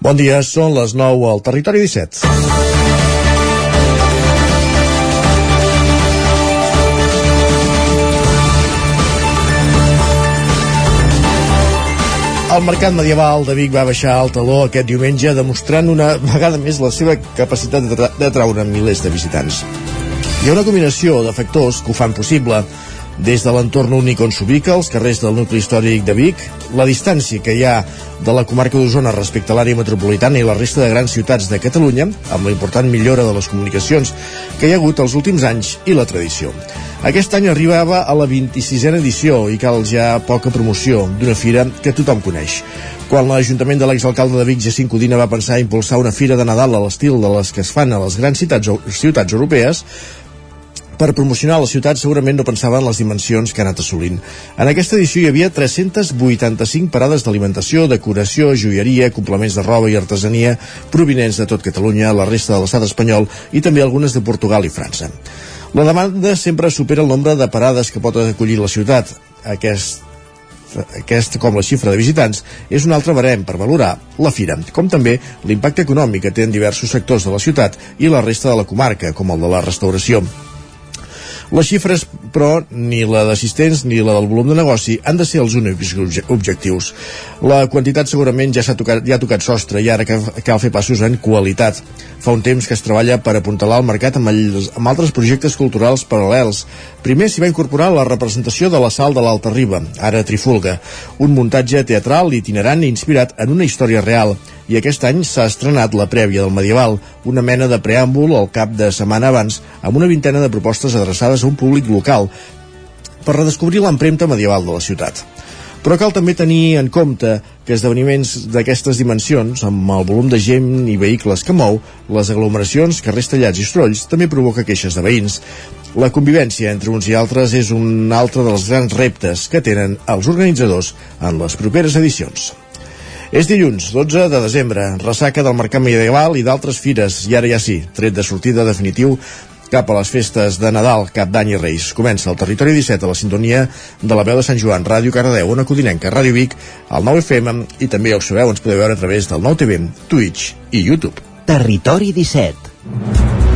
Bon dia, són les 9 al Territori 17. El mercat medieval de Vic va baixar al taló aquest diumenge demostrant una vegada més la seva capacitat d'atraure milers de visitants. Hi ha una combinació de factors que ho fan possible des de l'entorn únic on s'ubica, els carrers del nucli històric de Vic, la distància que hi ha de la comarca d'Osona respecte a l'àrea metropolitana i la resta de grans ciutats de Catalunya, amb la important millora de les comunicacions que hi ha hagut els últims anys i la tradició. Aquest any arribava a la 26a edició i cal ja poca promoció d'una fira que tothom coneix. Quan l'Ajuntament de l'exalcalde de Vic, Jacint Codina, va pensar impulsar una fira de Nadal a l'estil de les que es fan a les grans ciutats, ciutats europees, per promocionar la ciutat segurament no pensava en les dimensions que ha anat assolint. En aquesta edició hi havia 385 parades d'alimentació, decoració, joieria, complements de roba i artesania provinents de tot Catalunya, la resta de l'estat espanyol i també algunes de Portugal i França. La demanda sempre supera el nombre de parades que pot acollir la ciutat. Aquest aquest, com la xifra de visitants, és un altre barem per valorar la fira, com també l'impacte econòmic que té en diversos sectors de la ciutat i la resta de la comarca, com el de la restauració. Les xifres, però, ni la d'assistents ni la del volum de negoci han de ser els únics objectius. La quantitat segurament ja, s'ha tocat, ja ha tocat sostre i ara cal fer passos en qualitat. Fa un temps que es treballa per apuntalar el mercat amb, els, amb altres projectes culturals paral·lels. Primer s'hi va incorporar la representació de la Sal de l'Alta Riba, ara Trifulga, un muntatge teatral itinerant inspirat en una història real i aquest any s'ha estrenat la prèvia del medieval, una mena de preàmbul al cap de setmana abans, amb una vintena de propostes adreçades a un públic local, per redescobrir l'empremta medieval de la ciutat. Però cal també tenir en compte que esdeveniments d'aquestes dimensions, amb el volum de gent i vehicles que mou, les aglomeracions, carrers tallats i strolls, també provoca queixes de veïns. La convivència entre uns i altres és un altre dels grans reptes que tenen els organitzadors en les properes edicions. És dilluns, 12 de desembre, ressaca del Mercat Medieval i d'altres fires, i ara ja sí, tret de sortida definitiu cap a les festes de Nadal, Cap d'Any i Reis. Comença el Territori 17 a la sintonia de la veu de Sant Joan, Ràdio Cardedeu, Ona Codinenca, Ràdio Vic, el 9 FM i també, ja ho sabeu, ens podeu veure a través del 9 TV, Twitch i YouTube. Territori 17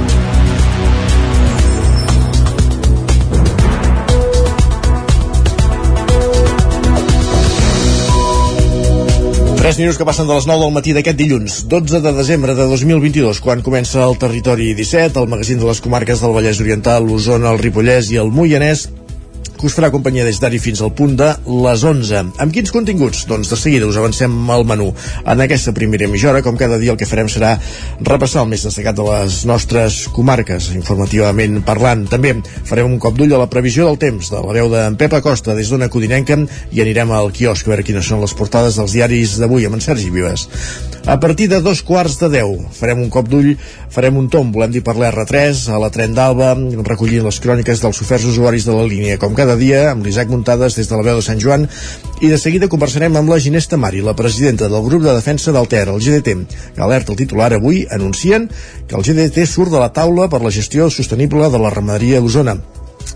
3 minuts que passen de les 9 del matí d'aquest dilluns, 12 de desembre de 2022, quan comença el Territori 17, el magazín de les comarques del Vallès Oriental, l'Osona, el Ripollès i el Moianès, que us farà companyia des d'ara fins al punt de les 11. Amb quins continguts? Doncs de seguida us avancem al menú. En aquesta primera mitja com cada dia, el que farem serà repassar el més destacat de les nostres comarques, informativament parlant. També farem un cop d'ull a la previsió del temps de la veu d'en Pep Acosta des d'una codinenca i anirem al quiosc a veure quines són les portades dels diaris d'avui amb en Sergi Vives. A partir de dos quarts de deu farem un cop d'ull, farem un tom, volem dir per l'R3, a la Tren d'Alba, recollint les cròniques dels oferts usuaris de la línia, com cada dia, amb l'Isaac Muntades des de la veu de Sant Joan, i de seguida conversarem amb la Ginesta Mari, la presidenta del grup de defensa del Ter, el GDT, que alerta el titular avui, anuncien que el GDT surt de la taula per la gestió sostenible de la ramaderia d'Osona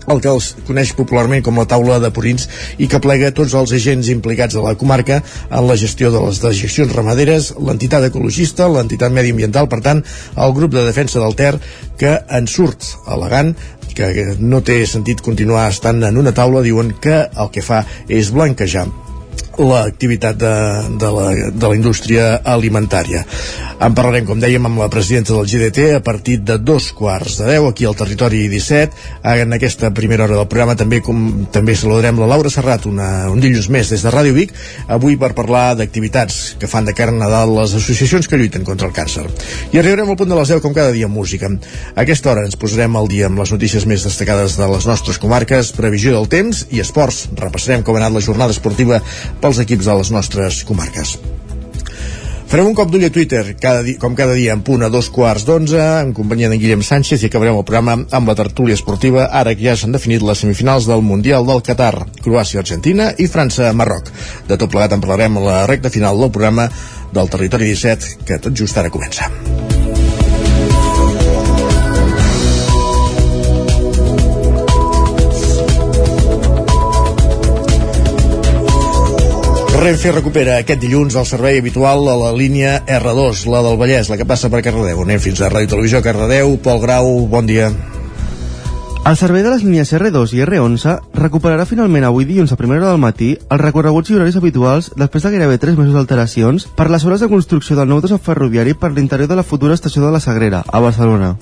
el que els coneix popularment com la taula de Purins i que plega tots els agents implicats de la comarca en la gestió de les dejeccions ramaderes, l'entitat ecologista, l'entitat mediambiental, per tant, el grup de defensa del Ter que en surt elegant que no té sentit continuar estant en una taula, diuen que el que fa és blanquejar l'activitat de, de, la, de la indústria alimentària. En parlarem, com dèiem, amb la presidenta del GDT a partir de dos quarts de deu aquí al territori 17. En aquesta primera hora del programa també com també saludarem la Laura Serrat una, un dilluns més des de Ràdio Vic, avui per parlar d'activitats que fan de cara a Nadal les associacions que lluiten contra el càncer. I arribarem al punt de les 10 com cada dia amb música. A aquesta hora ens posarem al dia amb les notícies més destacades de les nostres comarques, previsió del temps i esports. Repassarem com ha anat la jornada esportiva pel pels equips de les nostres comarques. Farem un cop d'ull a Twitter, cada di com cada dia en punt a dos quarts d'onze, en companyia d'en Guillem Sánchez, i acabarem el programa amb la tertúlia esportiva, ara que ja s'han definit les semifinals del Mundial del Qatar, Croàcia-Argentina i França-Marroc. De tot plegat en parlarem a la recta final del programa del Territori 17, que tot just ara comença. Renfe recupera aquest dilluns el servei habitual a la línia R2, la del Vallès, la que passa per Cardedeu. Anem fins a Ràdio Televisió Cardedeu. Pol Grau, bon dia. El servei de les línies R2 i R11 recuperarà finalment avui dilluns a primera hora del matí els recorreguts i horaris habituals després de gairebé 3 mesos d'alteracions per les hores de construcció del nou desert ferroviari per l'interior de la futura estació de la Sagrera, a Barcelona.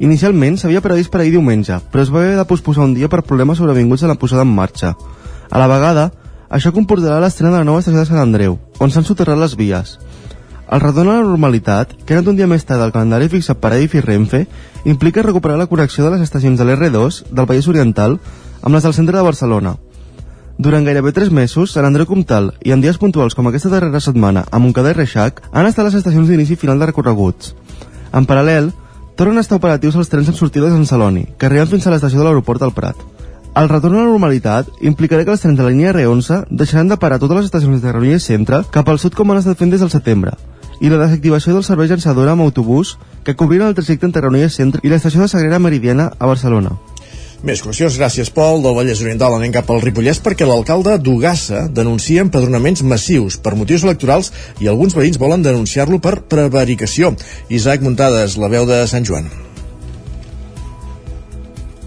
Inicialment s'havia previst per ahir diumenge, però es va haver de posposar un dia per problemes sobrevinguts a la posada en marxa. A la vegada, això comportarà l'estrena de la nova estació de Sant Andreu, on s'han soterrat les vies. El retorn a la normalitat, que era un dia més tard del calendari fixat per Adif i Renfe, implica recuperar la connexió de les estacions de l'R2 del País Oriental amb les del centre de Barcelona. Durant gairebé 3 mesos, Sant Andreu Comtal i en dies puntuals com aquesta darrera setmana a Montcada i Reixac han estat les estacions d'inici final de recorreguts. En paral·lel, tornen a estar operatius els trens amb sortida de Sant Celoni, que arriben fins a l'estació de l'aeroport del Prat. El retorn a la normalitat implicarà que els trens de la línia R11 deixaran de parar totes les estacions de Granollers Centre cap al sud com han estat fent des del setembre, i la desactivació del servei llançadora amb autobús que cobriren el trajecte entre Granollers Centre i l'estació de Sagrera Meridiana a Barcelona. Més qüestions, gràcies Pol, del Vallès Oriental anem cap al Ripollès perquè l'alcalde d'Ugassa denuncia empadronaments massius per motius electorals i alguns veïns volen denunciar-lo per prevaricació. Isaac Muntades, la veu de Sant Joan.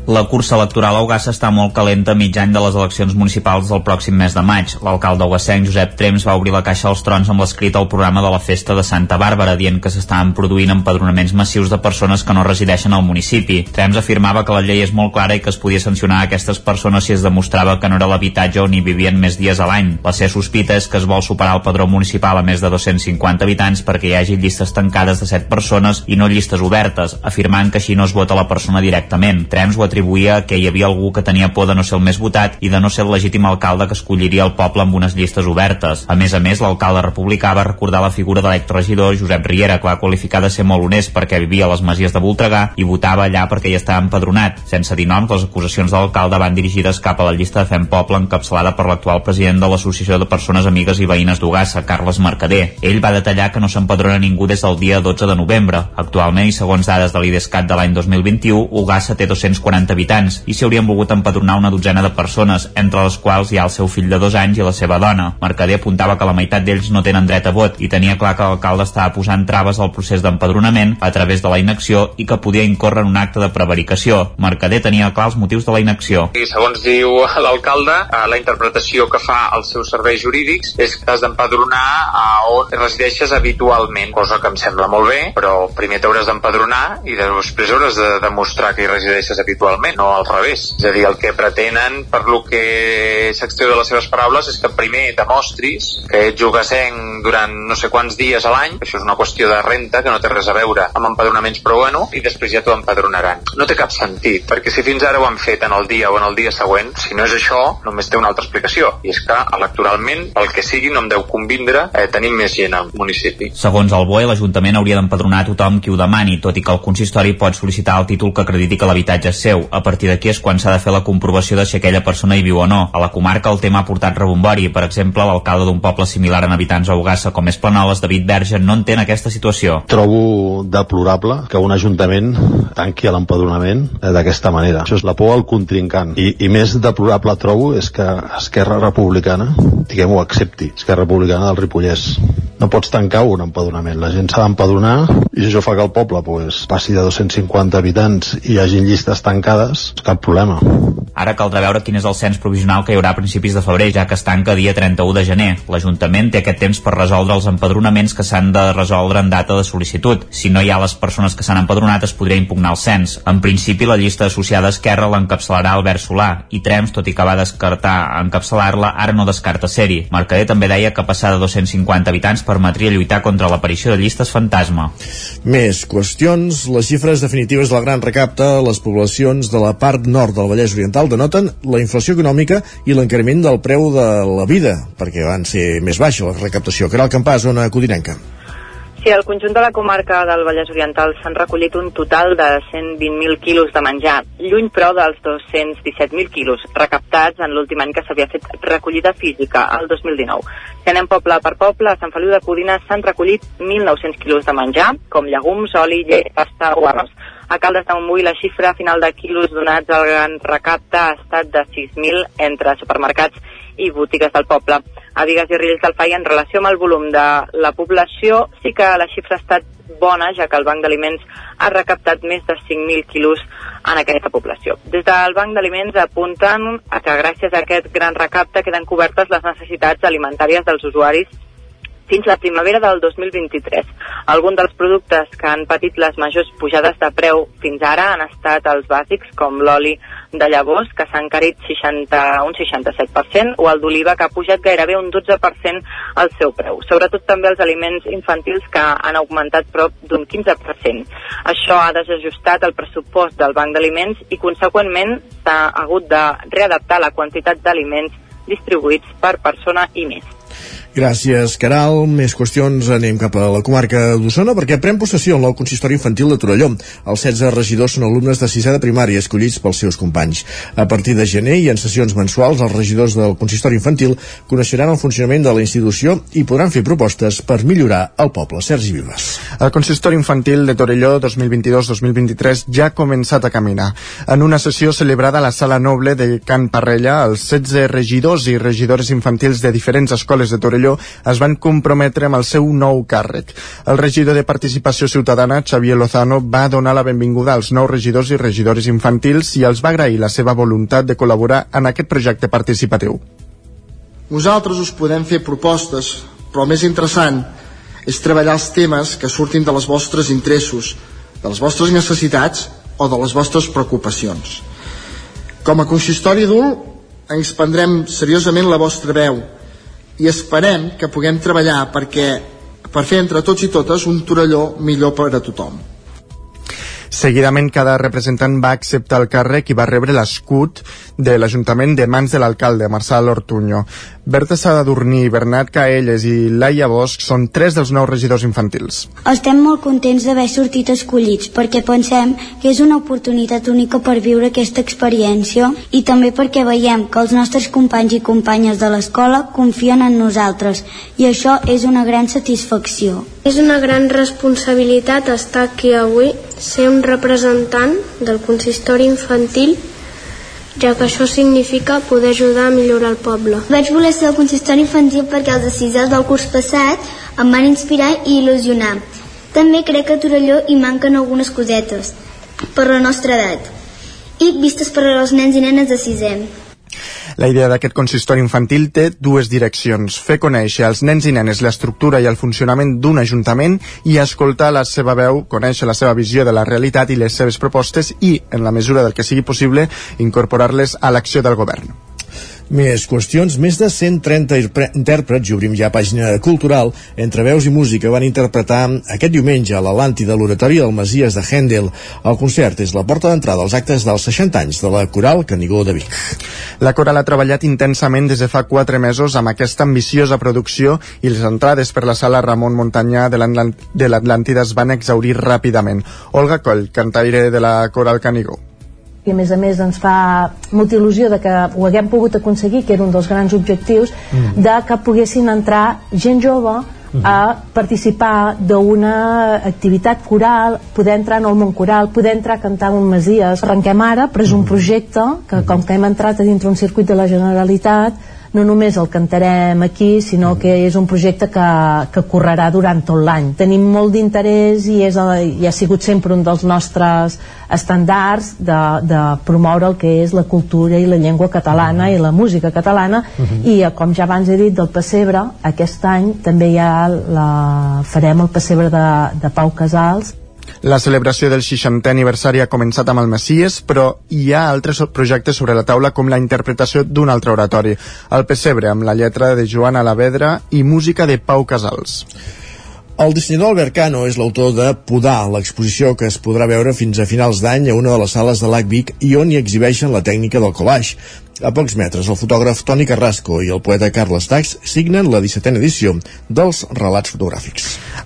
La cursa electoral a Ugassa està molt calenta mig any de les eleccions municipals del pròxim mes de maig. L'alcalde ugassenc Josep Trems va obrir la caixa als trons amb l'escrit al programa de la festa de Santa Bàrbara, dient que s'estaven produint empadronaments massius de persones que no resideixen al municipi. Trems afirmava que la llei és molt clara i que es podia sancionar a aquestes persones si es demostrava que no era l'habitatge on hi vivien més dies a l'any. La seva sospita és que es vol superar el padró municipal a més de 250 habitants perquè hi hagi llistes tancades de 7 persones i no llistes obertes, afirmant que així no es vota la persona directament. Trems ho atribuïa que hi havia algú que tenia por de no ser el més votat i de no ser el legítim alcalde que escolliria el poble amb unes llistes obertes. A més a més, l'alcalde republicà va recordar la figura de l'exregidor Josep Riera, que va qualificar de ser molt honest perquè vivia a les masies de Voltregà i votava allà perquè hi estava empadronat. Sense dir noms, les acusacions de l'alcalde van dirigides cap a la llista de Fem Poble encapçalada per l'actual president de l'Associació de Persones Amigues i Veïnes d'Ugassa, Carles Mercader. Ell va detallar que no s'empadrona ningú des del dia 12 de novembre. Actualment, i segons dades de l'IDESCAT de l'any 2021, Ugassa té 240 habitants i s'hi haurien volgut empadronar una dotzena de persones, entre les quals hi ha el seu fill de dos anys i la seva dona. Mercader apuntava que la meitat d'ells no tenen dret a vot i tenia clar que l'alcalde estava posant traves al procés d'empadronament a través de la inacció i que podia incórrer en un acte de prevaricació. Mercader tenia clar els motius de la inacció. I segons diu l'alcalde, eh, la interpretació que fa als seus serveis jurídics és que has d'empadronar a on resideixes habitualment, cosa que em sembla molt bé, però primer t'hauràs d'empadronar i després hauràs de demostrar que hi resideixes habitualment, no al revés. És a dir, el que pretenen, per lo que s'extreu de les seves paraules, és que primer demostris que ets jugassenc durant no sé quants dies a l'any, això és una qüestió de renta que no té res a veure amb empadronaments, però bueno, i després ja t'ho empadronaran. No té cap sentit, perquè si fins ara ho han fet en el dia o en el dia següent, si no és això, només té una altra explicació, i és que electoralment, el que sigui, no em deu convindre eh, tenir més gent al municipi. Segons el BOE, l'Ajuntament hauria d'empadronar tothom qui ho demani, tot i que el consistori pot sol·licitar el títol que acrediti que l'habitatge és seu. A partir d'aquí és quan s'ha de fer la comprovació de si aquella persona hi viu o no. A la comarca el tema ha portat rebombori. Per exemple, l'alcalde d'un poble similar en habitants a Ugassa com és Planoles, David Verge, no entén aquesta situació. Trobo deplorable que un ajuntament tanqui l'empadronament d'aquesta manera. Això és la por al contrincant. I, I més deplorable trobo és que Esquerra Republicana, diguem-ho, accepti. Esquerra Republicana del Ripollès. No pots tancar un empadronament. La gent s'ha d'empadronar i això fa que el poble pues, passi de 250 habitants i hi hagi llistes tancades, cap problema. Ara caldrà veure quin és el cens provisional que hi haurà a principis de febrer, ja que es tanca dia 31 de gener. L'Ajuntament té aquest temps per resoldre els empadronaments que s'han de resoldre en data de sol·licitud. Si no hi ha les persones que s'han empadronat, es podria impugnar el cens. En principi, la llista associada a Esquerra l'encapçalarà Albert Solà, i Trems, tot i que va descartar encapçalar-la, ara no descarta ser-hi. Mercader també deia que passar de 250 habitants permetria lluitar contra l'aparició de llistes fantasma. Més qüestions. Les xifres definitives del gran recapte les poblacions de la part nord del Vallès Oriental denoten la inflació econòmica i l'encariment del preu de la vida, perquè van ser més baixa la recaptació. Caral Campàs, zona codinenca. Sí, al conjunt de la comarca del Vallès Oriental s'han recollit un total de 120.000 quilos de menjar, lluny però dels 217.000 quilos recaptats en l'últim any que s'havia fet recollida física, el 2019. Si anem poble per poble, a Sant Feliu de Codina s'han recollit 1.900 quilos de menjar, com llegums, oli, llet, pasta o arròs. A Caldes de Montbui la xifra final de quilos donats al gran recapte ha estat de 6.000 entre supermercats i botigues del poble. a Vigues i Riells del FAI en relació amb el volum de la població sí que la xifra ha estat bona, ja que el Banc d'Aliments ha recaptat més de 5.000 quilos en aquesta població. Des del Banc d'Aliments apunten a que gràcies a aquest gran recapte queden cobertes les necessitats alimentàries dels usuaris fins la primavera del 2023. Alguns dels productes que han patit les majors pujades de preu fins ara han estat els bàsics, com l'oli de llavors, que s'ha encarit 60, un 67%, o el d'oliva, que ha pujat gairebé un 12% al seu preu. Sobretot també els aliments infantils, que han augmentat prop d'un 15%. Això ha desajustat el pressupost del Banc d'Aliments i, conseqüentment, s'ha hagut de readaptar la quantitat d'aliments distribuïts per persona i mes. Gràcies, Caral. Més qüestions. Anem cap a la comarca d'Osona perquè pren possessió el nou consistori infantil de Torelló. Els 16 regidors són alumnes de sisè de primària escollits pels seus companys. A partir de gener i en sessions mensuals, els regidors del consistori infantil coneixeran el funcionament de la institució i podran fer propostes per millorar el poble. Sergi Vives. El consistori infantil de Torelló 2022-2023 ja ha començat a caminar. En una sessió celebrada a la Sala Noble de Can Parrella, els 16 regidors i regidores infantils de diferents escoles de Torelló Torelló es van comprometre amb el seu nou càrrec. El regidor de Participació Ciutadana, Xavier Lozano, va donar la benvinguda als nous regidors i regidores infantils i els va agrair la seva voluntat de col·laborar en aquest projecte participatiu. Nosaltres us podem fer propostes, però el més interessant és treballar els temes que surtin de les vostres interessos, de les vostres necessitats o de les vostres preocupacions. Com a consistori adult, ens prendrem seriosament la vostra veu i esperem que puguem treballar perquè per fer entre tots i totes un Torelló millor per a tothom. Seguidament, cada representant va acceptar el càrrec i va rebre l'escut de l'Ajuntament de mans de l'alcalde, Marçal Ortuño. Berta Sadurní, Bernat Caelles i Laia Bosch són tres dels nous regidors infantils. Estem molt contents d'haver sortit escollits perquè pensem que és una oportunitat única per viure aquesta experiència i també perquè veiem que els nostres companys i companyes de l'escola confien en nosaltres i això és una gran satisfacció. És una gran responsabilitat estar aquí avui, ser un representant del consistori infantil ja que això significa poder ajudar a millorar el poble. Vaig voler ser el consistori infantil perquè els decisors del curs passat em van inspirar i il·lusionar. També crec que a Torelló hi manquen algunes cosetes per la nostra edat i vistes per als nens i nenes de sisè. La idea d'aquest consistori infantil té dues direccions. Fer conèixer als nens i nenes l'estructura i el funcionament d'un ajuntament i escoltar la seva veu, conèixer la seva visió de la realitat i les seves propostes i, en la mesura del que sigui possible, incorporar-les a l'acció del govern. Més qüestions, més de 130 intèrprets, i obrim ja pàgina cultural, entre veus i música van interpretar aquest diumenge a l'Atlàntida l'oratori del Masies de Händel. El concert és la porta d'entrada als actes dels 60 anys de la Coral Canigó de Vic. La Coral ha treballat intensament des de fa 4 mesos amb aquesta ambiciosa producció i les entrades per la sala Ramon Montanyà de l'Atlàntida es van exaurir ràpidament. Olga Coll, cantaire de la Coral Canigó i a més a més ens fa molta il·lusió de que ho haguem pogut aconseguir, que era un dels grans objectius, mm. de que poguessin entrar gent jove a participar d'una activitat coral, poder entrar en el món coral, poder entrar a cantar un Masies. Arrenquem ara, però és un mm. projecte que com que hem entrat a dintre un circuit de la Generalitat, no només el cantarem aquí, sinó que és un projecte que, que correrà durant tot l'any. Tenim molt d'interès i, és, i ha sigut sempre un dels nostres estàndards de, de promoure el que és la cultura i la llengua catalana i la música catalana uh mhm. -huh. i eh, com ja abans he dit del pessebre, aquest any també ja la, farem el pessebre de, de Pau Casals la celebració del 60è aniversari ha començat amb el Messies, però hi ha altres projectes sobre la taula com la interpretació d'un altre oratori, el Pessebre, amb la lletra de Joan Alavedra i música de Pau Casals. El dissenyador Albert Cano és l'autor de Podar, l'exposició que es podrà veure fins a finals d'any a una de les sales de l'ACVIC i on hi exhibeixen la tècnica del collage. A pocs metres, el fotògraf Toni Carrasco i el poeta Carles Tax signen la 17a edició dels relats fotogràfics.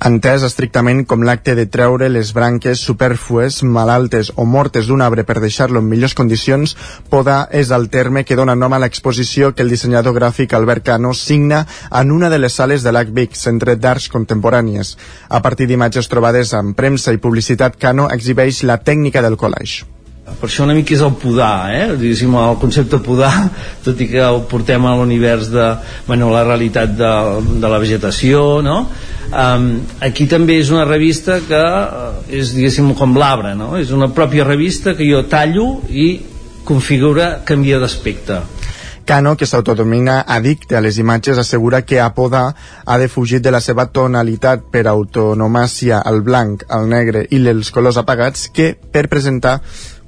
Entès estrictament com l'acte de treure les branques superflues, malaltes o mortes d'un arbre per deixar-lo en millors condicions, podar és el terme que dona nom a l'exposició que el dissenyador gràfic Albert Cano signa en una de les sales de l'ACVIC, Centre d'Arts Contemporànies. A partir d'imatges trobades en premsa i publicitat, Cano exhibeix la tècnica del collage Per això una mica és el podar, eh? Diguéssim, el concepte podar, tot i que el portem a l'univers de, bueno, la realitat de, de la vegetació, no? Um, aquí també és una revista que eh, és, diguéssim, com l'arbre, no? És una pròpia revista que jo tallo i configura, canvia d'aspecte. Cano, que s'autodomina addicte a les imatges, assegura que Apoda ha defugit de la seva tonalitat per autonomàcia al blanc, al negre i els colors apagats que per presentar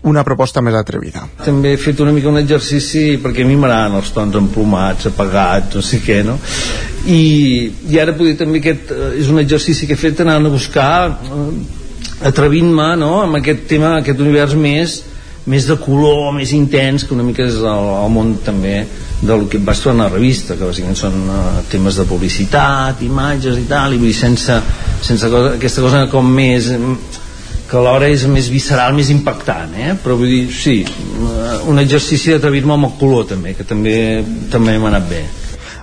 una proposta més atrevida. També he fet una mica un exercici perquè a mi m'agraden els tons emplomats, apagats, no sé què, no? I, i ara poder també aquest eh, és un exercici que he fet anant a buscar eh, atrevint-me no? amb aquest tema, aquest univers més més de color, més intens que una mica és el, el món també del que vas trobar a la revista que bàsicament són uh, temes de publicitat imatges i tal, i vull dir, sense, sense cosa, aquesta cosa com més que alhora és més visceral, més impactant, eh? però vull dir, sí, un exercici d'atrevir-me amb el color també, que també també m'ha anat bé.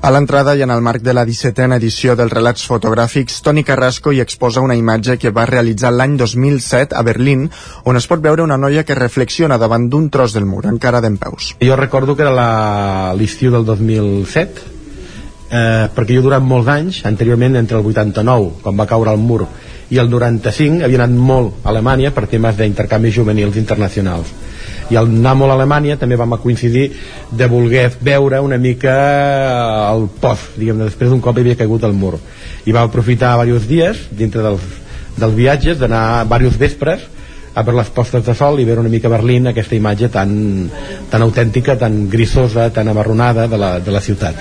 A l'entrada i en el marc de la 17a edició dels relats fotogràfics, Toni Carrasco hi exposa una imatge que va realitzar l'any 2007 a Berlín, on es pot veure una noia que reflexiona davant d'un tros del mur, encara d'en peus. Jo recordo que era l'estiu del 2007, eh, perquè jo durant molts anys, anteriorment entre el 89, quan va caure el mur, i el 95 havia anat molt a Alemanya per temes d'intercanvis juvenils internacionals i al anar molt a Alemanya també vam coincidir de voler veure una mica el post, diguem després d'un cop havia caigut el mur i vam aprofitar diversos dies dintre dels, dels viatges d'anar diversos vespres a veure les postes de sol i veure una mica Berlín aquesta imatge tan, tan autèntica, tan grisosa, tan amarronada de la, de la ciutat.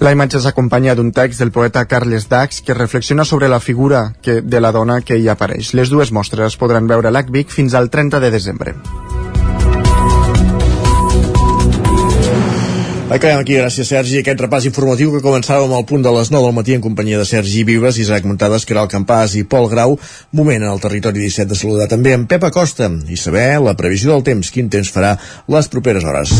La imatge s'acompanya d'un text del poeta Carles Dax que reflexiona sobre la figura que, de la dona que hi apareix. Les dues mostres es podran veure l'ACVIC fins al 30 de desembre. Acabem aquí, gràcies Sergi, aquest repàs informatiu que començàvem al punt de les 9 del matí en companyia de Sergi Vives, Isaac Montades, Caral Campàs i Pol Grau. Moment en el territori 17 de saludar també amb Pep Acosta i saber la previsió del temps, quin temps farà les properes hores.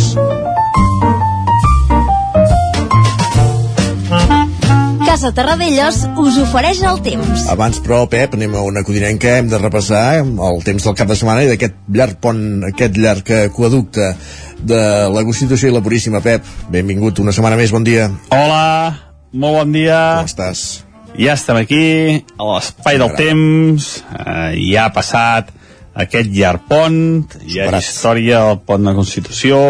Casa Terradellos us ofereix el temps. Abans, però, Pep, anem a una codinenca, hem de repassar el temps del cap de setmana i d'aquest llarg pont, aquest llarg aquaducte de la Constitució i la Puríssima. Pep, benvingut una setmana més, bon dia. Hola, molt bon dia. Com estàs? Ja estem aquí, a l'espai del temps, eh, ja ha passat aquest llarg pont, hi ha història del pont de la Constitució,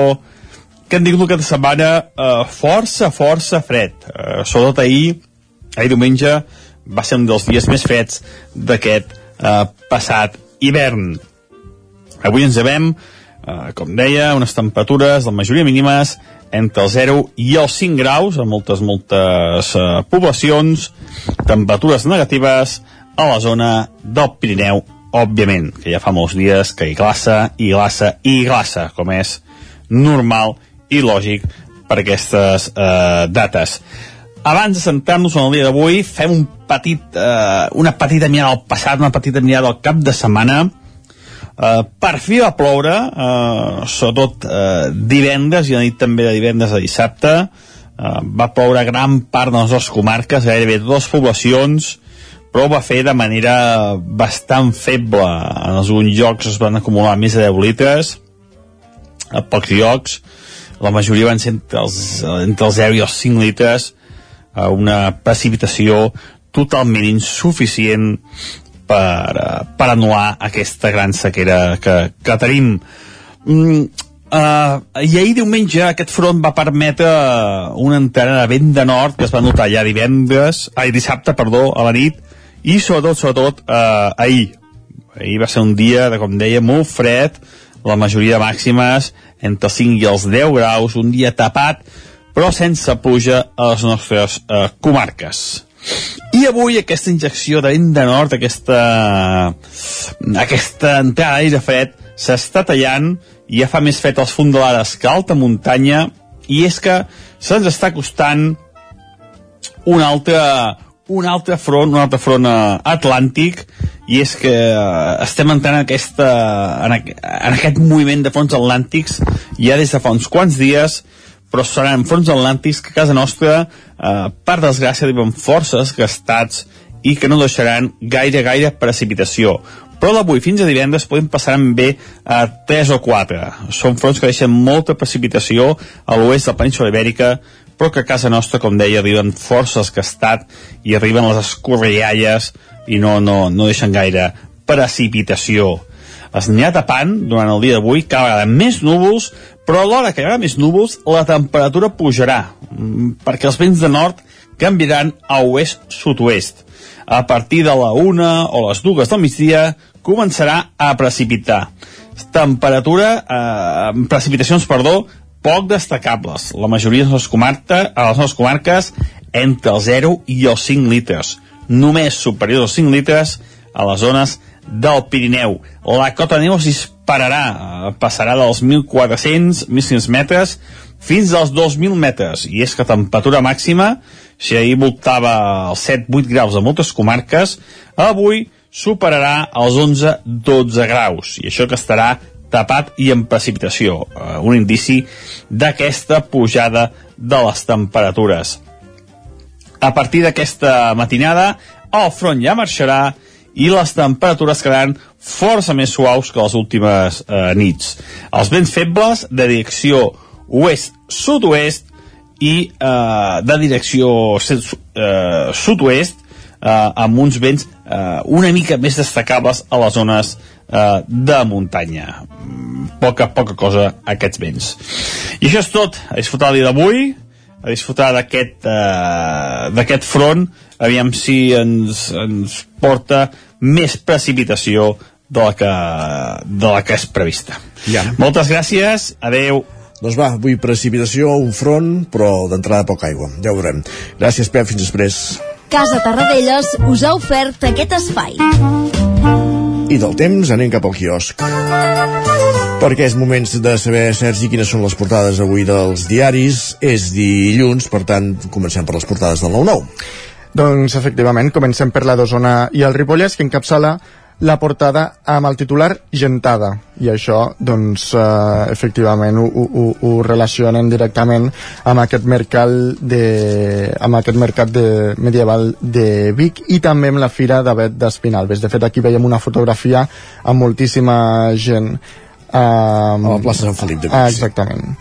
que hem tingut aquesta setmana eh, força, força fred. Eh, sobretot ahir, ahir diumenge, va ser un dels dies més freds d'aquest eh, passat hivern. Avui ens llevem eh, com deia, unes temperatures, la majoria mínimes, entre el 0 i els 5 graus, en moltes, moltes eh, poblacions, temperatures negatives a la zona del Pirineu, òbviament, que ja fa molts dies que hi glaça, i glaça, i glaça, com és normal i lògic per aquestes eh, dates. Abans de centrar-nos en el dia d'avui, fem un petit, eh, una petita mirada al passat, una petita mirada al cap de setmana, Uh, per fi va ploure, uh, sobretot uh, divendres, i la nit també de divendres a dissabte, uh, va ploure gran part de les nostres comarques, gairebé dues poblacions, però va fer de manera bastant feble. En alguns llocs es van acumular més de 10 litres, a pocs llocs, la majoria van ser entre els, entre els 0 i els 5 litres, uh, una precipitació totalment insuficient per, eh, per anul·lar aquesta gran sequera que, que tenim. Mm, uh, I ahir diumenge aquest front va permetre una entrada de vent de nord que es va notar ja divendres, ai, dissabte, perdó, a la nit, i sobretot, sobretot, uh, ahir. Ahir va ser un dia, de, com deia, molt fred, la majoria de màximes entre els 5 i els 10 graus, un dia tapat, però sense pluja a les nostres uh, comarques. I avui aquesta injecció de vent de nord, aquesta, aquesta entrada d'aire fred, s'està tallant i ja fa més fred als fondalades que alta muntanya i és que se'ns està costant un altre, un altre front, un altre front eh, atlàntic i és que eh, estem entrant en, aquesta, en, en aquest moviment de fronts atlàntics ja des de fa uns quants dies però seran fronts atlàntics que a casa nostra, eh, per desgràcia, diuen forces gastats i que no deixaran gaire, gaire precipitació. Però d'avui fins a divendres podem passar bé a 3 o 4. Són fronts que deixen molta precipitació a l'oest de la península ibèrica, però que a casa nostra, com deia, arriben força escastat i arriben les escorrialles i no, no, no deixen gaire precipitació. Es ha tapant durant el dia d'avui, cada vegada més núvols, però a l'hora que hi haurà més núvols, la temperatura pujarà, mm, perquè els vents de nord canviaran a oest-sud-oest. A partir de la una o les dues del migdia començarà a precipitar. Temperatura, eh, precipitacions, perdó, poc destacables. La majoria de les, comarca, a les nostres comarques entre el 0 i els 5 litres. Només superior als 5 litres a les zones del Pirineu. La cota de neu es dispararà, eh, passarà dels 1.400, 1.500 metres fins als 2.000 metres. I és que temperatura màxima, si ahir voltava els 7-8 graus a moltes comarques, avui superarà els 11-12 graus. I això que estarà tapat i en precipitació, eh, un indici d'aquesta pujada de les temperatures. A partir d'aquesta matinada, el front ja marxarà i les temperatures quedaran força més suaus que les últimes eh, nits. Els vents febles de direcció oest-sud-oest i eh, de direcció eh, sud-oest eh, amb uns vents eh, una mica més destacables a les zones eh, de muntanya. Poca, poca cosa aquests vents. I això és tot. A disfrutar el dia d'avui, a disfrutar d'aquest eh, front, aviam si ens, ens porta més precipitació de la que, de la que és prevista. Ja. Moltes gràcies, adeu. Doncs va, avui precipitació, un front, però d'entrada poca aigua. Ja ho veurem. Gràcies, Pep, fins després. Casa Tarradellas us ha ofert aquest espai. I del temps anem cap al quiosc. Perquè és moments de saber, Sergi, quines són les portades avui dels diaris. És dilluns, per tant, comencem per les portades del 9-9. Doncs efectivament, comencem per la d'Osona i el Ripollès, que encapçala la portada amb el titular Gentada. I això doncs eh, efectivament ho, ho, ho relacionen directament amb aquest mercat de, amb aquest mercat de medieval de Vic i també amb la Fira d'Avet d'Espinalbes de fet aquí veiem una fotografia amb moltíssima gent eh, a la plaça Sant Felip de Vic ah, exactament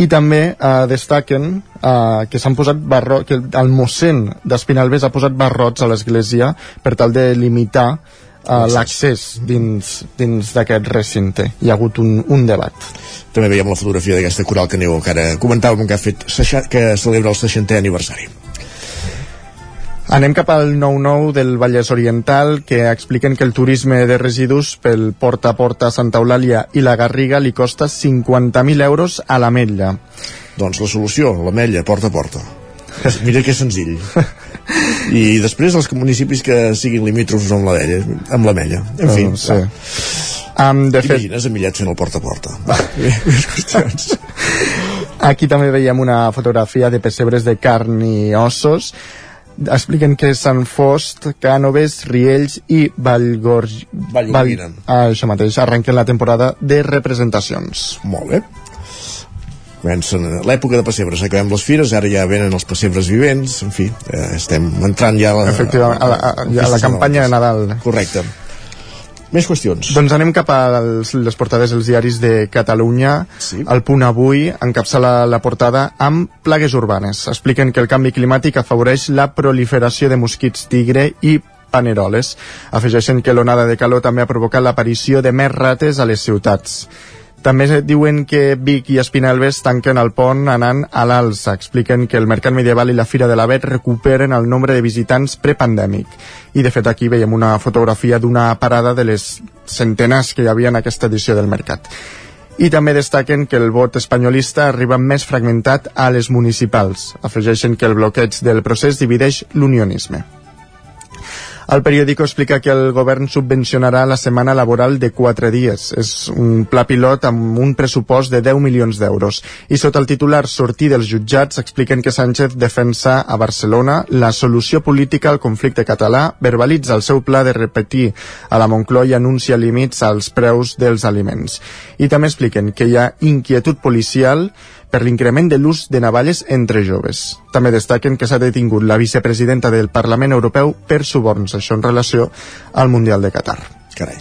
i també eh, destaquen eh, que s'han posat barrots, que el mossèn d'Espinalbes ha posat barrots a l'església per tal de limitar uh, l'accés dins, dins d'aquest recinte. Hi ha hagut un, un debat. També veiem la fotografia d'aquesta coral que aneu, que ara comentàvem que ha fet que celebra el 60è aniversari. Anem cap al 9-9 del Vallès Oriental, que expliquen que el turisme de residus pel porta a porta Santa Eulàlia i la Garriga li costa 50.000 euros a l'Ametlla. Doncs la solució, l'Ametlla, porta a porta. Mira que senzill. I després els municipis que siguin limítrofs amb l'Ametlla. Amb l'Ametlla. En fi, Uh, sí. Um, de fet, T'imagines Emillet fent el porta a porta? Va. Aquí també veiem una fotografia de pessebres de carn i ossos. Expliquen que Sant Fost, Cànoves, Riells i Vallgorg... Vallgorguina. ah, això mateix, arrenquen la temporada de representacions. Molt bé. Comencen l'època de pessebres, acabem les fires, ara ja venen els pessebres vivents, en fi, eh, estem entrant ja a la, Efectivament, a la, a, a, a la campanya de Nadal. Correcte. Més qüestions. Doncs anem cap a les, les portades dels diaris de Catalunya. Sí. El punt avui encapçala la portada amb plagues urbanes. Expliquen que el canvi climàtic afavoreix la proliferació de mosquits tigre i paneroles. Afegeixen que l'onada de calor també ha provocat l'aparició de més rates a les ciutats. També diuen que Vic i Espinelves tanquen el pont anant a l'alça. Expliquen que el Mercat Medieval i la Fira de l'Avet recuperen el nombre de visitants prepandèmic. I de fet aquí veiem una fotografia d'una parada de les centenars que hi havia en aquesta edició del mercat. I també destaquen que el vot espanyolista arriba més fragmentat a les municipals. Afegeixen que el bloqueig del procés divideix l'unionisme. El periòdico explica que el govern subvencionarà la setmana laboral de 4 dies. És un pla pilot amb un pressupost de 10 milions d'euros. I sota el titular sortir dels jutjats expliquen que Sánchez defensa a Barcelona la solució política al conflicte català, verbalitza el seu pla de repetir a la Moncloa i anuncia límits als preus dels aliments. I també expliquen que hi ha inquietud policial per l'increment de l'ús de navalles entre joves. També destaquen que s'ha detingut la vicepresidenta del Parlament Europeu per suborns, això en relació al Mundial de Qatar. Carai.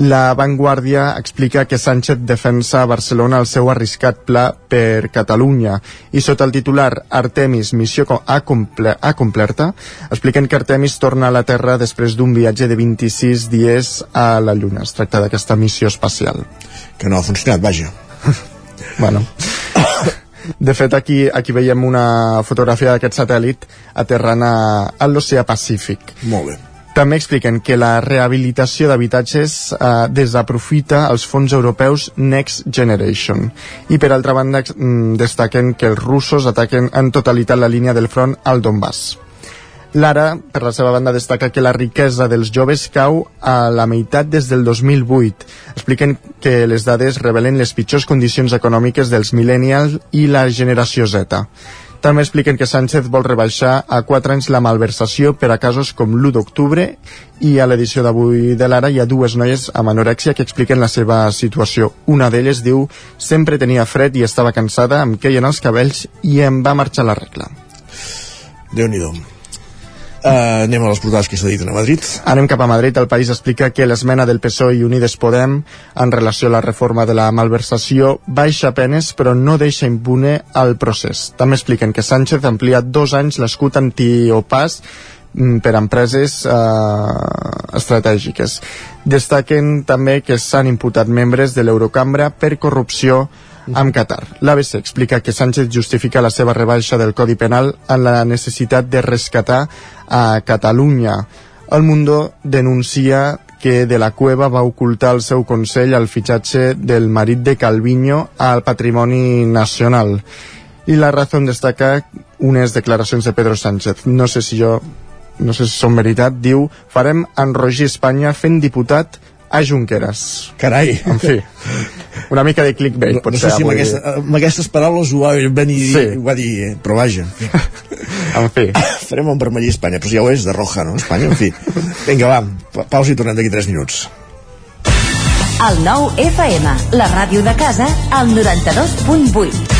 La Vanguardia explica que Sánchez defensa a Barcelona el seu arriscat pla per Catalunya i sota el titular Artemis, missió a, comple a complerta, expliquen que Artemis torna a la Terra després d'un viatge de 26 dies a la Lluna. Es tracta d'aquesta missió espacial. Que no ha funcionat, vaja. bueno. De fet, aquí, aquí veiem una fotografia d'aquest satèl·lit aterrant a, a l'oceà Pacífic. Molt bé. També expliquen que la rehabilitació d'habitatges eh, desaprofita els fons europeus Next Generation. I per altra banda mm, destaquen que els russos ataquen en totalitat la línia del front al Donbass. Lara, per la seva banda, destaca que la riquesa dels joves cau a la meitat des del 2008. Expliquen que les dades revelen les pitjors condicions econòmiques dels millennials i la generació Z. També expliquen que Sánchez vol rebaixar a 4 anys la malversació per a casos com l'1 d'octubre i a l'edició d'avui de l'Ara hi ha dues noies amb anorèxia que expliquen la seva situació. Una d'elles diu sempre tenia fred i estava cansada, em queien els cabells i em va marxar la regla. Déu-n'hi-do. Uh, anem a les portades que s'ha dit a Madrid. Anem cap a Madrid. El país explica que l'esmena del PSOE i Unides Podem en relació a la reforma de la malversació baixa penes però no deixa impune el procés. També expliquen que Sánchez ha ampliat dos anys l'escut antiopàs per a empreses eh, estratègiques. Destaquen també que s'han imputat membres de l'Eurocambra per corrupció amb Qatar. L'ABC explica que Sánchez justifica la seva rebaixa del Codi Penal en la necessitat de rescatar a Catalunya. El Mundo denuncia que de la Cueva va ocultar el seu consell al fitxatge del marit de Calviño al patrimoni nacional. I la raó destaca unes declaracions de Pedro Sánchez. No sé si jo no sé si són veritat, diu farem enrogir Espanya fent diputat a Junqueras. Carai. En fi, una mica de clickbait, No, no potser. sé si amb, aquesta, amb aquestes paraules ho va venir Sí. ho va dir, eh, però vaja. En fi. Farem un vermell a Espanya, però si ja ho és de roja, no? Espanya, en fi. Vinga, va, pa- pausa i tornem d'aquí 3 minuts. El nou FM, la ràdio de casa, al 92.8.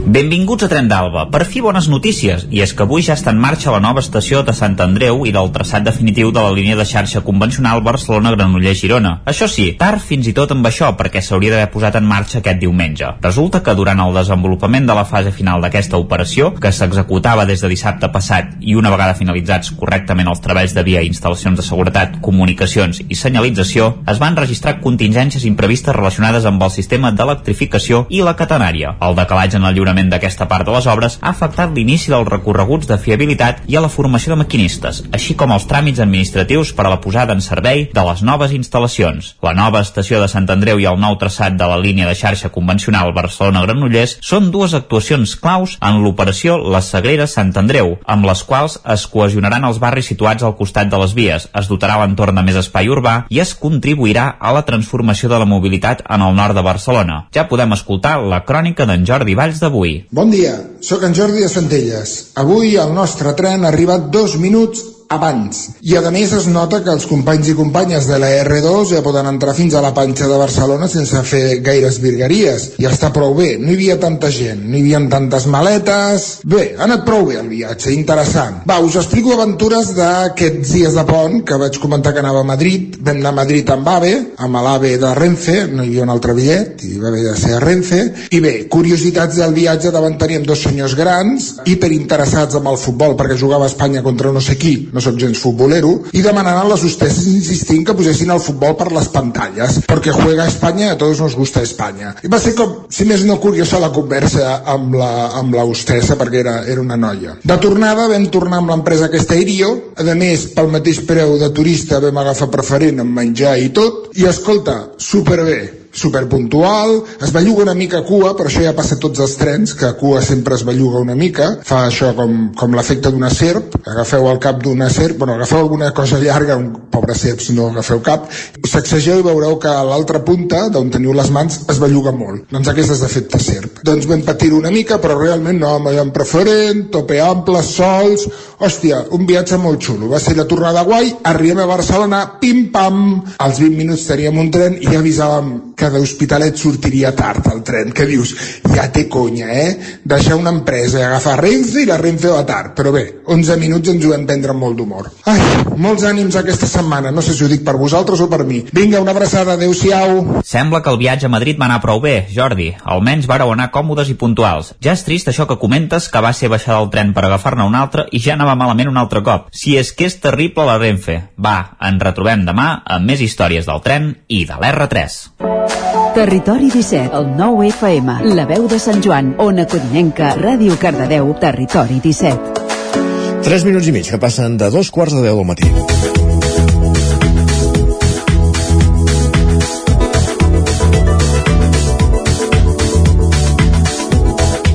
Benvinguts a Tren d'Alba. Per fi bones notícies, i és que avui ja està en marxa la nova estació de Sant Andreu i del traçat definitiu de la línia de xarxa convencional Barcelona-Granollers-Girona. Això sí, tard fins i tot amb això, perquè s'hauria d'haver posat en marxa aquest diumenge. Resulta que durant el desenvolupament de la fase final d'aquesta operació, que s'executava des de dissabte passat i una vegada finalitzats correctament els treballs de via instal·lacions de seguretat, comunicacions i senyalització, es van registrar contingències imprevistes relacionades amb el sistema d'electrificació i la catenària. El decalatge en el lliurament d'aquesta part de les obres ha afectat l'inici dels recorreguts de fiabilitat i a la formació de maquinistes, així com els tràmits administratius per a la posada en servei de les noves instal·lacions. La nova estació de Sant Andreu i el nou traçat de la línia de xarxa convencional Barcelona-Granollers són dues actuacions claus en l'operació La Sagrera Sant Andreu, amb les quals es cohesionaran els barris situats al costat de les vies, es dotarà l'entorn de més espai urbà i es contribuirà a la transformació de la mobilitat en el nord de Barcelona. Ja podem escoltar la crònica d'en Jordi Valls d'avui. Bon dia, sóc en Jordi de Centelles. Avui el nostre tren ha arribat dos minuts abans. I a més es nota que els companys i companyes de la R2 ja poden entrar fins a la panxa de Barcelona sense fer gaires virgueries. I està prou bé, no hi havia tanta gent, no hi havia tantes maletes... Bé, ha anat prou bé el viatge, interessant. Va, us explico aventures d'aquests dies de pont que vaig comentar que anava a Madrid. Vam anar a Madrid amb AVE, amb l'AVE de Renfe, no hi havia un altre bitllet, i va haver de ser a Renfe. I bé, curiositats del viatge, davant teníem dos senyors grans, hiperinteressats amb el futbol, perquè jugava a Espanya contra no sé qui, no sóc gens futbolero, i demanant a les hostesses insistint que posessin el futbol per les pantalles, perquè juega Espanya i a tots nos gusta Espanya. I va ser com, si més no curiosa la conversa amb la, amb la hostessa, perquè era, era una noia. De tornada vam tornar amb l'empresa aquesta Irio, a més, pel mateix preu de turista vam agafar preferent amb menjar i tot, i escolta, superbé, superpuntual, es belluga una mica a cua, per això ja passa tots els trens, que a cua sempre es belluga una mica, fa això com, com l'efecte d'una serp, agafeu el cap d'una serp, bueno, agafeu alguna cosa llarga, un pobre serp si no agafeu cap, sacsegeu i veureu que a l'altra punta, d'on teniu les mans, es belluga molt. Doncs aquest és l'efecte serp. Doncs vam patir una mica, però realment no, amb preferent, tope ample, sols, hòstia, un viatge molt xulo. Va ser la tornada guai, arribem a Barcelona, pim-pam, als 20 minuts teníem un tren i ja avisàvem que d'Hospitalet sortiria tard el tren, que dius, ja té conya, eh? Deixar una empresa i agafar Renfe i la Renfe va tard, però bé, 11 minuts ens ho vam prendre molt d'humor. Ai, molts ànims aquesta setmana, no sé si ho dic per vosaltres o per mi. Vinga, una abraçada, adeu-siau. Sembla que el viatge a Madrid va anar prou bé, Jordi. Almenys vareu anar còmodes i puntuals. Ja és trist això que comentes que va ser baixar del tren per agafar-ne un altre i ja anava malament un altre cop. Si és que és terrible la Renfe. Va, ens retrobem demà amb més històries del tren i de l'R3. Territori 17, el 9 FM, la veu de Sant Joan, Ona Codinenca, Ràdio Cardedeu, Territori 17. 3 minuts i mig que passen de dos quarts de deu del matí.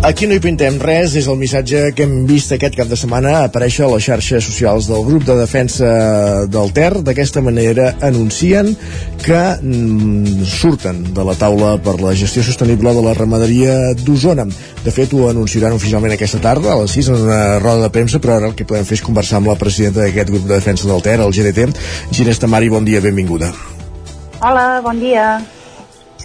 Aquí no hi pintem res, és el missatge que hem vist aquest cap de setmana aparèixer a les xarxes socials del grup de defensa del Ter. D'aquesta manera anuncien que mm, surten de la taula per la gestió sostenible de la ramaderia d'Osona. De fet, ho anunciaran oficialment aquesta tarda, a les 6, en una roda de premsa, però ara el que podem fer és conversar amb la presidenta d'aquest grup de defensa del Ter, el GDT, Ginés Tamari, bon dia, benvinguda. Hola, bon dia.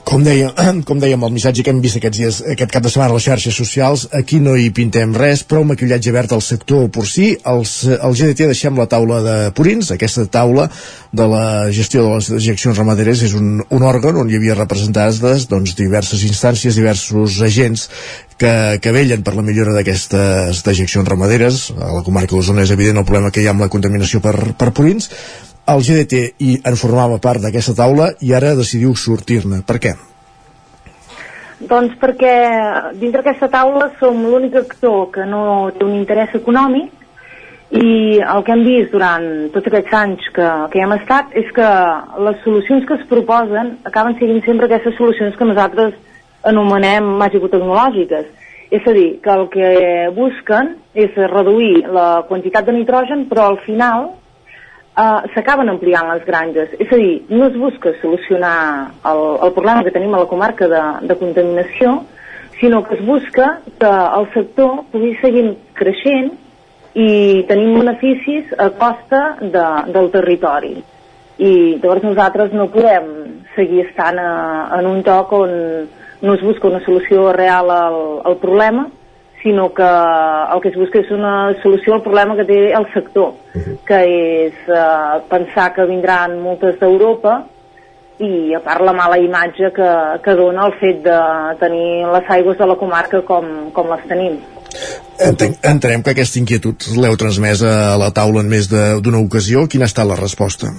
Com, deia, com dèiem el missatge que hem vist aquests dies, aquest cap de setmana a les xarxes socials, aquí no hi pintem res, prou maquillatge verd al sector porcí. Els, el GDT deixem la taula de Purins, aquesta taula de la gestió de les dejeccions ramaderes és un, un òrgan on hi havia representades doncs, diverses instàncies, diversos agents que, que vellen per la millora d'aquestes dejeccions ramaderes. A la comarca d'Osona és evident el problema que hi ha amb la contaminació per, per purins, el GDT i en formava part d'aquesta taula i ara decidiu sortir-ne. Per què? Doncs perquè dins d'aquesta taula som l'únic actor que no té un interès econòmic i el que hem vist durant tots aquests anys que, que hi hem estat és que les solucions que es proposen acaben siguin sempre aquestes solucions que nosaltres anomenem màgico-tecnològiques. És a dir, que el que busquen és reduir la quantitat de nitrogen, però al final uh, s'acaben ampliant les granges. És a dir, no es busca solucionar el, el problema que tenim a la comarca de, de contaminació, sinó que es busca que el sector pugui seguir creixent i tenim beneficis a costa de, del territori. I llavors nosaltres no podem seguir estant a, en un toc on no es busca una solució real al, al problema, sinó que el que es busca és una solució al problema que té el sector, que és eh, pensar que vindran moltes d'Europa i a part la mala imatge que, que dona el fet de tenir les aigües de la comarca com, com les tenim. Entenc, entenem que aquesta inquietud l'heu transmesa a la taula en més d'una ocasió. Quina ha estat la resposta?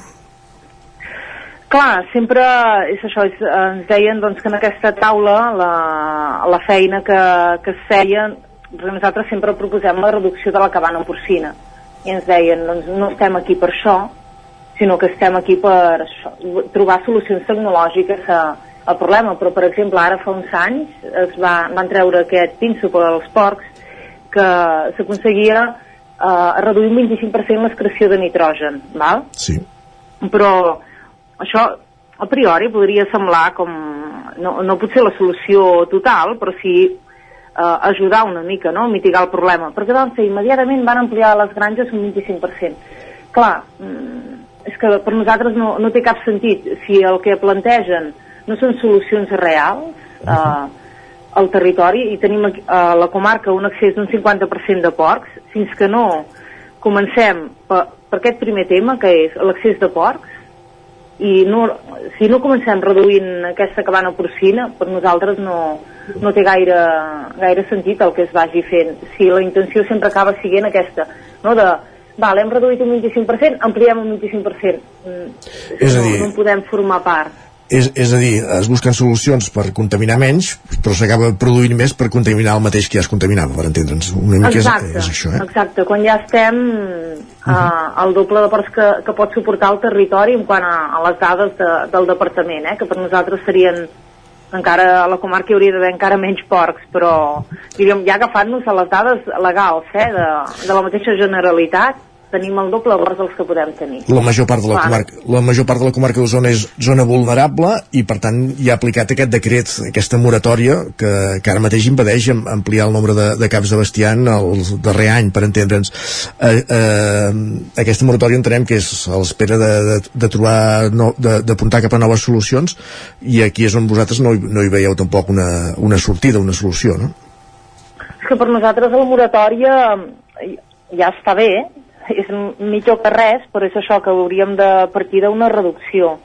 Clar, sempre és això, és, ens deien doncs, que en aquesta taula la, la feina que, que es feia nosaltres sempre proposem la reducció de la cabana porcina i ens deien, doncs no estem aquí per això sinó que estem aquí per això, trobar solucions tecnològiques a, al problema, però per exemple ara fa uns anys es va, van treure aquest pinso per als porcs que s'aconseguia eh, reduir un 25% l'excreció de nitrogen, val? Sí. Però això a priori podria semblar com no, no pot ser la solució total, però sí eh, ajudar una mica, no?, a mitigar el problema. Perquè van fer immediatament van ampliar les granges un 25%. Clar, mm, és que per nosaltres no, no té cap sentit. Si el que plantegen no són solucions reals eh, al territori i tenim aquí, a la comarca un accés d'un 50% de porcs, fins que no comencem per, per aquest primer tema, que és l'accés de porcs, i no, si no comencem reduint aquesta cabana porcina, per nosaltres no, no té gaire, gaire sentit el que es vagi fent. Si la intenció sempre acaba siguent aquesta, no? de val, hem reduït un 25%, ampliem un 25%. Mm, és a dir, no, no en podem formar part. És, és a dir, es busquen solucions per contaminar menys, però s'acaba produint més per contaminar el mateix que ja es contaminava, per entendre'ns. Una mica exacte, és, és això, eh? Exacte, quan ja estem uh, uh, el doble de ports que, que pot suportar el territori en quant a, a les dades de, del departament, eh, que per nosaltres serien encara a la comarca hi hauria d'haver encara menys porcs, però diríem, ja agafant-nos a les dades legals eh, de, de la mateixa Generalitat, tenim el doble de dels que podem tenir. La major part de la Clar. comarca, la major part de la comarca d'Osona és zona vulnerable i per tant hi ha aplicat aquest decret, aquesta moratòria que, que ara mateix impedeix am- ampliar el nombre de, de caps de bestiant el darrer any, per entendre'ns. Eh, eh, aquesta moratòria entenem que és a l'espera de, de, de trobar no, de- d'apuntar cap a noves solucions i aquí és on vosaltres no, no hi veieu tampoc una, una sortida, una solució, no? És que per nosaltres la moratòria eh, ja està bé, és millor que res, però és això que hauríem de partir d'una reducció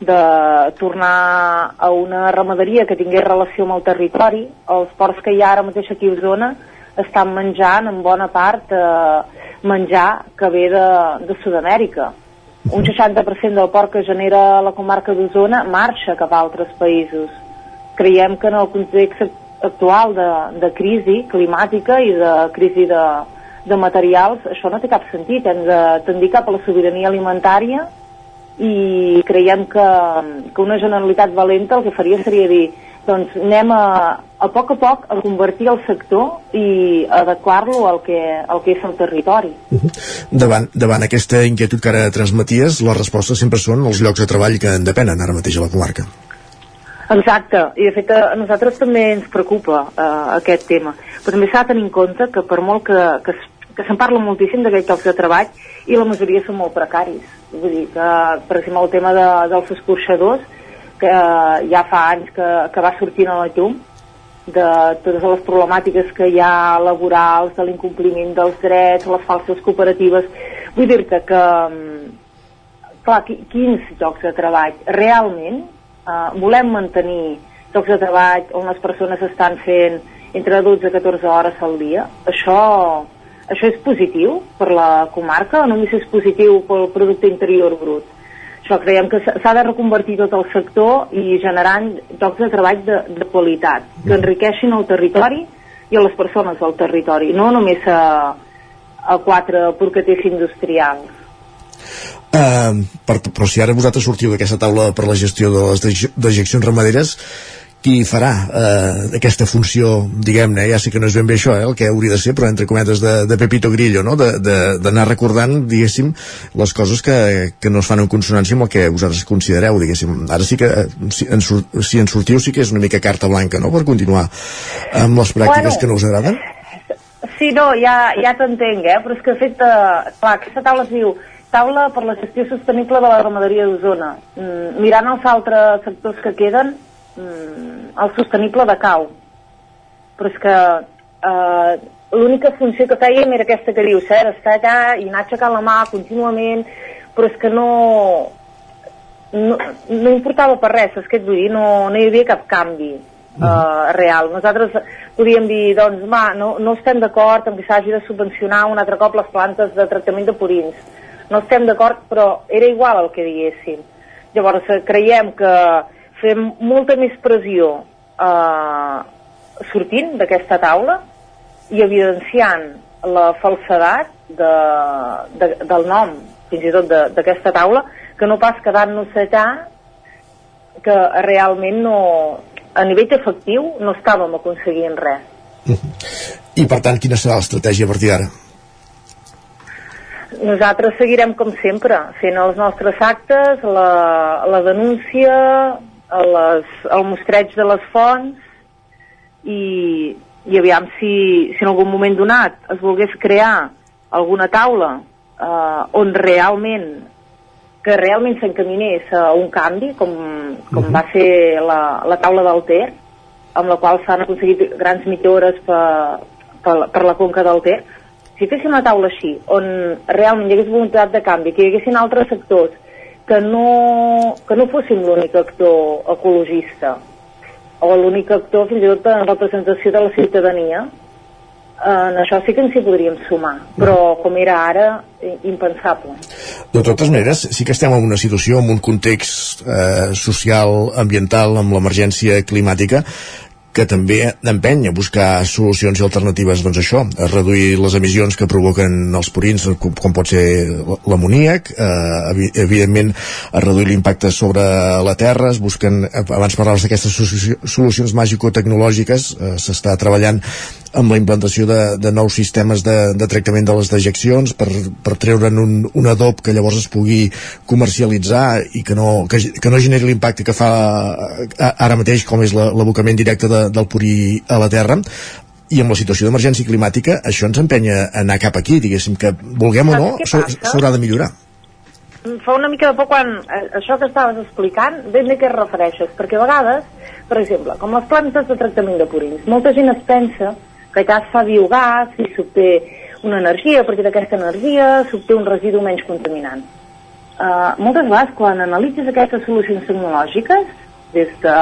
de tornar a una ramaderia que tingués relació amb el territori. Els ports que hi ha ara mateix aquí a Osona estan menjant en bona part eh, menjar que ve de, de Sud-amèrica. Un 60% del porc que genera la comarca d'Osona marxa cap a altres països. Creiem que en el context actual de, de crisi climàtica i de crisi de, de materials, això no té cap sentit. Hem de tendir cap a la sobirania alimentària i creiem que, que una generalitat valenta el que faria seria dir doncs anem a, a poc a poc a convertir el sector i adequar-lo al, que, al que és el territori. Davant, davant aquesta inquietud que ara transmeties, les respostes sempre són els llocs de treball que en depenen ara mateix a la comarca. Exacte, i de fet a nosaltres també ens preocupa eh, aquest tema, però també s'ha de tenir en compte que per molt que, que, que se'n parla moltíssim d'aquests llocs de treball i la majoria són molt precaris. Vull dir que, per exemple, el tema de, dels escorxadors que ja fa anys que, que va sortint a la llum de totes les problemàtiques que hi ha laborals, de l'incompliment dels drets, les falses cooperatives. Vull dir-te que, mm, clar, quins llocs de treball realment eh, volem mantenir llocs de treball on les persones estan fent entre 12 i 14 hores al dia. Això, això és positiu per la comarca només és positiu pel producte interior brut? Això creiem que s'ha de reconvertir tot el sector i generant llocs de treball de, de qualitat, que enriqueixin el territori i a les persones del territori, no només a, a quatre porcaters industrials. Uh, per, però si ara vosaltres sortiu d'aquesta taula per la gestió de les dejeccions ramaderes qui farà eh, aquesta funció, diguem-ne, ja sé que no és ben bé això, eh, el que hauria de ser, però entre cometes de, de Pepito Grillo, no? d'anar recordant, diguéssim, les coses que, que no es fan en consonància amb el que vosaltres considereu, diguéssim. Ara sí que, eh, si en, si en sortiu, sí que és una mica carta blanca, no?, per continuar amb les pràctiques bueno, que no us agraden. Sí, no, ja, ja t'entenc, eh? però és que, de fet, eh, clar, aquesta taula es diu taula per la gestió sostenible de la ramaderia d'Osona. Mm, mirant els altres sectors que queden, mm, el sostenible de cau. Però és que eh, l'única funció que fèiem era aquesta que dius, eh, estar allà i anar aixecant la mà contínuament, però és que no, no, no importava per res, és que et vull dir, no, no hi havia cap canvi uh, real. Nosaltres podíem dir, doncs, va, no, no estem d'acord amb que s'hagi de subvencionar un altre cop les plantes de tractament de purins. No estem d'acord, però era igual el que diguéssim. Llavors, eh, creiem que fem molta més pressió eh, sortint d'aquesta taula i evidenciant la falsedat de, de, del nom, fins i tot d'aquesta taula, que no pas quedant-nos allà que realment no, a nivell efectiu no estàvem aconseguint res. I per tant, quina serà l'estratègia a partir d'ara? Nosaltres seguirem com sempre, fent els nostres actes, la, la denúncia, les, al mostreig de les fonts i, i aviam si, si en algun moment donat es volgués crear alguna taula eh, on realment que realment s'encaminés a un canvi com, com uh -huh. va ser la, la taula del Ter amb la qual s'han aconseguit grans millores per, per, per la conca del Ter si féssim una taula així on realment hi hagués voluntat de canvi que hi haguessin altres sectors que no, que no fóssim l'únic actor ecologista o l'únic actor fins i tot en representació de la ciutadania en això sí que ens hi podríem sumar però com era ara impensable. De totes maneres sí que estem en una situació en un context eh, social, ambiental amb l'emergència climàtica que també empeny a buscar solucions i alternatives. Doncs això, a reduir les emissions que provoquen els purins com, com pot ser l'amoníac eh, evidentment a reduir l'impacte sobre la terra es busquen, abans parlaves d'aquestes solucions màgico-tecnològiques eh, s'està treballant amb la implantació de, de nous sistemes de, de tractament de les dejeccions per, per treure'n un, un adob que llavors es pugui comercialitzar i que no, que, que no generi l'impacte que fa ara mateix com és l'abocament directe de, del purí a la terra. I amb la situació d'emergència climàtica això ens empenya a anar cap aquí, diguéssim que vulguem o no s'haurà de millorar. Fa una mica de por quan eh, això que estaves explicant, ben bé què es refereixes, perquè a vegades, per exemple, com les plantes de tractament de purins, molta gent es pensa que allà es fa biogàs i s'obté una energia, a partir d'aquesta energia s'obté un residu menys contaminant. Uh, moltes vegades, quan analitzes aquestes solucions tecnològiques, des, de,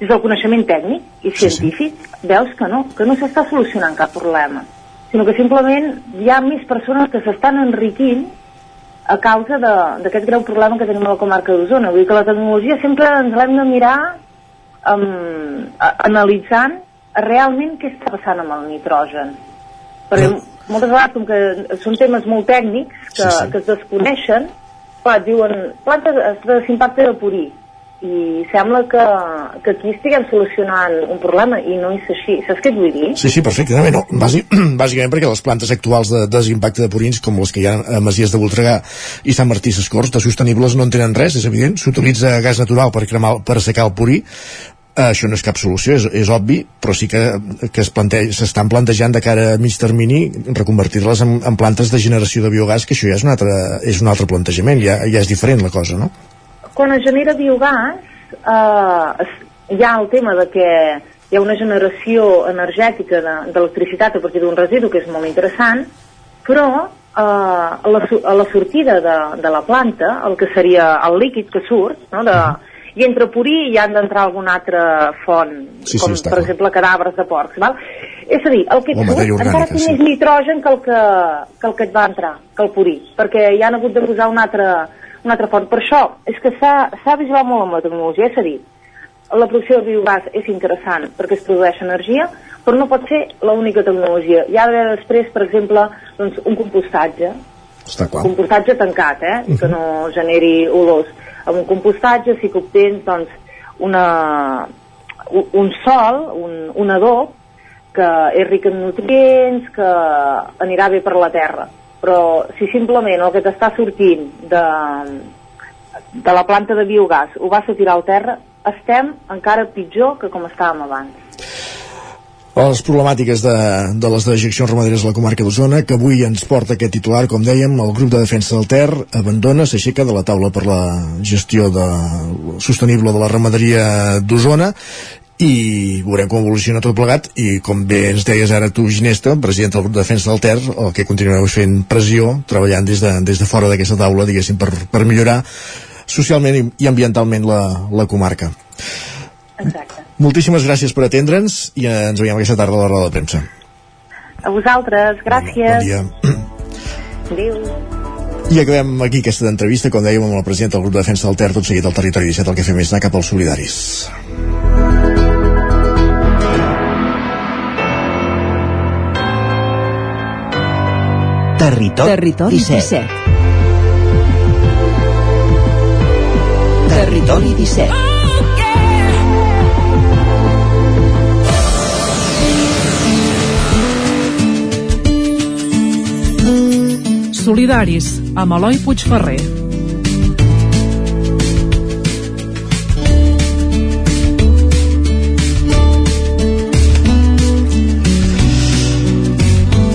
des del coneixement tècnic i científic, sí, sí. veus que no, que no s'està solucionant cap problema, sinó que simplement hi ha més persones que s'estan enriquint a causa d'aquest greu problema que tenim a la comarca d'Osona. Vull dir que la tecnologia sempre ens l'hem de mirar um, a, analitzant realment què està passant amb el nitrogen. Perquè no. moltes vegades, com que són temes molt tècnics que, sí, sí. que es desconeixen, clar, diuen plantes d'impacte de purí i sembla que, que aquí estiguem solucionant un problema i no és així. Saps què et vull dir? Sí, sí, perfectament. No, bàsic, bàsicament perquè les plantes actuals de desimpacte de purins, com les que hi ha a Masies de Voltregà i Sant Martí Sescors, de sostenibles no en tenen res, és evident. S'utilitza gas natural per, cremar, per assecar el purí, això no és cap solució, és, és obvi, però sí que, que s'estan plantejant de cara a mig termini reconvertir-les en, en plantes de generació de biogàs, que això ja és un altre, és un altre plantejament, ja, ja és diferent la cosa, no? Quan es genera biogàs, eh, hi ha el tema de que hi ha una generació energètica de- d'electricitat a partir d'un residu que és molt interessant, però eh, a, la, a la sortida de, de la planta, el que seria el líquid que surt, no, de, i entre purí hi han d'entrar alguna altra font, Sí, sí, com està per clar. exemple cadàvers de porcs. Val? És a dir, el que surt encara té sí. més nitrogen que el que, que el que et va entrar, que el purí, perquè hi han hagut de posar una altra, una altra font. Per això és que s'ha vigilat molt amb la tecnologia, és a dir, la producció de biogàs és interessant perquè es produeix energia, però no pot ser l'única tecnologia. Hi ha d'haver després, per exemple, doncs, un compostatge, Està clar. compostatge tancat, eh? Mhm. que no generi olors. Amb un compostatge sí que obtens doncs, una, un, sol, un, un adob, que és ric en nutrients, que anirà bé per la terra. Però si simplement el que t'està sortint de, de la planta de biogàs ho vas a tirar al terra, estem encara pitjor que com estàvem abans. Les problemàtiques de, de les dejeccions ramaderes a la comarca d'Osona, que avui ens porta aquest titular, com dèiem, el grup de defensa del Ter abandona, s'aixeca de la taula per la gestió de, sostenible de la ramaderia d'Osona i veurem com evoluciona tot plegat i com bé ens deies ara tu Ginesta, president del grup de defensa del Ter el que continueu fent pressió treballant des de, des de fora d'aquesta taula diguéssim per, per millorar socialment i ambientalment la, la comarca Exacte. Moltíssimes gràcies per atendre'ns i ens veiem aquesta tarda a la roda de premsa. A vosaltres, gràcies. Bon dia. Adéu. I acabem aquí aquesta entrevista, com dèiem, amb el president del grup de defensa del Ter, tot seguit al territori 17, el que fem és anar cap als solidaris. Territori, Territori 17. 17. Territori 17. Solidaris, amb Eloi Puigferrer.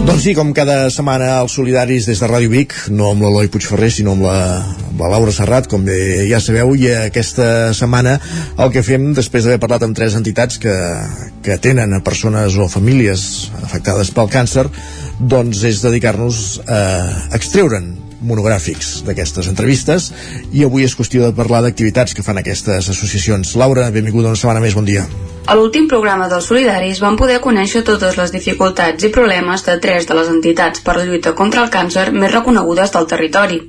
Doncs sí, com cada setmana els solidaris des de Ràdio Vic, no amb l'Eloi Puigferrer, sinó amb la, amb la Laura Serrat, com bé ja sabeu, i aquesta setmana el que fem, després d'haver parlat amb tres entitats que, que tenen a persones o famílies afectades pel càncer, doncs és dedicar-nos a extreure'n monogràfics d'aquestes entrevistes i avui és qüestió de parlar d'activitats que fan aquestes associacions. Laura, benvinguda una setmana més, bon dia. A l'últim programa dels Solidaris vam poder conèixer totes les dificultats i problemes de tres de les entitats per la lluita contra el càncer més reconegudes del territori.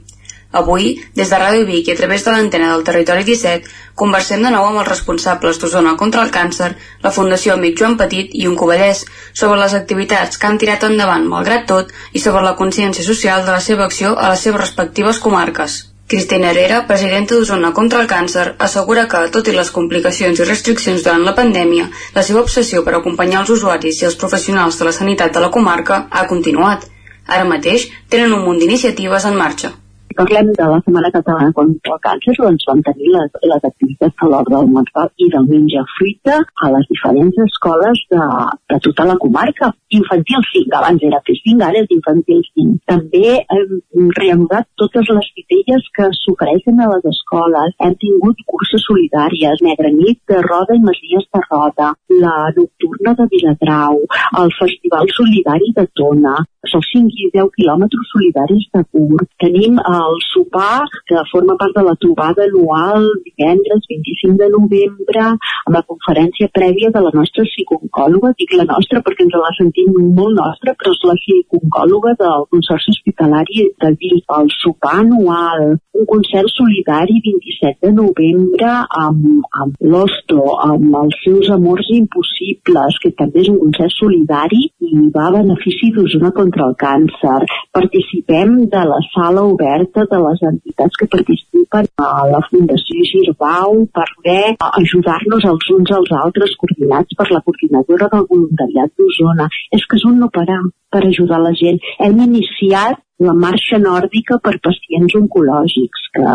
Avui, des de Ràdio Vic i a través de l'antena del Territori 17, conversem de nou amb els responsables d'Osona contra el càncer, la Fundació Amic Joan Petit i un Covellès, sobre les activitats que han tirat endavant malgrat tot i sobre la consciència social de la seva acció a les seves respectives comarques. Cristina Herrera, presidenta d'Osona contra el càncer, assegura que, tot i les complicacions i restriccions durant la pandèmia, la seva obsessió per acompanyar els usuaris i els professionals de la sanitat de la comarca ha continuat. Ara mateix tenen un munt d'iniciatives en marxa. Si parlem de la Setmana Catalana contra el Càncer, doncs vam tenir les, les activitats a l'hora del menjar i del menjar fruita a les diferents escoles de, de tota la comarca. Infantil 5, abans era P5, ara és infantil 5. També hem reanudat totes les titelles que s'ofereixen a les escoles. Hem tingut curses solidàries, Negra Nit de Roda i Masies de Roda, la Nocturna de Viladrau, el Festival Solidari de Tona, els 5 i 10 quilòmetres solidaris de curt. Tenim el sopar, que forma part de la trobada anual divendres 25 de novembre, amb la conferència prèvia de la nostra psiconcòloga, dic la nostra perquè ens la sentim molt nostra, però és la psiconcòloga del Consorci Hospitalari de Vic, el sopar anual, un concert solidari 27 de novembre amb, amb l'Osto, amb els seus amors impossibles, que també és un concert solidari i va a benefici d'Osona contra el càncer. Participem de la sala oberta de les entitats que participen a la Fundació Girbau per poder ajudar-nos els uns als altres coordinats per la coordinadora del voluntariat d'Osona. És que és un no parar per ajudar la gent. Hem iniciat la marxa nòrdica per pacients oncològics, que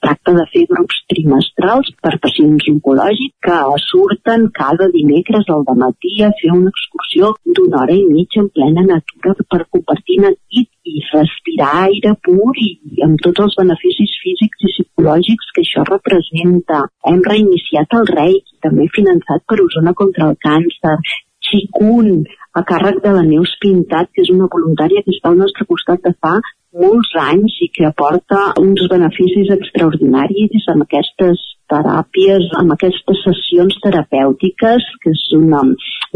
tracta de fer grups trimestrals per pacients oncològics que surten cada dimecres al matí a fer una excursió d'una hora i mitja en plena natura per compartir nit i respirar aire pur i amb tots els beneficis físics i psicològics que això representa. Hem reiniciat el REI, també finançat per Osona contra el càncer. Xicun, a càrrec de la Neus Pintat, que és una voluntària que està al nostre costat de fa molts anys i que aporta uns beneficis extraordinaris amb aquestes teràpies, amb aquestes sessions terapèutiques, que és una,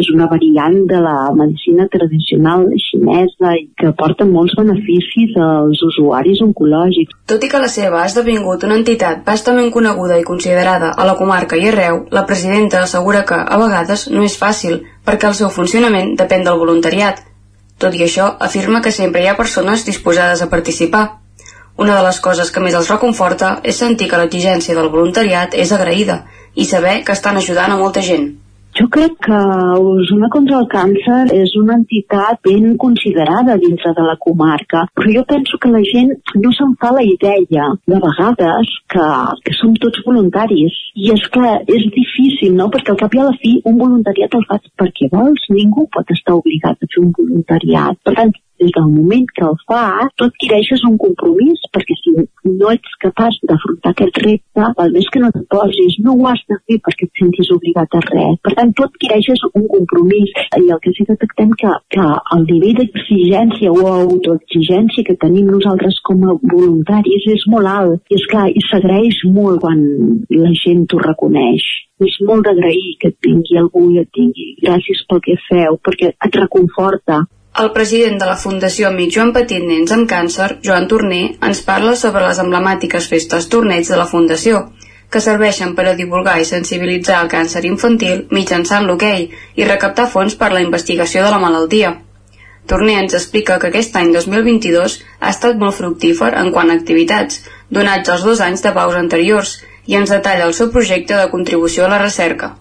és una variant de la medicina tradicional xinesa i que aporta molts beneficis als usuaris oncològics. Tot i que la seva ha esdevingut una entitat bastament coneguda i considerada a la comarca i arreu, la presidenta assegura que, a vegades, no és fàcil, perquè el seu funcionament depèn del voluntariat, tot i això, afirma que sempre hi ha persones disposades a participar. Una de les coses que més els reconforta és sentir que l'exigència del voluntariat és agraïda i saber que estan ajudant a molta gent. Jo crec que Osona contra el càncer és una entitat ben considerada dintre de la comarca, però jo penso que la gent no se'n fa la idea de vegades que, que som tots voluntaris. I és clar, és difícil, no? Perquè al cap i a la fi un voluntariat el fas perquè vols. Ningú pot estar obligat a fer un voluntariat. Per tant, des del moment que el fas, tu adquireixes un compromís, perquè si no ets capaç d'afrontar aquest repte, el més que no et posis, no ho has de fer perquè et sentis obligat a res. Per tant, tu adquireixes un compromís i el que sí que detectem que, que el nivell d'exigència o autoexigència que tenim nosaltres com a voluntaris és molt alt. I és clar, i s'agraeix molt quan la gent t'ho reconeix és molt d'agrair que et tingui algú i et tingui gràcies pel que feu, perquè et reconforta. El president de la Fundació Amic Joan Petit Nens amb Càncer, Joan Torner, ens parla sobre les emblemàtiques festes torneig de la Fundació, que serveixen per a divulgar i sensibilitzar el càncer infantil mitjançant l'hoquei i recaptar fons per la investigació de la malaltia. Torner ens explica que aquest any 2022 ha estat molt fructífer en quant a activitats, donats els dos anys de paus anteriors, i ens detalla el seu projecte de contribució a la recerca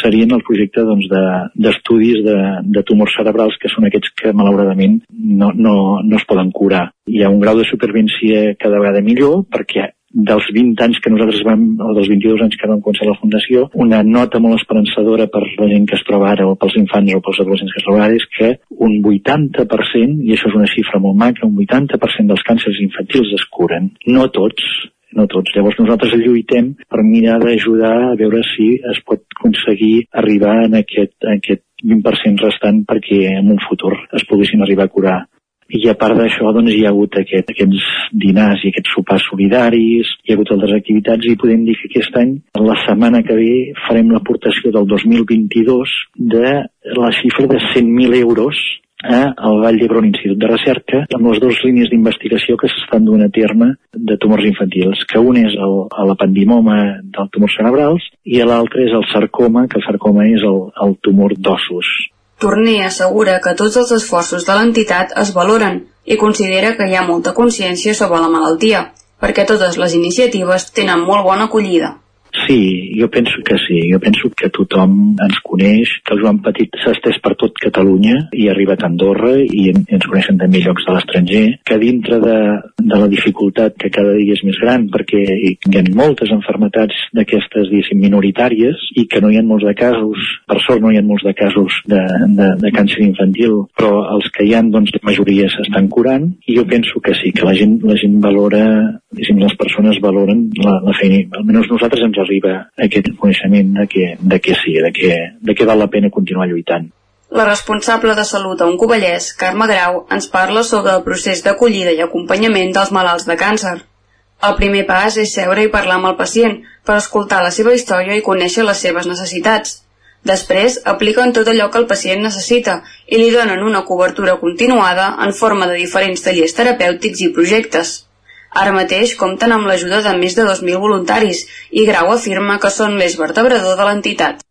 serien el projecte d'estudis doncs, de, de, de tumors cerebrals, que són aquests que malauradament no, no, no es poden curar. Hi ha un grau de supervivència cada vegada millor perquè dels 20 anys que nosaltres vam, o dels 22 anys que vam començar la Fundació, una nota molt esperançadora per la gent que es troba ara, o pels infants o pels adolescents que es troba ara, és que un 80%, i això és una xifra molt macra, un 80% dels càncers infantils es curen. No tots, no tots. Llavors nosaltres lluitem per mirar d'ajudar a veure si es pot aconseguir arribar en aquest, en aquest 20% restant perquè en un futur es poguessin arribar a curar. I a part d'això, doncs, hi ha hagut aquest, aquests dinars i aquests sopars solidaris, hi ha hagut altres activitats i podem dir que aquest any, la setmana que ve, farem l'aportació del 2022 de la xifra de 100.000 euros eh, al Vall d'Hebron Institut de Recerca amb les dues línies d'investigació que s'estan duent a terme de tumors infantils, que un és el, l'apandimoma del tumors cerebrals i l'altre és el sarcoma, que el sarcoma és el, el tumor d'ossos. Torner assegura que tots els esforços de l'entitat es valoren i considera que hi ha molta consciència sobre la malaltia, perquè totes les iniciatives tenen molt bona acollida. Sí, jo penso que sí. Jo penso que tothom ens coneix, que el Joan Petit s'ha estès per tot Catalunya i ha arribat a Andorra i ens coneixen també llocs de l'estranger, que dintre de, de la dificultat que cada dia és més gran perquè hi ha moltes enfermetats d'aquestes, diguéssim, minoritàries i que no hi ha molts de casos, per sort no hi ha molts de casos de, de, de càncer infantil, però els que hi ha, doncs, la majoria s'estan curant i jo penso que sí, que la gent, la gent valora, diguéssim, les persones valoren la, la feina. Almenys nosaltres ens arriba aquest coneixement de que, de que sí, de que, de que val la pena continuar lluitant. La responsable de salut a un Covellès, Carme Grau, ens parla sobre el procés d'acollida i acompanyament dels malalts de càncer. El primer pas és seure i parlar amb el pacient per escoltar la seva història i conèixer les seves necessitats. Després, apliquen tot allò que el pacient necessita i li donen una cobertura continuada en forma de diferents tallers terapèutics i projectes. Ara mateix compten amb l'ajuda de més de 2.000 voluntaris i Grau afirma que són l'eix vertebrador de l'entitat.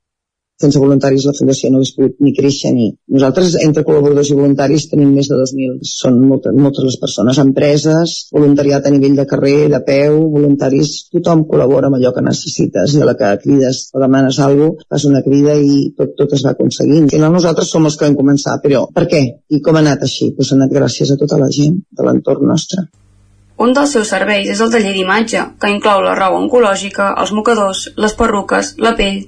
Sense voluntaris la Fundació no hauria pogut ni créixer ni... Nosaltres, entre col·laboradors i voluntaris, tenim més de 2.000. Són moltes, moltes les persones, empreses, voluntariat a nivell de carrer, de peu, voluntaris, tothom col·labora amb allò que necessites i a la que crides o demanes alguna cosa, fas una crida i tot, tot es va aconseguint. Al final nosaltres som els que vam començar, però per què? I com ha anat així? Pues ha anat gràcies a tota la gent de l'entorn nostre. Un dels seus serveis és el taller d'imatge, que inclou la roba oncològica, els mocadors, les perruques, la pell...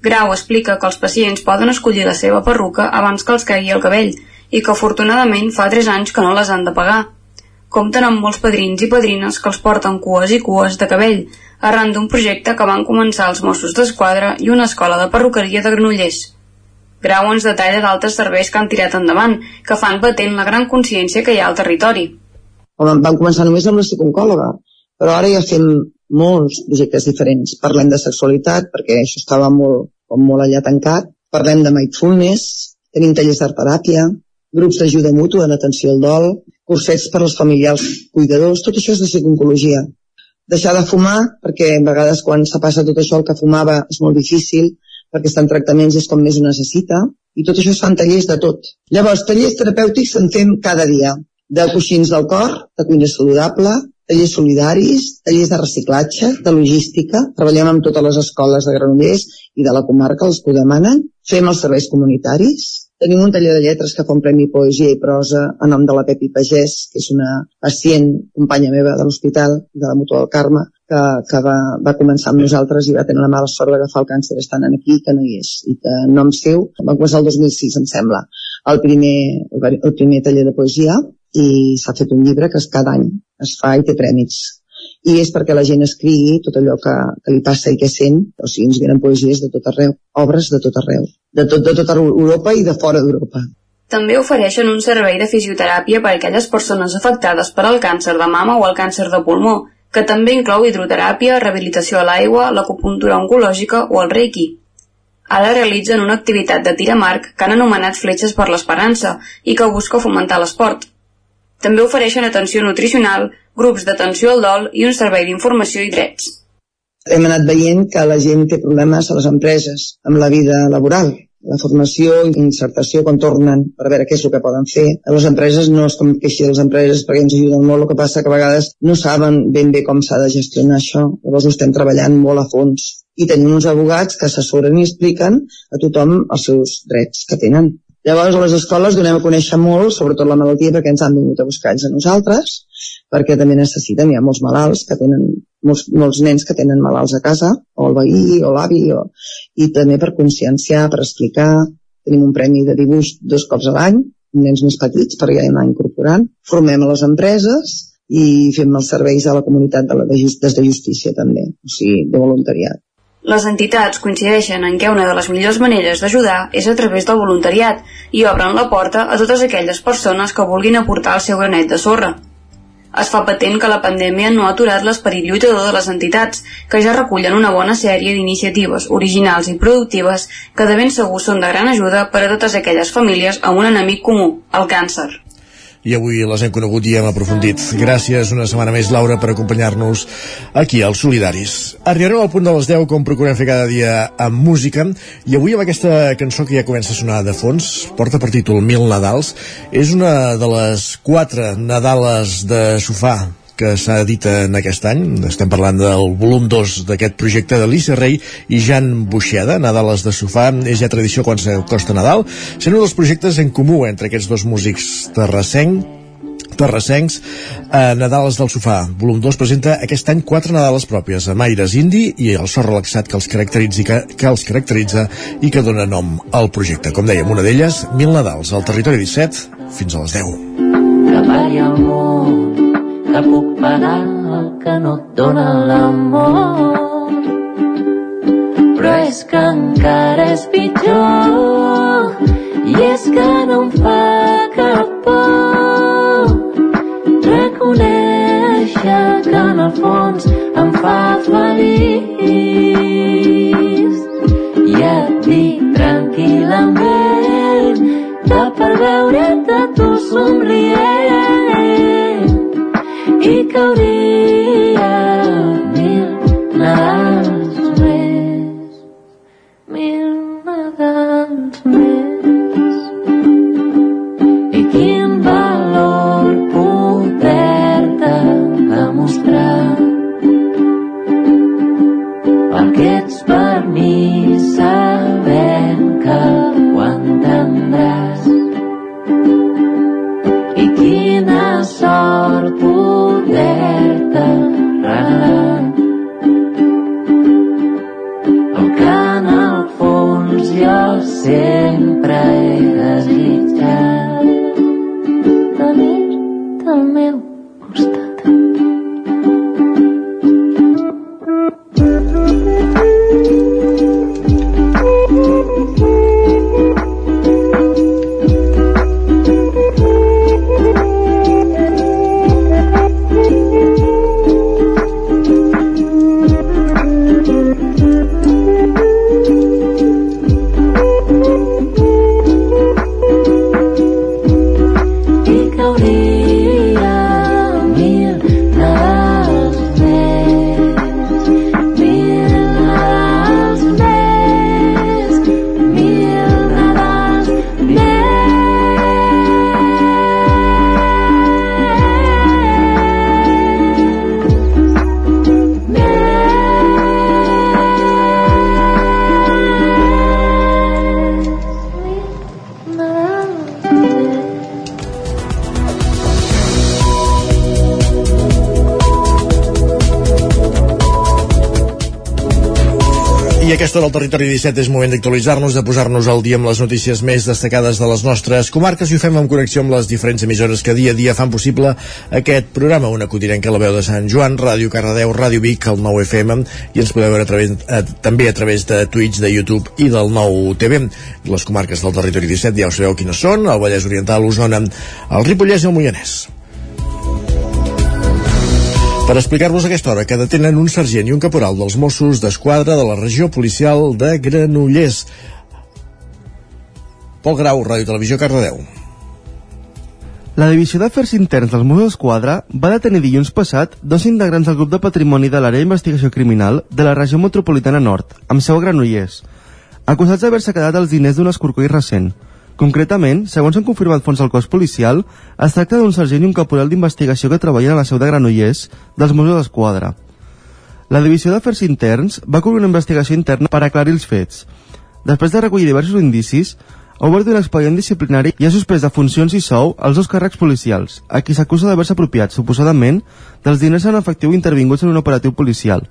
Grau explica que els pacients poden escollir la seva perruca abans que els caigui el cabell i que afortunadament fa 3 anys que no les han de pagar. Compten amb molts padrins i padrines que els porten cues i cues de cabell, arran d'un projecte que van començar els Mossos d'Esquadra i una escola de perruqueria de Granollers. Grau ens detalla d'altres serveis que han tirat endavant, que fan patent la gran consciència que hi ha al territori. Home, vam començar només amb la psicòloga, però ara ja fem molts projectes diferents. Parlem de sexualitat, perquè això estava molt, com molt allà tancat. Parlem de mindfulness, tenim tallers d'art teràpia, grups d'ajuda mútua en atenció al dol, cursets per als familiars cuidadors, tot això és de psicologia. Deixar de fumar, perquè a vegades quan se passa tot això el que fumava és molt difícil, perquè estan tractaments és com més ho necessita, i tot això es fan tallers de tot. Llavors, tallers terapèutics en fem cada dia, de coixins del cor, de cuina saludable, tallers solidaris, tallers de reciclatge, de logística, treballem amb totes les escoles de Granollers i de la comarca, els que ho demanen, fem els serveis comunitaris, tenim un taller de lletres que fa un premi poesia i prosa a nom de la Pepi Pagès, que és una pacient, companya meva de l'hospital, de la Mutua del Carme, que, que va, va començar amb nosaltres i va tenir la mala sort d'agafar el càncer estant aquí, que no hi és, i que nom seu va començar el 2006, em sembla, el primer, el primer taller de poesia, i s'ha fet un llibre que cada any es fa i té prèmits i és perquè la gent escrigui tot allò que, que li passa i que sent, o sigui, ens venen poesies de tot arreu, obres de tot arreu, de tot, de tota Europa i de fora d'Europa. També ofereixen un servei de fisioteràpia per a aquelles persones afectades per al càncer de mama o el càncer de pulmó, que també inclou hidroteràpia, rehabilitació a l'aigua, l'acupuntura oncològica o el reiki. Ara realitzen una activitat de tir a marc que han anomenat Fletxes per l'Esperança i que busca fomentar l'esport. També ofereixen atenció nutricional, grups d'atenció al dol i un servei d'informació i drets. Hem anat veient que la gent té problemes a les empreses amb la vida laboral, la formació i insertació quan tornen per veure què és el que poden fer. A les empreses no es com les empreses perquè ens ajuden molt, el que passa que a vegades no saben ben bé com s'ha de gestionar això. Llavors ho estem treballant molt a fons. I tenim uns abogats que assessoren i expliquen a tothom els seus drets que tenen. Llavors, a les escoles donem a conèixer molt, sobretot la malaltia, perquè ens han vingut a buscar ells a nosaltres, perquè també necessiten, hi ha molts malalts que tenen, molts, molts nens que tenen malalts a casa, o el veí, o l'avi, o... i també per conscienciar, per explicar, tenim un premi de dibuix dos cops a l'any, nens més petits, per ja anar incorporant, formem a les empreses, i fem els serveis a la comunitat de la, de, just, de justícia també, o sigui, de voluntariat. Les entitats coincideixen en que una de les millors maneres d'ajudar és a través del voluntariat i obren la porta a totes aquelles persones que vulguin aportar el seu granet de sorra. Es fa patent que la pandèmia no ha aturat l'esperit lluitador de les entitats, que ja recullen una bona sèrie d'iniciatives originals i productives que de ben segur són de gran ajuda per a totes aquelles famílies amb un enemic comú, el càncer i avui les hem conegut i hem aprofundit. Gràcies una setmana més, Laura, per acompanyar-nos aquí als Solidaris. Arribarem al punt de les 10, com procurem fer cada dia amb música, i avui amb aquesta cançó que ja comença a sonar de fons, porta per títol Mil Nadals, és una de les quatre Nadales de sofà que s'ha dit en aquest any. Estem parlant del volum 2 d'aquest projecte de Lisa Rey i Jan Buixeda. Nadales de sofà és ja tradició quan s'acosta Nadal. Sent un dels projectes en comú entre aquests dos músics terrassenc, terrassencs, eh, Nadales del sofà. Volum 2 presenta aquest any quatre Nadales pròpies, amb aires indi i el so relaxat que els caracteritza, que, que els caracteritza i que dona nom al projecte. Com dèiem, una d'elles, Mil Nadals, al territori 17, fins a les 10. Que amor que puc pagar el que no et dona l'amor. Però és que encara és pitjor i és que no em fa cap por reconèixer que en el fons em fa feliç i et dic tranquil·lament que per veure't a tu somrient i cauria mil Nadals més, mil Nadals més. I quin valor poder-te demostrar el que ets per mi sabent que ho entendràs. I quina sort poder-te regalar. El que en el fons jo sempre he desitjat. Aquesta hora al Territori 17 és moment d'actualitzar-nos, de posar-nos al dia amb les notícies més destacades de les nostres comarques i ho fem en connexió amb les diferents emissores que dia a dia fan possible aquest programa. Una que la veu de Sant Joan, Ràdio Cardedeu, Ràdio Vic, el 9 FM i ens podeu veure a través, eh, també a través de Twitch, de YouTube i del nou TV. Les comarques del Territori 17 ja ho sabeu quines són, el Vallès Oriental, Osona, el Ripollès i el Moianès per explicar-vos aquesta hora que detenen un sergent i un caporal dels Mossos d'Esquadra de la regió policial de Granollers. Pol Grau, Ràdio Televisió, Cardedeu. La Divisió d'Afers Interns dels Mossos d'Esquadra va detenir dilluns passat dos integrants del grup de patrimoni de l'àrea d'investigació criminal de la regió metropolitana nord, amb seu a Granollers, acusats d'haver-se quedat els diners d'un escorcoll recent. Concretament, segons han confirmat fons del cos policial, es tracta d'un sergent i un caporal d'investigació que treballen a la seu de Granollers dels Mossos d'Esquadra. La Divisió d'Afers Interns va cobrir una investigació interna per aclarir els fets. Després de recollir diversos indicis, ha obert un expedient disciplinari i ha suspès de funcions i sou els dos càrrecs policials, a qui s'acusa d'haver-se apropiat, suposadament, dels diners en efectiu intervinguts en un operatiu policial,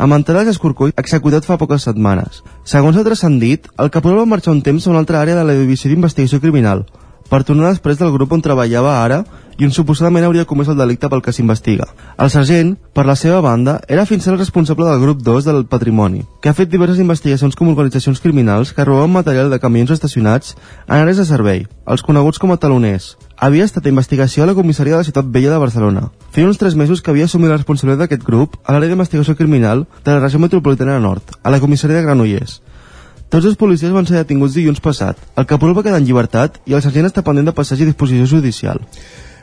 amb entrades d'escorcoll executat fa poques setmanes. Segons ha transcendit, el caporal va marxar un temps a una altra àrea de la Divisió d'Investigació Criminal, per tornar després del grup on treballava ara i on suposadament hauria comès el delicte pel que s'investiga. El sergent, per la seva banda, era fins el responsable del grup 2 del patrimoni, que ha fet diverses investigacions com organitzacions criminals que robaven material de camions estacionats en àrees de servei, els coneguts com a taloners. Havia estat a investigació a la comissaria de la ciutat vella de Barcelona. Feia uns tres mesos que havia assumit la responsabilitat d'aquest grup a l'àrea d'investigació criminal de la regió metropolitana nord, a la comissaria de Granollers. Tots els policies van ser detinguts dilluns passat. El caporal va quedar en llibertat i el sergent està pendent de passatge i disposició judicial.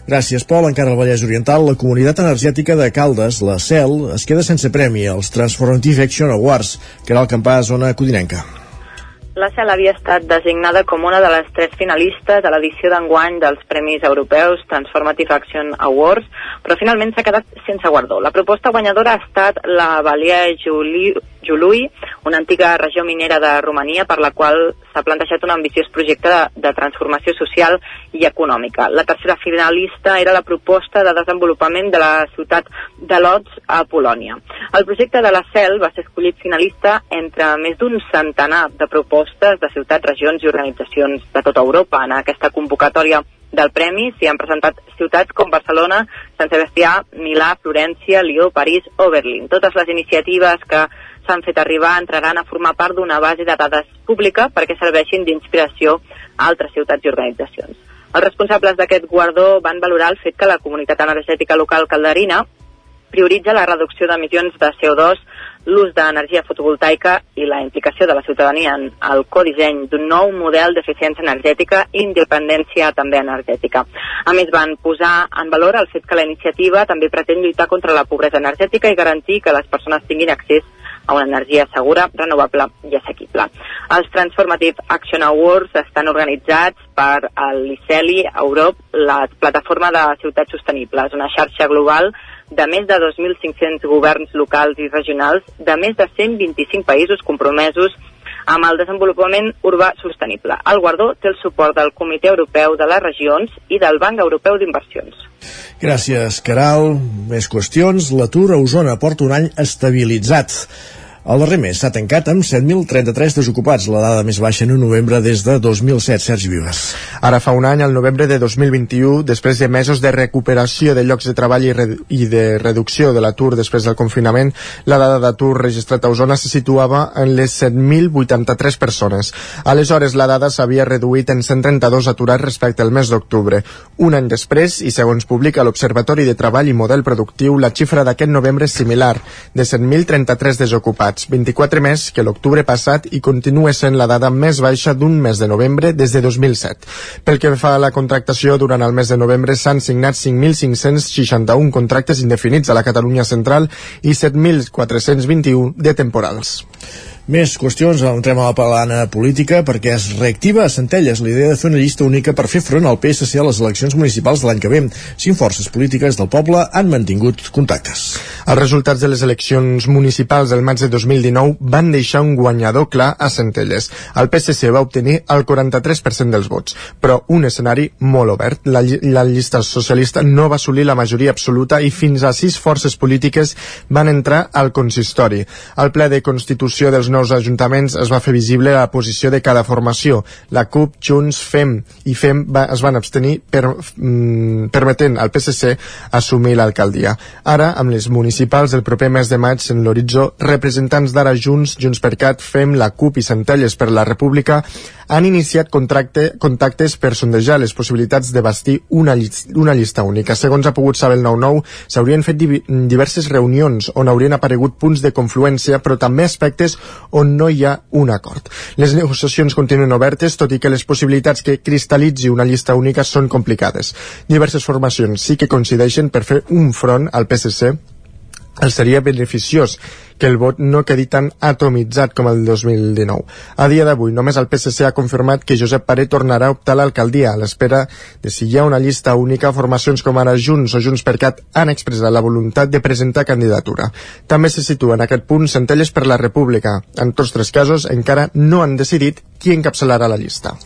Gràcies, Pol. Encara al Vallès Oriental, la comunitat energètica de Caldes, la CEL, es queda sense premi als Transformative Action Awards, que era el campà zona codinenca. La CEL havia estat designada com una de les tres finalistes a l'edició d'enguany dels Premis Europeus Transformative Action Awards, però finalment s'ha quedat sense guardó. La proposta guanyadora ha estat la Valia Jului, una antiga regió minera de Romania per la qual s'ha plantejat un ambiciós projecte de, de transformació social i econòmica. La tercera finalista era la proposta de desenvolupament de la ciutat de Lodz a Polònia. El projecte de la CEL va ser escollit finalista entre més d'un centenar de propostes de ciutats, regions i organitzacions de tota Europa. En aquesta convocatòria del premi s'hi han presentat ciutats com Barcelona, Sant Sebastià, Milà, Florència, Lió, París o Berlín. Totes les iniciatives que s'han fet arribar entraran a formar part d'una base de dades pública perquè serveixin d'inspiració a altres ciutats i organitzacions. Els responsables d'aquest guardó van valorar el fet que la comunitat energètica local calderina prioritza la reducció d'emissions de CO2, l'ús d'energia fotovoltaica i la implicació de la ciutadania en el codisseny d'un nou model d'eficiència energètica i independència també energètica. A més, van posar en valor el fet que la iniciativa també pretén lluitar contra la pobresa energètica i garantir que les persones tinguin accés a una energia segura, renovable i assequible. Els Transformative Action Awards estan organitzats per l'ICELI Europe, la plataforma de ciutats sostenibles, una xarxa global de més de 2.500 governs locals i regionals de més de 125 països compromesos amb el desenvolupament urbà sostenible. El guardó té el suport del Comitè Europeu de les Regions i del Banc Europeu d'Inversions. Gràcies, Caral. Més qüestions. L'atur a Osona porta un any estabilitzat. El darrer mes s'ha tancat amb 7.033 desocupats, la dada més baixa en un novembre des de 2007. Sergi Vives. Ara fa un any, al novembre de 2021, després de mesos de recuperació de llocs de treball i, i de reducció de l'atur després del confinament, la dada d'atur registrat a Osona se situava en les 7.083 persones. Aleshores, la dada s'havia reduït en 132 aturats respecte al mes d'octubre. Un any després, i segons publica l'Observatori de Treball i Model Productiu, la xifra d'aquest novembre és similar, de 7.033 desocupats desocupats, 24 més que l'octubre passat i continua sent la dada més baixa d'un mes de novembre des de 2007. Pel que fa a la contractació, durant el mes de novembre s'han signat 5.561 contractes indefinits a la Catalunya central i 7.421 de temporals. Més qüestions, entrem a la palana política perquè es reactiva a Centelles la idea de fer una llista única per fer front al PSC a les eleccions municipals de l'any que ve. Cinc forces polítiques del poble han mantingut contactes. Els resultats de les eleccions municipals del maig de 2019 van deixar un guanyador clar a Centelles. El PSC va obtenir el 43% dels vots, però un escenari molt obert. La, la llista socialista no va assolir la majoria absoluta i fins a sis forces polítiques van entrar al consistori. El ple de constitució dels nous ajuntaments es va fer visible la posició de cada formació. La CUP, Junts, FEM i FEM va, es van abstenir per, mm, permetent al PSC assumir l'alcaldia. Ara, amb les municipals del proper mes de maig en l'horitzó, representants d'ara Junts, Junts per Cat, FEM, la CUP i Centelles per la República han iniciat contracte, contactes per sondejar les possibilitats de bastir una, llista, una llista única. Segons ha pogut saber el 9-9, s'haurien fet diverses reunions on haurien aparegut punts de confluència, però també aspectes on no hi ha un acord. Les negociacions continuen obertes, tot i que les possibilitats que cristal·litzi una llista única són complicades. Diverses formacions sí que coincideixen per fer un front al PSC els seria beneficiós que el vot no quedi tan atomitzat com el 2019. A dia d'avui, només el PSC ha confirmat que Josep Paré tornarà a optar a l'alcaldia a l'espera de si hi ha una llista única. Formacions com ara Junts o Junts per Cat han expressat la voluntat de presentar candidatura. També se situa en aquest punt Centelles per la República. En tots tres casos encara no han decidit qui encapçalarà la llista.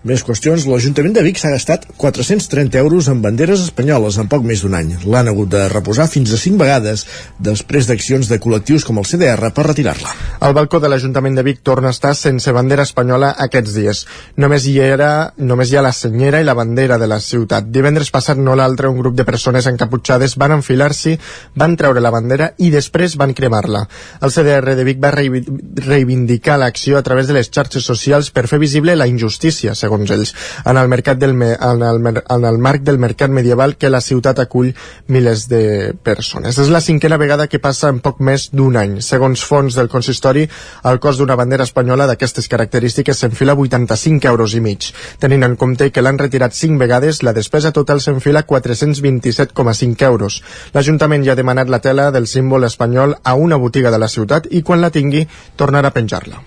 Més qüestions. L'Ajuntament de Vic s'ha gastat 430 euros en banderes espanyoles en poc més d'un any. L'han hagut de reposar fins a 5 vegades després d'accions de col·lectius com el CDR per retirar-la. El balcó de l'Ajuntament de Vic torna a estar sense bandera espanyola aquests dies. Només hi, era, només hi ha la senyera i la bandera de la ciutat. Divendres passat no l'altre, un grup de persones encaputxades van enfilar-s'hi, van treure la bandera i després van cremar-la. El CDR de Vic va reivindicar l'acció a través de les xarxes socials per fer visible la injustícia, ells, en el, mercat del en, el, en el marc del mercat medieval que la ciutat acull milers de persones. És la cinquena vegada que passa en poc més d'un any. Segons fons del consistori, el cost d'una bandera espanyola d'aquestes característiques s'enfila 85 euros i mig. Tenint en compte que l'han retirat 5 vegades, la despesa total s'enfila 427,5 euros. L'Ajuntament ja ha demanat la tela del símbol espanyol a una botiga de la ciutat i quan la tingui tornarà a penjar-la.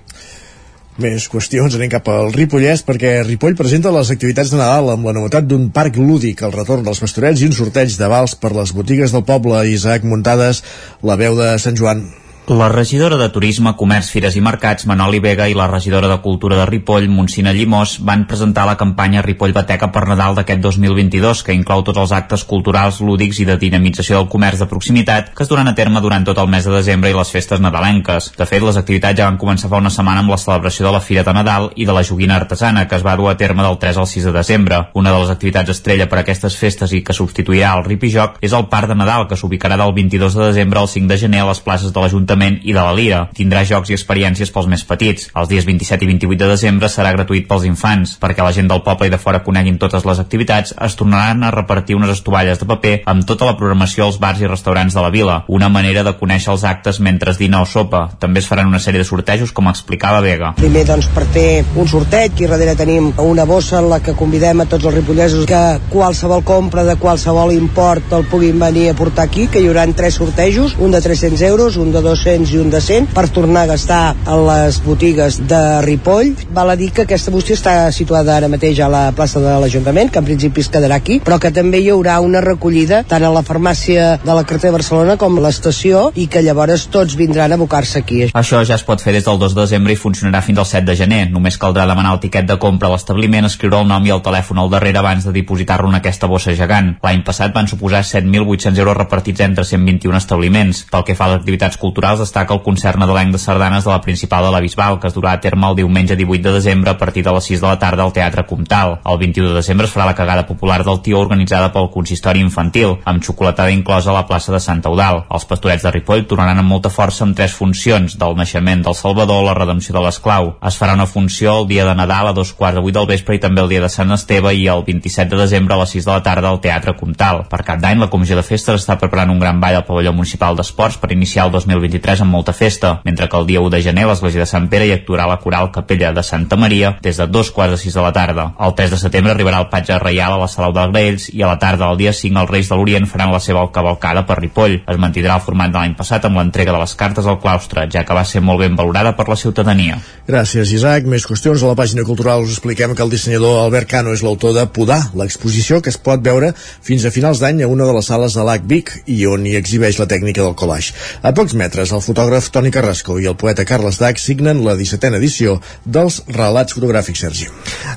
Més qüestions, anem cap al Ripollès perquè Ripoll presenta les activitats de Nadal amb la novetat d'un parc lúdic, el retorn dels pastorets i un sorteig de vals per les botigues del poble. Isaac Muntades, la veu de Sant Joan. La regidora de Turisme, Comerç, Fires i Mercats, Manoli Vega, i la regidora de Cultura de Ripoll, Montsina Llimós, van presentar la campanya Ripoll Bateca per Nadal d'aquest 2022, que inclou tots els actes culturals, lúdics i de dinamització del comerç de proximitat que es duran a terme durant tot el mes de desembre i les festes nadalenques. De fet, les activitats ja van començar fa una setmana amb la celebració de la Fira de Nadal i de la joguina artesana, que es va dur a terme del 3 al 6 de desembre. Una de les activitats estrella per a aquestes festes i que substituirà el Ripijoc és el Parc de Nadal, que s'ubicarà del 22 de desembre al 5 de gener a les places de l'Ajuntament i de la Lira. Tindrà jocs i experiències pels més petits. Els dies 27 i 28 de desembre serà gratuït pels infants. Perquè la gent del poble i de fora coneguin totes les activitats, es tornaran a repartir unes estovalles de paper amb tota la programació als bars i restaurants de la vila. Una manera de conèixer els actes mentre es dina o sopa. També es faran una sèrie de sortejos, com explicava Vega. Primer, doncs, per fer un sorteig, i darrere tenim una bossa en la que convidem a tots els ripollesos que qualsevol compra de qualsevol import el puguin venir a portar aquí, que hi haurà tres sortejos, un de 300 euros, un de 200 i un de 100 per tornar a gastar a les botigues de Ripoll. Val a dir que aquesta bústia està situada ara mateix a la plaça de l'Ajuntament, que en principi es quedarà aquí, però que també hi haurà una recollida tant a la farmàcia de la carretera de Barcelona com a l'estació i que llavors tots vindran a abocar-se aquí. Això ja es pot fer des del 2 de desembre i funcionarà fins al 7 de gener. Només caldrà demanar el tiquet de compra a l'establiment, escriure el nom i el telèfon al darrere abans de dipositar-lo en aquesta bossa gegant. L'any passat van suposar 7.800 euros repartits entre 121 establiments. Pel que fa a les activitats culturals, destaca el concert nadalenc de sardanes de la principal de la Bisbal, que es durà a terme el diumenge 18 de desembre a partir de les 6 de la tarda al Teatre Comtal. El 21 de desembre es farà la cagada popular del Tió organitzada pel consistori infantil, amb xocolatada inclosa a la plaça de Sant Eudal. Els pastorets de Ripoll tornaran amb molta força amb tres funcions, del naixement del Salvador, la redempció de l'esclau. Es farà una funció el dia de Nadal a dos quarts de vuit del vespre i també el dia de Sant Esteve i el 27 de desembre a les 6 de la tarda al Teatre Comtal. Per cap d'any, la Comissió de Festes està preparant un gran ball al pavelló municipal d'esports per iniciar el 2023 amb molta festa, mentre que el dia 1 de gener l'església de Sant Pere hi actuarà la coral Capella de Santa Maria des de dos quarts de sis de la tarda. El 3 de setembre arribarà el patge reial a la Salau dels Graells i a la tarda del dia 5 els Reis de l'Orient faran la seva cavalcada per Ripoll. Es mantindrà el format de l'any passat amb l'entrega de les cartes al claustre, ja que va ser molt ben valorada per la ciutadania. Gràcies, Isaac. Més qüestions a la pàgina cultural us expliquem que el dissenyador Albert Cano és l'autor de Podar, l'exposició que es pot veure fins a finals d'any a una de les sales de l'AC Vic i on hi exhibeix la tècnica del collage. A pocs metres, el fotògraf Toni Carrasco i el poeta Carles Dac signen la 17a edició dels Relats Fotogràfics, Sergi.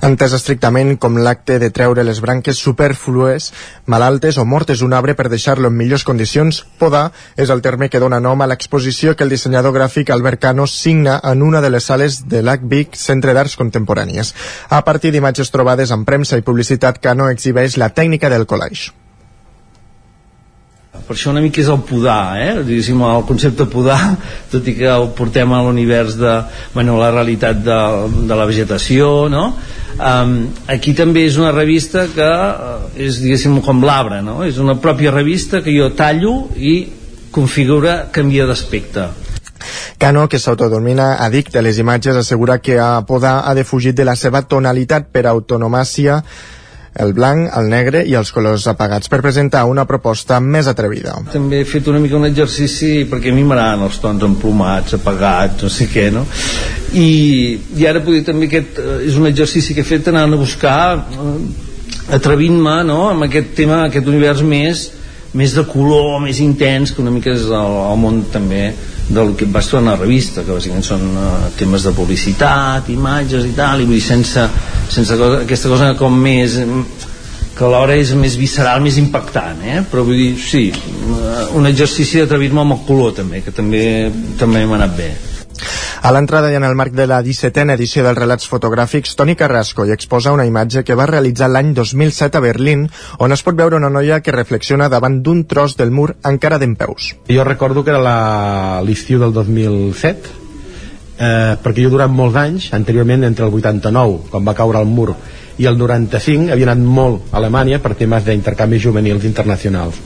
Entès estrictament com l'acte de treure les branques superflues, malaltes o mortes d'un arbre per deixar-lo en millors condicions, podar és el terme que dona nom a l'exposició que el dissenyador gràfic Albert Cano signa en una de les sales de l'ACVIC, Centre d'Arts Contemporànies. A partir d'imatges trobades en premsa i publicitat, Cano exhibeix la tècnica del collage. Per això una mica és el podar, eh? Diguéssim, el concepte podar, tot i que el portem a l'univers de, bueno, la realitat de, de la vegetació, no? Um, aquí també és una revista que uh, és, diguéssim, com l'arbre, no? És una pròpia revista que jo tallo i configura, canvia d'aspecte. Cano, que s'autodomina addicte a les imatges, assegura que a Podar ha defugit de la seva tonalitat per autonomàcia el blanc, el negre i els colors apagats per presentar una proposta més atrevida. També he fet una mica un exercici perquè a mi m'agraden els tons emplomats, apagats, no sé què, no? I, i ara poder també aquest eh, és un exercici que he fet anant a buscar eh, atrevint-me no? amb aquest tema, aquest univers més més de color, més intens que una mica és el, el món també del que vas trobar a la revista que bàsicament són uh, temes de publicitat imatges i tal, i vull dir sense, sense cosa, aquesta cosa com més que alhora és més visceral, més impactant, eh? però vull dir, sí, un exercici d'atrevir-me amb el color també, que també també m'ha anat bé. A l'entrada i en el marc de la 17a edició dels relats fotogràfics, Toni Carrasco hi exposa una imatge que va realitzar l'any 2007 a Berlín, on es pot veure una noia que reflexiona davant d'un tros del mur encara d'en peus. Jo recordo que era l'estiu del 2007, eh, perquè jo durant molts anys, anteriorment entre el 89, quan va caure el mur, i el 95 havia anat molt a Alemanya per temes d'intercanvis juvenils internacionals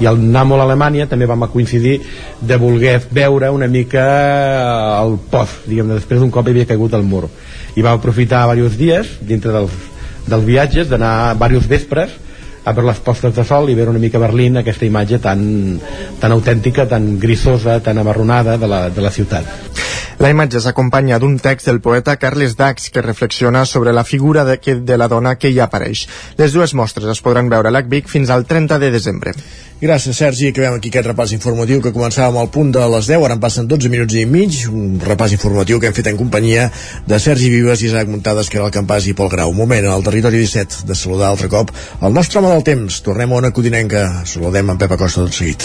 i al anar molt a Alemanya també vam coincidir de voler veure una mica el post, diguem després d'un cop havia caigut el mur i vam aprofitar diversos dies dintre dels, dels viatges d'anar diversos vespres a veure les postes de sol i veure una mica Berlín aquesta imatge tan, tan autèntica, tan grisosa, tan amarronada de la, de la ciutat. La imatge s'acompanya d'un text del poeta Carles Dax que reflexiona sobre la figura de, que, de la dona que hi apareix. Les dues mostres es podran veure a l'ACVIC fins al 30 de desembre. Gràcies, Sergi. Acabem aquí aquest repàs informatiu que començàvem al punt de les 10, ara en passen 12 minuts i mig, un repàs informatiu que hem fet en companyia de Sergi Vives, Isaac Muntades, Caral Campàs i Pol Grau. Un moment, en el territori 17, de saludar altre cop el nostre home del temps. Tornem a una codinenca. Saludem en Pep Acosta tot seguit.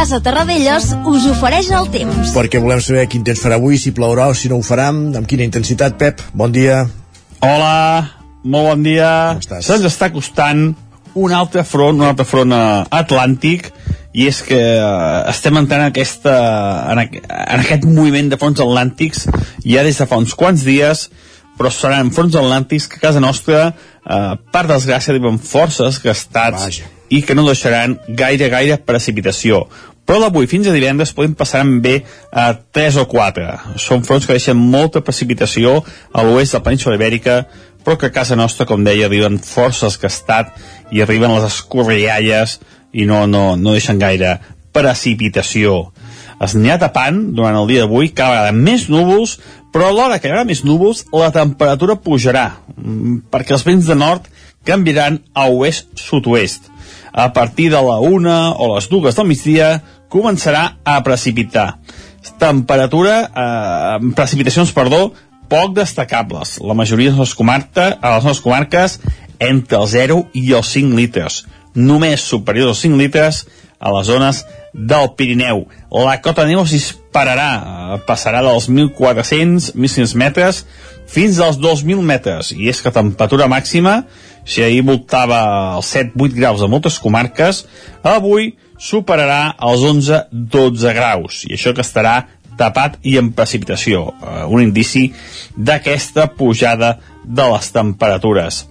Casa Terradellos us ofereix el temps. Perquè volem saber quin temps farà avui, si plourà o si no ho farà, amb quina intensitat, Pep. Bon dia. Hola, molt bon dia. Se'ns està costant un altre front, un altre front uh, atlàntic, i és que uh, estem entrant aquesta, en, en aquest moviment de fronts atlàntics ja des de fa uns quants dies, però seran fronts atlàntics que a casa nostra, uh, per desgràcia, diuen forces gastats Vaja. i que no deixaran gaire, gaire precipitació però d'avui fins a divendres podem passar bé a 3 o 4. Són fronts que deixen molta precipitació a l'oest de la península ibèrica, però que a casa nostra, com deia, arriben forces gastat i arriben les escorrialles i no, no, no deixen gaire precipitació. Es ha tapant durant el dia d'avui, cada vegada més núvols, però alhora que hi haurà més núvols, la temperatura pujarà, perquè els vents de nord canviaran a oest-sud-oest. A partir de la una o les dues del migdia començarà a precipitar. Temperatura, eh, precipitacions, perdó, poc destacables. La majoria de les, comarca, a les nostres comarques entre el 0 i els 5 litres. Només superiors als 5 litres a les zones del Pirineu. La cota de neu es dispararà, eh, passarà dels 1.400, 1.500 metres fins als 2.000 metres. I és que temperatura màxima, si ahir voltava els 7-8 graus a moltes comarques, avui superarà els 11-12 graus, i això que estarà tapat i en precipitació, eh, un indici d'aquesta pujada de les temperatures.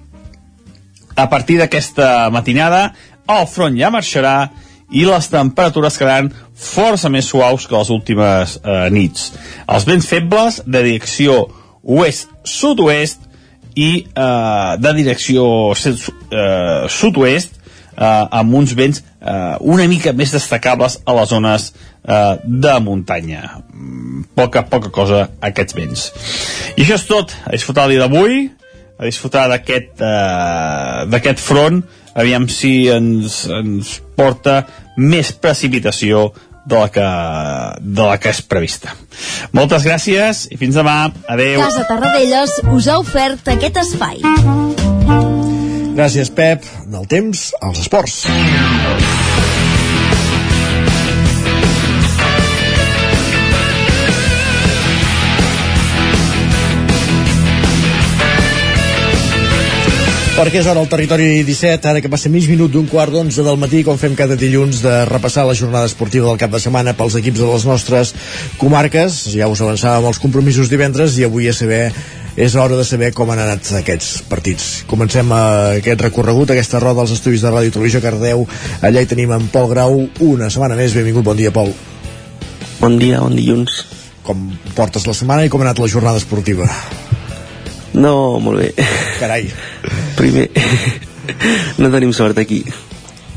A partir d'aquesta matinada, el front ja marxarà i les temperatures quedaran força més suaus que les últimes eh, nits. Els vents febles de direcció oest-sud-oest i eh, de direcció eh, sud-oest eh, amb uns vents eh, una mica més destacables a les zones eh, de muntanya. Mm, poca, poca cosa aquests vents. I això és tot. A disfrutar el dia d'avui, a disfrutar d'aquest eh, front aviam si ens, ens porta més precipitació de la que, de la que és prevista. Moltes gràcies i fins demà. Adeu. Casa Tarradellas us ha ofert aquest espai. Gràcies, Pep. Del temps, als esports. Perquè és hora al territori 17, ara que passa mig minut d'un quart d'onze del matí, com fem cada dilluns, de repassar la jornada esportiva del cap de setmana pels equips de les nostres comarques. Ja us avançàvem els compromisos divendres i avui a saber és hora de saber com han anat aquests partits. Comencem eh, aquest recorregut, aquesta roda als estudis de Ràdio Televisió Cardeu. Allà hi tenim en Pol Grau, una setmana més. Benvingut, bon dia, Pol. Bon dia, bon dilluns. Com portes la setmana i com ha anat la jornada esportiva? No, molt bé. Carai. Primer, no tenim sort aquí.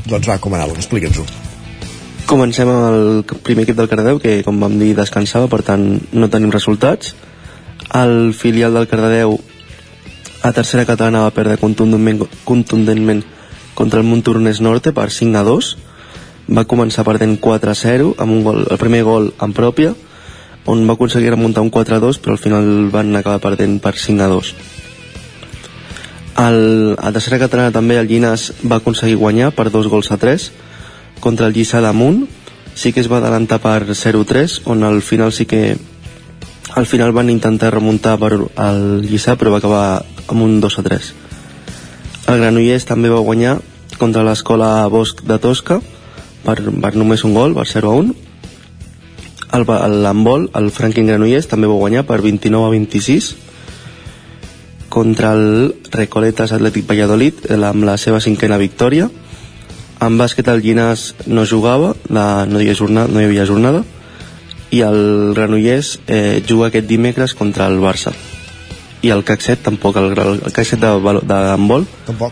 Doncs va, com ha anat? Explica'ns-ho. Comencem amb el primer equip del Cardedeu, que com vam dir descansava, per tant no tenim resultats. El filial del Cardedeu a tercera catalana va perdre contundentment, contundentment contra el Montornès Norte per 5 a 2. Va començar perdent 4 a 0, amb un gol, el primer gol en pròpia, on va aconseguir remuntar un 4-2 però al final van acabar perdent per 5-2 el, a tercera catalana també el Llinas va aconseguir guanyar per dos gols a 3 contra el Lliçà damunt sí que es va adelantar per 0-3 on al final sí que al final van intentar remuntar per el Lliçà però va acabar amb un 2-3 el Granollers també va guanyar contra l'escola Bosch de Tosca per, per només un gol, per 0-1 el l'handbol, el Franklin Granollers també va guanyar per 29 a 26 contra el Recoletas Atlètic Valladolid amb la seva cinquena victòria. En bàsquet el Llinàs no jugava la, no, hi havia jornada, no hi havia jornada i el Granollers eh, juga aquest dimecres contra el Barça i el 7 tampoc el, el 7 de, de handbol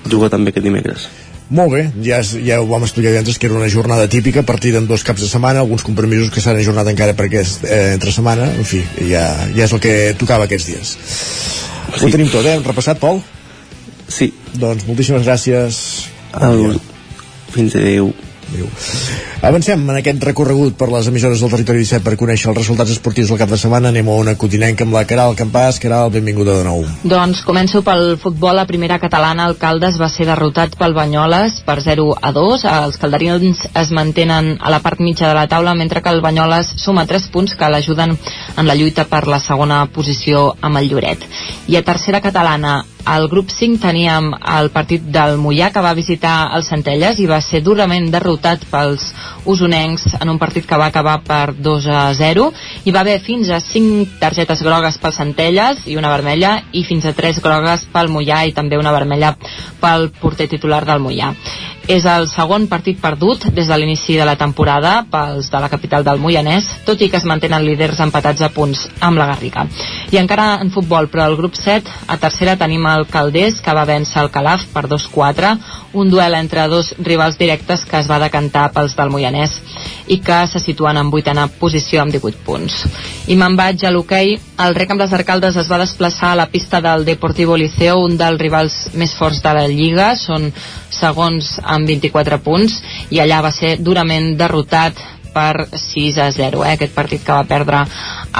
juga també aquest dimecres molt bé, ja, ja ho vam explicar abans que era una jornada típica, partida en dos caps de setmana, alguns compromisos que s'han ajornat encara per aquest eh, entre setmana, en fi, ja, ja és el que tocava aquests dies. Sí. Ho tenim tot, eh? Hem repassat, Pol? Sí. Doncs moltíssimes gràcies. El... Fins adeu. Adéu. Avancem en aquest recorregut per les emissores del territori 17 per conèixer els resultats esportius del cap de setmana. Anem a una cotinenca amb la Caral Campàs. Caral, benvinguda de nou. Doncs començo pel futbol. La primera catalana, el Caldes, va ser derrotat pel Banyoles per 0 a 2. Els calderins es mantenen a la part mitja de la taula, mentre que el Banyoles suma 3 punts que l'ajuden en la lluita per la segona posició amb el Lloret. I a tercera catalana, al grup 5 teníem el partit del Mollà que va visitar el Centelles i va ser durament derrotat pels usonencs en un partit que va acabar per 2 a 0 i va haver fins a 5 targetes grogues pel Centelles i una vermella i fins a 3 grogues pel Mollà i també una vermella pel porter titular del Mollà. És el segon partit perdut des de l'inici de la temporada pels de la capital del Moianès, tot i que es mantenen líders empatats a punts amb la Garriga. I encara en futbol, però al grup 7, a tercera tenim el Caldés, que va vèncer el Calaf per 2-4, un duel entre dos rivals directes que es va decantar pels del Moianès i que se situen en vuitena posició amb 18 punts. I me'n vaig a l'hoquei. El rec amb les arcaldes es va desplaçar a la pista del Deportivo Liceo, un dels rivals més forts de la Lliga. Són segons amb 24 punts i allà va ser durament derrotat per 6 a 0, eh? aquest partit que va perdre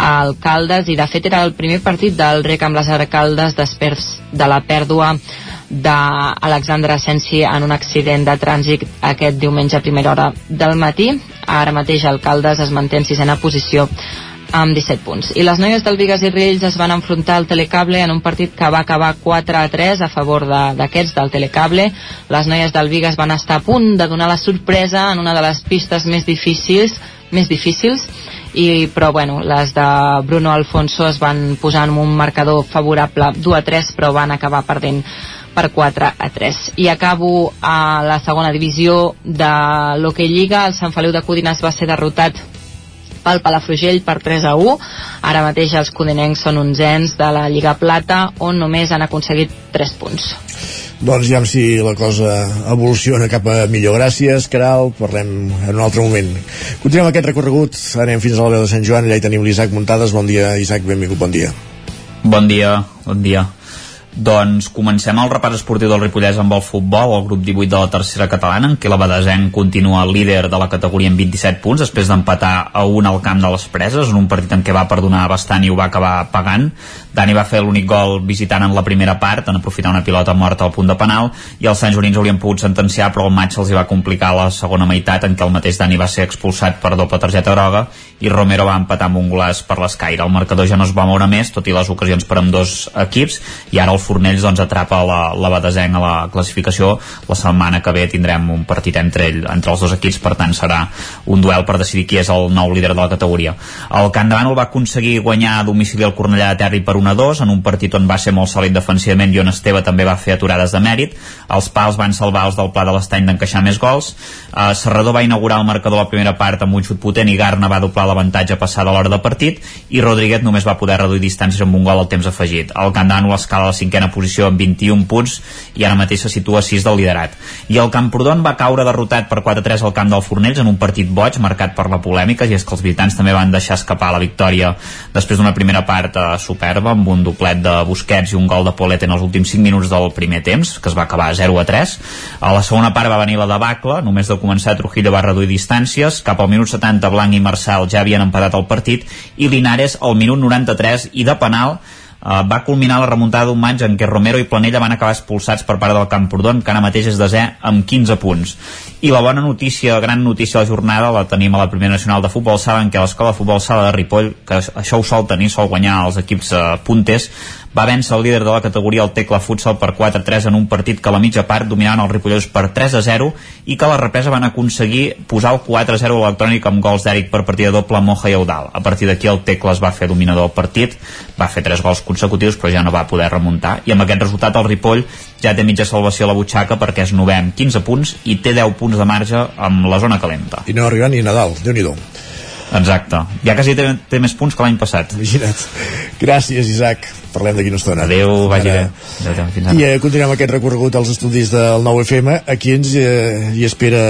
el Caldes i de fet era el primer partit del rec amb les arcaldes després de la pèrdua d'Alexandre Asensi en un accident de trànsit aquest diumenge a primera hora del matí. Ara mateix el Caldes es manté en sisena posició amb 17 punts. I les noies del Vigas i Riells es van enfrontar al Telecable en un partit que va acabar 4 a 3 a favor d'aquests de, del Telecable. Les noies del Vigas van estar a punt de donar la sorpresa en una de les pistes més difícils més difícils i, però bueno, les de Bruno Alfonso es van posar en un marcador favorable 2 a 3 però van acabar perdent per 4 a 3. I acabo a la segona divisió de l'Hockey Lliga. El Sant Feliu de Codines va ser derrotat pel Palafrugell per 3 a 1. Ara mateix els codinencs són onzens de la Lliga Plata, on només han aconseguit 3 punts. Doncs ja si la cosa evoluciona cap a millor. Gràcies, Caral. Parlem en un altre moment. Continuem aquest recorregut. Anem fins a la veu de Sant Joan. Allà hi tenim l'Isaac Muntades. Bon dia, Isaac. Benvingut. Bon dia. Bon dia. Bon dia. Doncs comencem el repàs esportiu del Ripollès amb el futbol, el grup 18 de la tercera catalana, en què la Badesenc continua líder de la categoria amb 27 punts, després d'empatar a un al camp de les preses, en un partit en què va perdonar bastant i ho va acabar pagant. Dani va fer l'únic gol visitant en la primera part, en aprofitar una pilota morta al punt de penal, i els Sant Jorins haurien pogut sentenciar, però el maig se'ls hi va complicar la segona meitat, en què el mateix Dani va ser expulsat per doble targeta groga, i Romero va empatar amb un golaç per l'escaire. El marcador ja no es va moure més, tot i les ocasions per amb dos equips, i ara el Fornells doncs, atrapa la, la Badesenc a la classificació la setmana que ve tindrem un partit entre, ell, entre els dos equips per tant serà un duel per decidir qui és el nou líder de la categoria el Can Davant el va aconseguir guanyar a domicili el Cornellà de Terri per 1-2 en un partit on va ser molt sòlid defensivament i on Esteve també va fer aturades de mèrit. Els pals van salvar els del Pla de l'Estany d'encaixar més gols. Uh, Serrador va inaugurar el marcador a la primera part amb un xut potent i Garna va doblar l'avantatge passada a l'hora de partit i Rodríguez només va poder reduir distàncies amb un gol al temps afegit. El Can Davant escala a la cinquena posició amb 21 punts i ara mateix se situa a 6 del liderat. I el Camprodon va caure derrotat per 4-3 al camp del Fornells en un partit boig marcat per la polèmica i és que els visitants també van deixar escapar la victòria després d'una primera part eh, superba amb un doblet de Busquets i un gol de Polet en els últims 5 minuts del primer temps que es va acabar 0 a 3. A la segona part va venir la debacle, només de començar Trujillo va reduir distàncies, cap al minut 70 Blanc i Marçal ja havien empatat el partit i Linares al minut 93 i de penal va culminar la remuntada d'un maig en què Romero i Planella van acabar expulsats per part del Camprodon, que ara mateix és desè amb 15 punts. I la bona notícia, la gran notícia de la jornada, la tenim a la Primera Nacional de Futbol Sala, en què l'Escola de Futbol Sala de Ripoll, que això ho sol tenir, sol guanyar els equips uh, punters, va vèncer el líder de la categoria el Tecla Futsal per 4-3 en un partit que a la mitja part dominaven els ripolleros per 3-0 i que a la represa van aconseguir posar el 4-0 electrònic amb gols d'Eric per partida doble Moja i Eudal. A partir d'aquí el Tecla es va fer dominador del partit, va fer 3 gols consecutius però ja no va poder remuntar i amb aquest resultat el Ripoll ja té mitja salvació a la butxaca perquè és novè amb 15 punts i té 10 punts de marge amb la zona calenta. I no arriba ni Nadal, déu nhi Exacte. Ja quasi té, té més punts que l'any passat. Imagina't. Gràcies, Isaac parlem d'aquí una estona. Adéu, vagi bé. I eh, continuem aquest recorregut als estudis del 9FM. Aquí ens eh, hi espera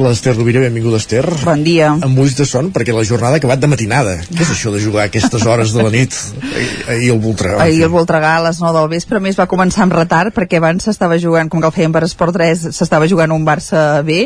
l'Ester Rovira. Benvinguda, Ester. Bon dia. Amb ulls de son, perquè la jornada ha acabat de matinada. Què és això de jugar a aquestes hores de la nit? Ahir el Voltregà. Ahir el Voltregà a les 9 del vespre, més va començar amb retard, perquè abans s'estava jugant, com que el feien per Esport 3, s'estava jugant un Barça B,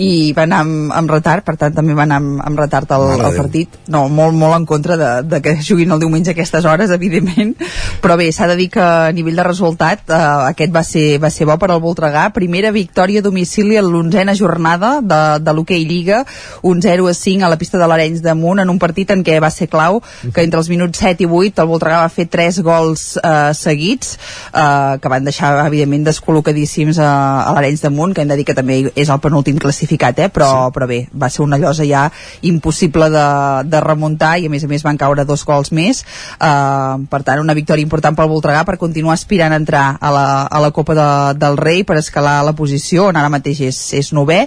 i va anar amb, amb retard, per tant també va anar amb, amb retard el, el partit. No, molt, molt en contra de, de que juguin el diumenge a aquestes hores, evidentment, però bé, s'ha de dir que a nivell de resultat eh, aquest va ser, va ser bo per al Voltregà. Primera victòria a domicili a l'onzena jornada de, de l'hoquei Lliga. Un 0 a 5 a la pista de l'Arenys de Munt en un partit en què va ser clau que entre els minuts 7 i 8 el Voltregà va fer 3 gols eh, seguits eh, que van deixar evidentment descol·locadíssims a, a l'Arenys de Munt que hem de dir que també és el penúltim classificat eh, però, sí. però bé, va ser una llosa ja impossible de, de remuntar i a més a més van caure dos gols més. Eh, per tant una victòria important important pel Voltregà per continuar aspirant a entrar a la, a la Copa de, del Rei per escalar la posició on ara mateix és, és novè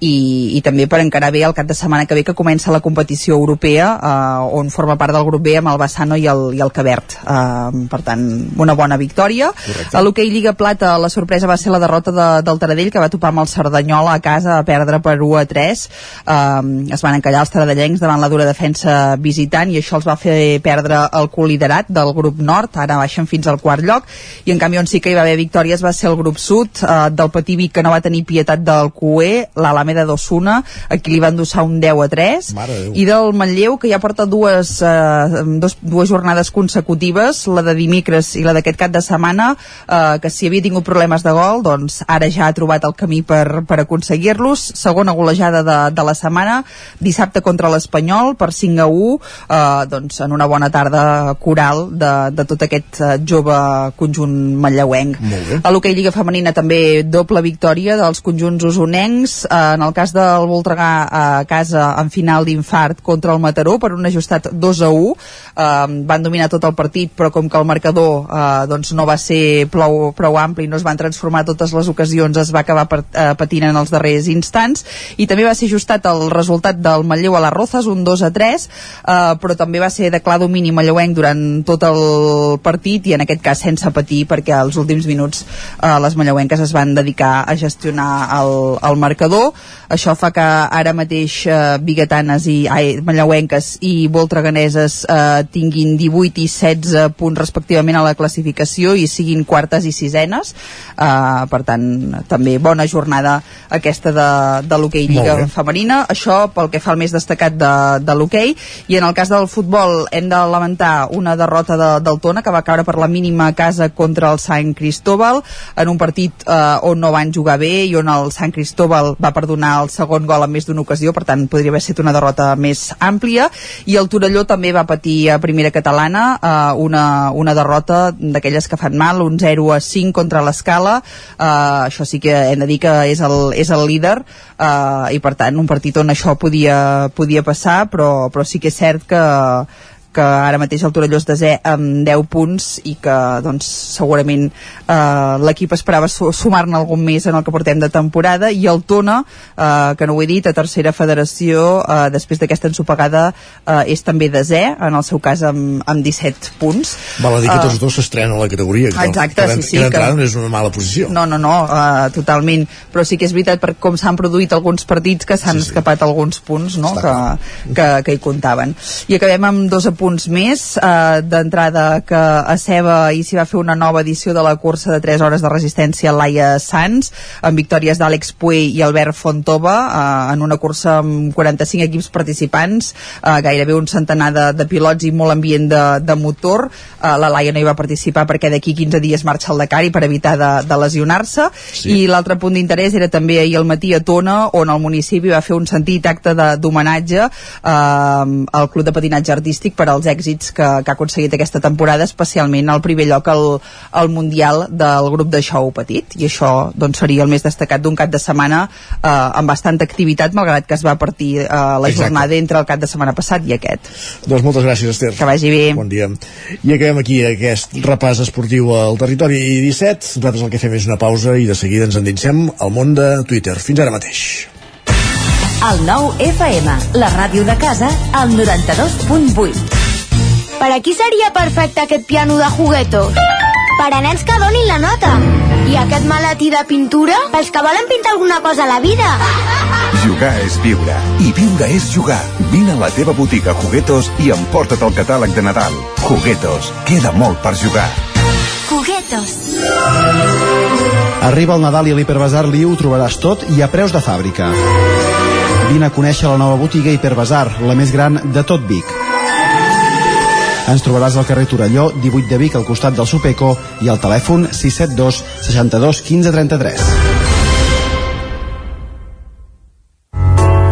i, i també per encarar bé el cap de setmana que ve que comença la competició europea eh, on forma part del grup B amb el Bassano i el, i el Cabert. Eh, per tant una bona victòria. Correcte. a l'hoquei Lliga Plata la sorpresa va ser la derrota de, del Taradell que va topar amb el Cerdanyola a casa a perdre per 1 a 3 eh, es van encallar els taradellencs davant la dura defensa visitant i això els va fer perdre el coliderat del grup nord ara baixen fins al quart lloc. I en canvi on sí que hi va haver victòries va ser el grup sud eh, del Patí Vic que no va tenir pietat del QE l'Alameda d'Osuna aquí li van endossar un 10 a 3 i del Manlleu que ja porta dues, eh, dos, dues jornades consecutives la de dimecres i la d'aquest cap de setmana eh, que si havia tingut problemes de gol doncs ara ja ha trobat el camí per, per aconseguir-los. Segona golejada de, de la setmana dissabte contra l'Espanyol per 5 a 1 eh, doncs en una bona tarda coral de, de tot aquest uh, jove conjunt manlleuenc. A l'hoquei Lliga Femenina també doble victòria dels conjunts usonencs, uh, en el cas del Voltregà a casa en final d'infart contra el Mataró per un ajustat 2 a 1, uh, van dominar tot el partit però com que el marcador uh, doncs no va ser prou, prou ampli, no es van transformar totes les ocasions, es va acabar per, uh, patint en els darrers instants. I també va ser ajustat el resultat del Manlleu a les Rozas, un 2 a 3, uh, però també va ser de clar domini manlleuenc durant tot el partit i en aquest cas sense patir perquè als últims minuts eh, les manlleuenques es van dedicar a gestionar el, el marcador. Això fa que ara mateix eh, biguetanes i ai, manlleuenques i voltreganeses eh, tinguin 18 i 16 punts respectivament a la classificació i siguin quartes i sisenes. Eh, per tant també bona jornada aquesta de, de l'hoquei Lliga femenina. Això pel que fa al més destacat de, de l'hoquei. I en el cas del futbol hem de lamentar una derrota de, del Tona que va caure per la mínima a casa contra el Sant Cristóbal en un partit eh, on no van jugar bé i on el Sant Cristóbal va perdonar el segon gol en més d'una ocasió per tant podria haver estat una derrota més àmplia. I el Torelló també va patir a primera catalana eh, una, una derrota d'aquelles que fan mal un 0 a 5 contra l'escala. Eh, això sí que hem de dir que és el, és el líder eh, i per tant un partit on això podia, podia passar però, però sí que és cert que que ara mateix el Torelló és desè amb 10 punts i que doncs, segurament eh, l'equip esperava sumar-ne algun més en el que portem de temporada i el Tona, eh, que no ho he dit, a tercera federació, eh, després d'aquesta ensopegada, eh, és també desè, en el seu cas amb, amb 17 punts. Val a dir que tots dos s'estrenen a la categoria. Que exacte, que, sí, sí. Que d'entrada no és una mala posició. No, no, no, uh, totalment. Però sí que és veritat per com s'han produït alguns partits que s'han sí, sí. escapat alguns punts no? que, que, que hi comptaven. I acabem amb dos apunts punts més eh, d'entrada que a Ceba i s'hi va fer una nova edició de la cursa de 3 hores de resistència a Laia Sans amb victòries d'Àlex Puey i Albert Fontova eh, en una cursa amb 45 equips participants eh, gairebé un centenar de, de pilots i molt ambient de, de motor eh, la Laia no hi va participar perquè d'aquí 15 dies marxa al Dakar i per evitar de, de lesionar-se sí. i l'altre punt d'interès era també ahir al matí a Tona on el municipi va fer un sentit acte d'homenatge eh, al Club de Patinatge Artístic per als èxits que, que ha aconseguit aquesta temporada, especialment al primer lloc al, al Mundial del grup de show petit, i això doncs, seria el més destacat d'un cap de setmana eh, amb bastanta activitat, malgrat que es va partir eh, la Exacte. jornada entre el cap de setmana passat i aquest. Doncs moltes gràcies, Esther. Que vagi bé. Bon dia. I acabem aquí aquest repàs esportiu al territori 17. Nosaltres el que fem és una pausa i de seguida ens endinsem al món de Twitter. Fins ara mateix. El nou FM, la ràdio de casa, al 92.8. Per a qui seria perfecte aquest piano de juguetos? Per a nens que donin la nota. I aquest maletí de pintura? Pels que volen pintar alguna cosa a la vida. Jugar és viure. I viure és jugar. Vine a la teva botiga Juguetos i emporta't el catàleg de Nadal. Juguetos. Queda molt per jugar. Juguetos. Arriba el Nadal i a l'Hiperbasar Liu ho trobaràs tot i a preus de fàbrica. Vine a conèixer la nova botiga Hiperbasar, la més gran de tot Vic. Ens trobaràs al carrer Torelló, 18 de Vic, al costat del Supeco, i al telèfon 672 62 15 33.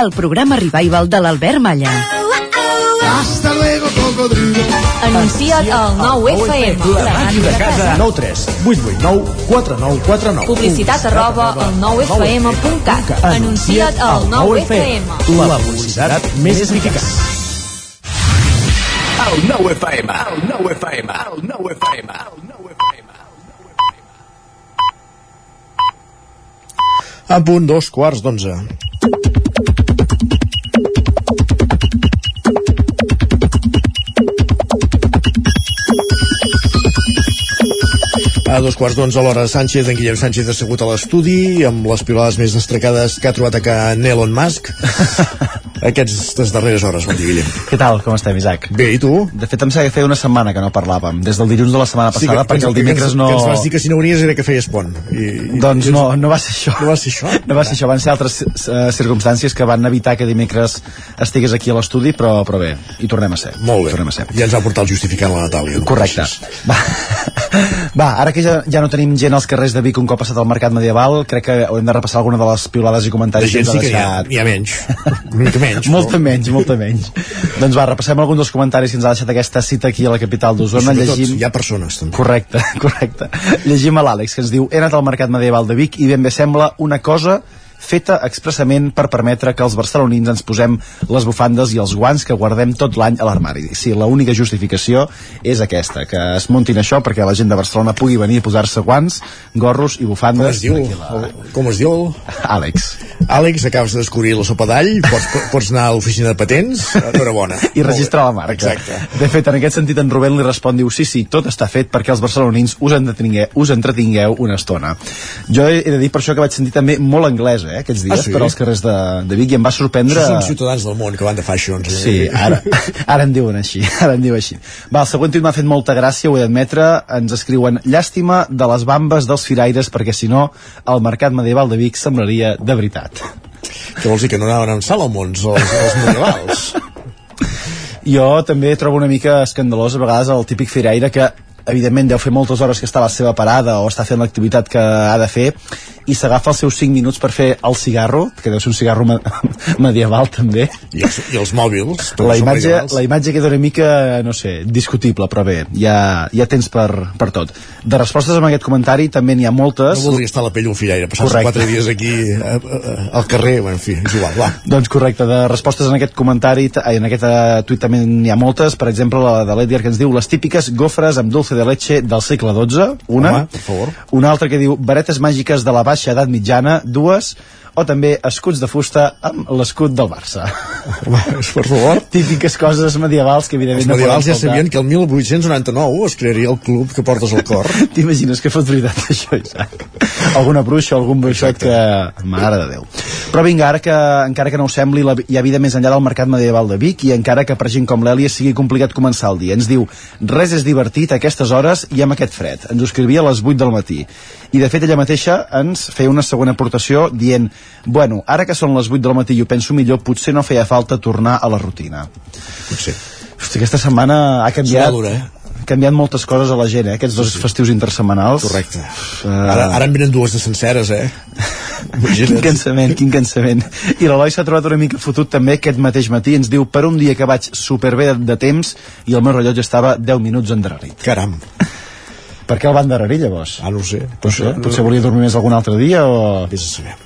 el programa revival de l'Albert Malla. Hasta luego, cocodrilo. Anuncia't al 9FM. La màquina de casa. 9 3 8 8 9 4 9 4 9. Publicitat arroba al 9FM.cat. Anuncia't al 9FM. La publicitat més eficaç. El 9FM, el 9FM, el 9FM, el 9FM. A punt, dos quarts d'onze. A dos quarts d'onze a l'hora Sánchez, en Guillem Sánchez assegut a l'estudi amb les pilades més destacades que ha trobat a que Elon Musk aquestes darreres hores, bon dia Guillem Què tal? Com estem, Isaac? Bé, i tu? De fet, em sembla que feia una setmana que no parlàvem, des del dilluns de la setmana passada, que, perquè el dimecres que ens, no... que ens vas dir que si no venies era que feies pont i, i, Doncs no, no va ser això. No va ser això? No va ser això, van ser altres uh, circumstàncies que van evitar que dimecres estigués aquí a l'estudi, però, però bé, hi tornem a ser. Molt bé, tornem a ser. ja ens va portar el justificant la Natàlia no? Correcte. Va. Va, ara que ja, ja no tenim gent als carrers de Vic un cop passat el mercat medieval, crec que haurem de repassar alguna de les piulades i de comentaris gent ens sí que n'hi ha, n'hi ha menys mica menys molta menys, molta menys. doncs va, repassem alguns dels comentaris que ens ha deixat aquesta cita aquí a la capital d'Osona. Llegim... hi ha persones també Correcte, correcte. Llegim a l'Àlex, que ens diu He anat al Mercat Medieval de Vic i ben bé sembla una cosa feta expressament per permetre que els barcelonins ens posem les bufandes i els guants que guardem tot l'any a l'armari. Sí, l'única justificació és aquesta, que es muntin això perquè la gent de Barcelona pugui venir a posar-se guants, gorros i com bufandes. es diu? El, com es diu? Àlex. Àlex, acabes de descobrir la sopa d'all pots, pots anar a l'oficina de patents enhorabona i registrar la marca. Exacte. De fet, en aquest sentit, en Rubén li respon, diu, sí, sí, tot està fet perquè els barcelonins us entretingueu, us entretingueu una estona. Jo he, he de dir per això que vaig sentir també molt anglès, eh, aquests dies, Ah, sí? per als carrers de, de Vic, i em va sorprendre... Això són ciutadans del món que van de fashions eh? Sí, ara, ara en diuen així, ara en diu així. Va, el següent tuit m'ha fet molta gràcia, ho he d'admetre, ens escriuen llàstima de les bambes dels firaires perquè si no el mercat medieval de Vic semblaria de veritat. Què vols dir, que no anaven amb Salomons els, els medievals? Jo també trobo una mica escandalós a vegades el típic firaire que evidentment deu fer moltes hores que està a la seva parada o està fent l'activitat que ha de fer i s'agafa els seus 5 minuts per fer el cigarro, que deu ser un cigarro me medieval també. I els, i els mòbils La imatge, medievals. la imatge queda una mica, no sé, discutible, però bé, hi ha temps per, per tot. De respostes amb aquest comentari també n'hi ha moltes. No voldria estar a la pell d'un firaire, passar quatre dies aquí eh, eh, al carrer, bueno, en fi, és igual, va. Doncs correcte, de respostes en aquest comentari, en aquest uh, tuit també n'hi ha moltes, per exemple la de l'Edgar que ens diu les típiques gofres amb dulce de leche del segle XII, una, Home, una altra que diu varetes màgiques de la baixa edat mitjana, dues, o també escuts de fusta amb l'escut del Barça. per favor. Típiques coses medievals que evidentment Els medievals no ja sabien que el 1899 es crearia el club que portes al cor. T'imagines que fot veritat això, Isaac? Alguna bruixa, algun bruixot que... Mare de Déu. Però vinga, ara que, encara que no ho sembli, la, hi ha vida més enllà del mercat medieval de Vic i encara que per gent com l'Èlia sigui complicat començar el dia. Ens diu, res és divertit a aquestes hores i amb aquest fred. Ens ho escrivia a les 8 del matí. I de fet ella mateixa ens feia una segona aportació dient, bueno, ara que són les 8 del matí i ho penso millor, potser no feia falta tornar a la rutina. Potser. Hosti, aquesta setmana ha canviat... Dura, eh? ha canviat moltes coses a la gent, eh? aquests dos festius intersetmanals. Correcte. Uh, Ara, ara en venen dues de senceres, eh? Quin cansament, quin cansament. I l'Eloi s'ha trobat una mica fotut també aquest mateix matí. Ens diu, per un dia que vaig superbé de, temps i el meu rellotge estava 10 minuts endarrerit. Caram. Per què el va endarrerir, llavors? Ah, no sé. Potser, potser volia dormir més algun altre dia o... Vés a saber.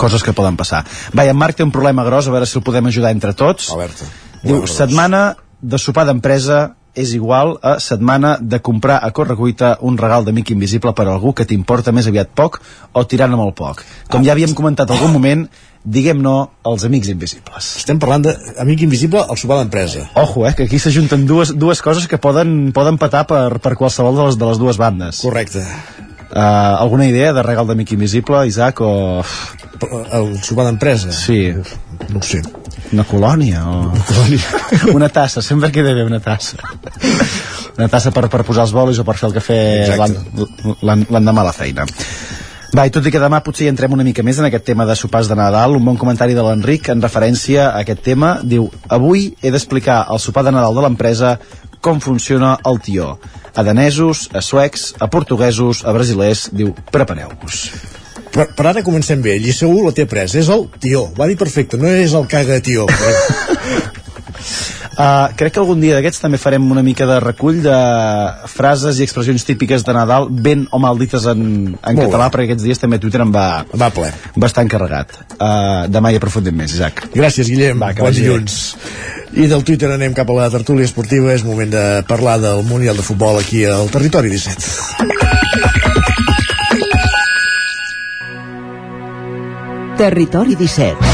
Coses que poden passar. Va, i en Marc té un problema gros, a veure si el podem ajudar entre tots. Alerta. Diu, gros. setmana de sopar d'empresa és igual a setmana de comprar a correcuita un regal d'amic invisible per a algú que t'importa més aviat poc o tirant amb el poc. Com ja havíem comentat algun moment, diguem no als amics invisibles. Estem parlant d'amic invisible al sopar d'empresa. Ojo, eh, que aquí s'ajunten dues, dues coses que poden, poden patar per, per qualsevol de les, de les dues bandes. Correcte. Uh, alguna idea de regal d'amic invisible, Isaac, o... El sopar d'empresa? Sí. No ho sé. Una colònia o... Una, colònia. una tassa, sempre queda bé una tassa. Una tassa per, per posar els bolis o per fer el cafè l'endemà a la feina. Va, i tot i que demà potser hi entrem una mica més en aquest tema de sopars de Nadal, un bon comentari de l'Enric en referència a aquest tema, diu Avui he d'explicar al sopar de Nadal de l'empresa com funciona el tió. A danesos, a suecs, a portuguesos, a brasilers, diu, prepareu-vos. Per, per ara comencem bé, i segur la té pres. És el tió, va dir perfecte, no és el caga tió. Uh, crec que algun dia d'aquests també farem una mica de recull de frases i expressions típiques de Nadal ben o mal dites en, en català, perquè aquests dies també Twitter em va, va ple. va estar encarregat. Uh, demà hi aprofundim més, Isaac. Gràcies, Guillem. Va, Bons bé. dilluns. I del Twitter anem cap a la tertúlia esportiva. És moment de parlar del Mundial de Futbol aquí al Territori 17. Territori 17.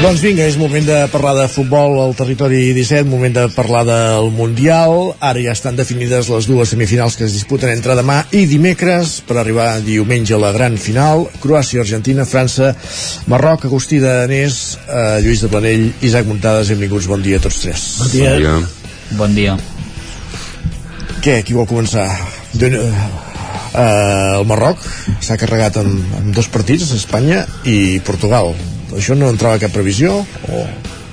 Doncs vinga, és moment de parlar de futbol al territori 17, moment de parlar del Mundial. Ara ja estan definides les dues semifinals que es disputen entre demà i dimecres per arribar diumenge a la gran final. Croàcia, Argentina, França, Marroc, Agustí de Danés, eh, Lluís de Planell, Isaac Muntades, benvinguts, bon dia a tots tres. Bon dia. Bon dia. Bon dia. Què, qui vol començar? De, uh, el Marroc s'ha carregat amb, amb dos partits, Espanya i Portugal. Això no entrava cap previsió? O...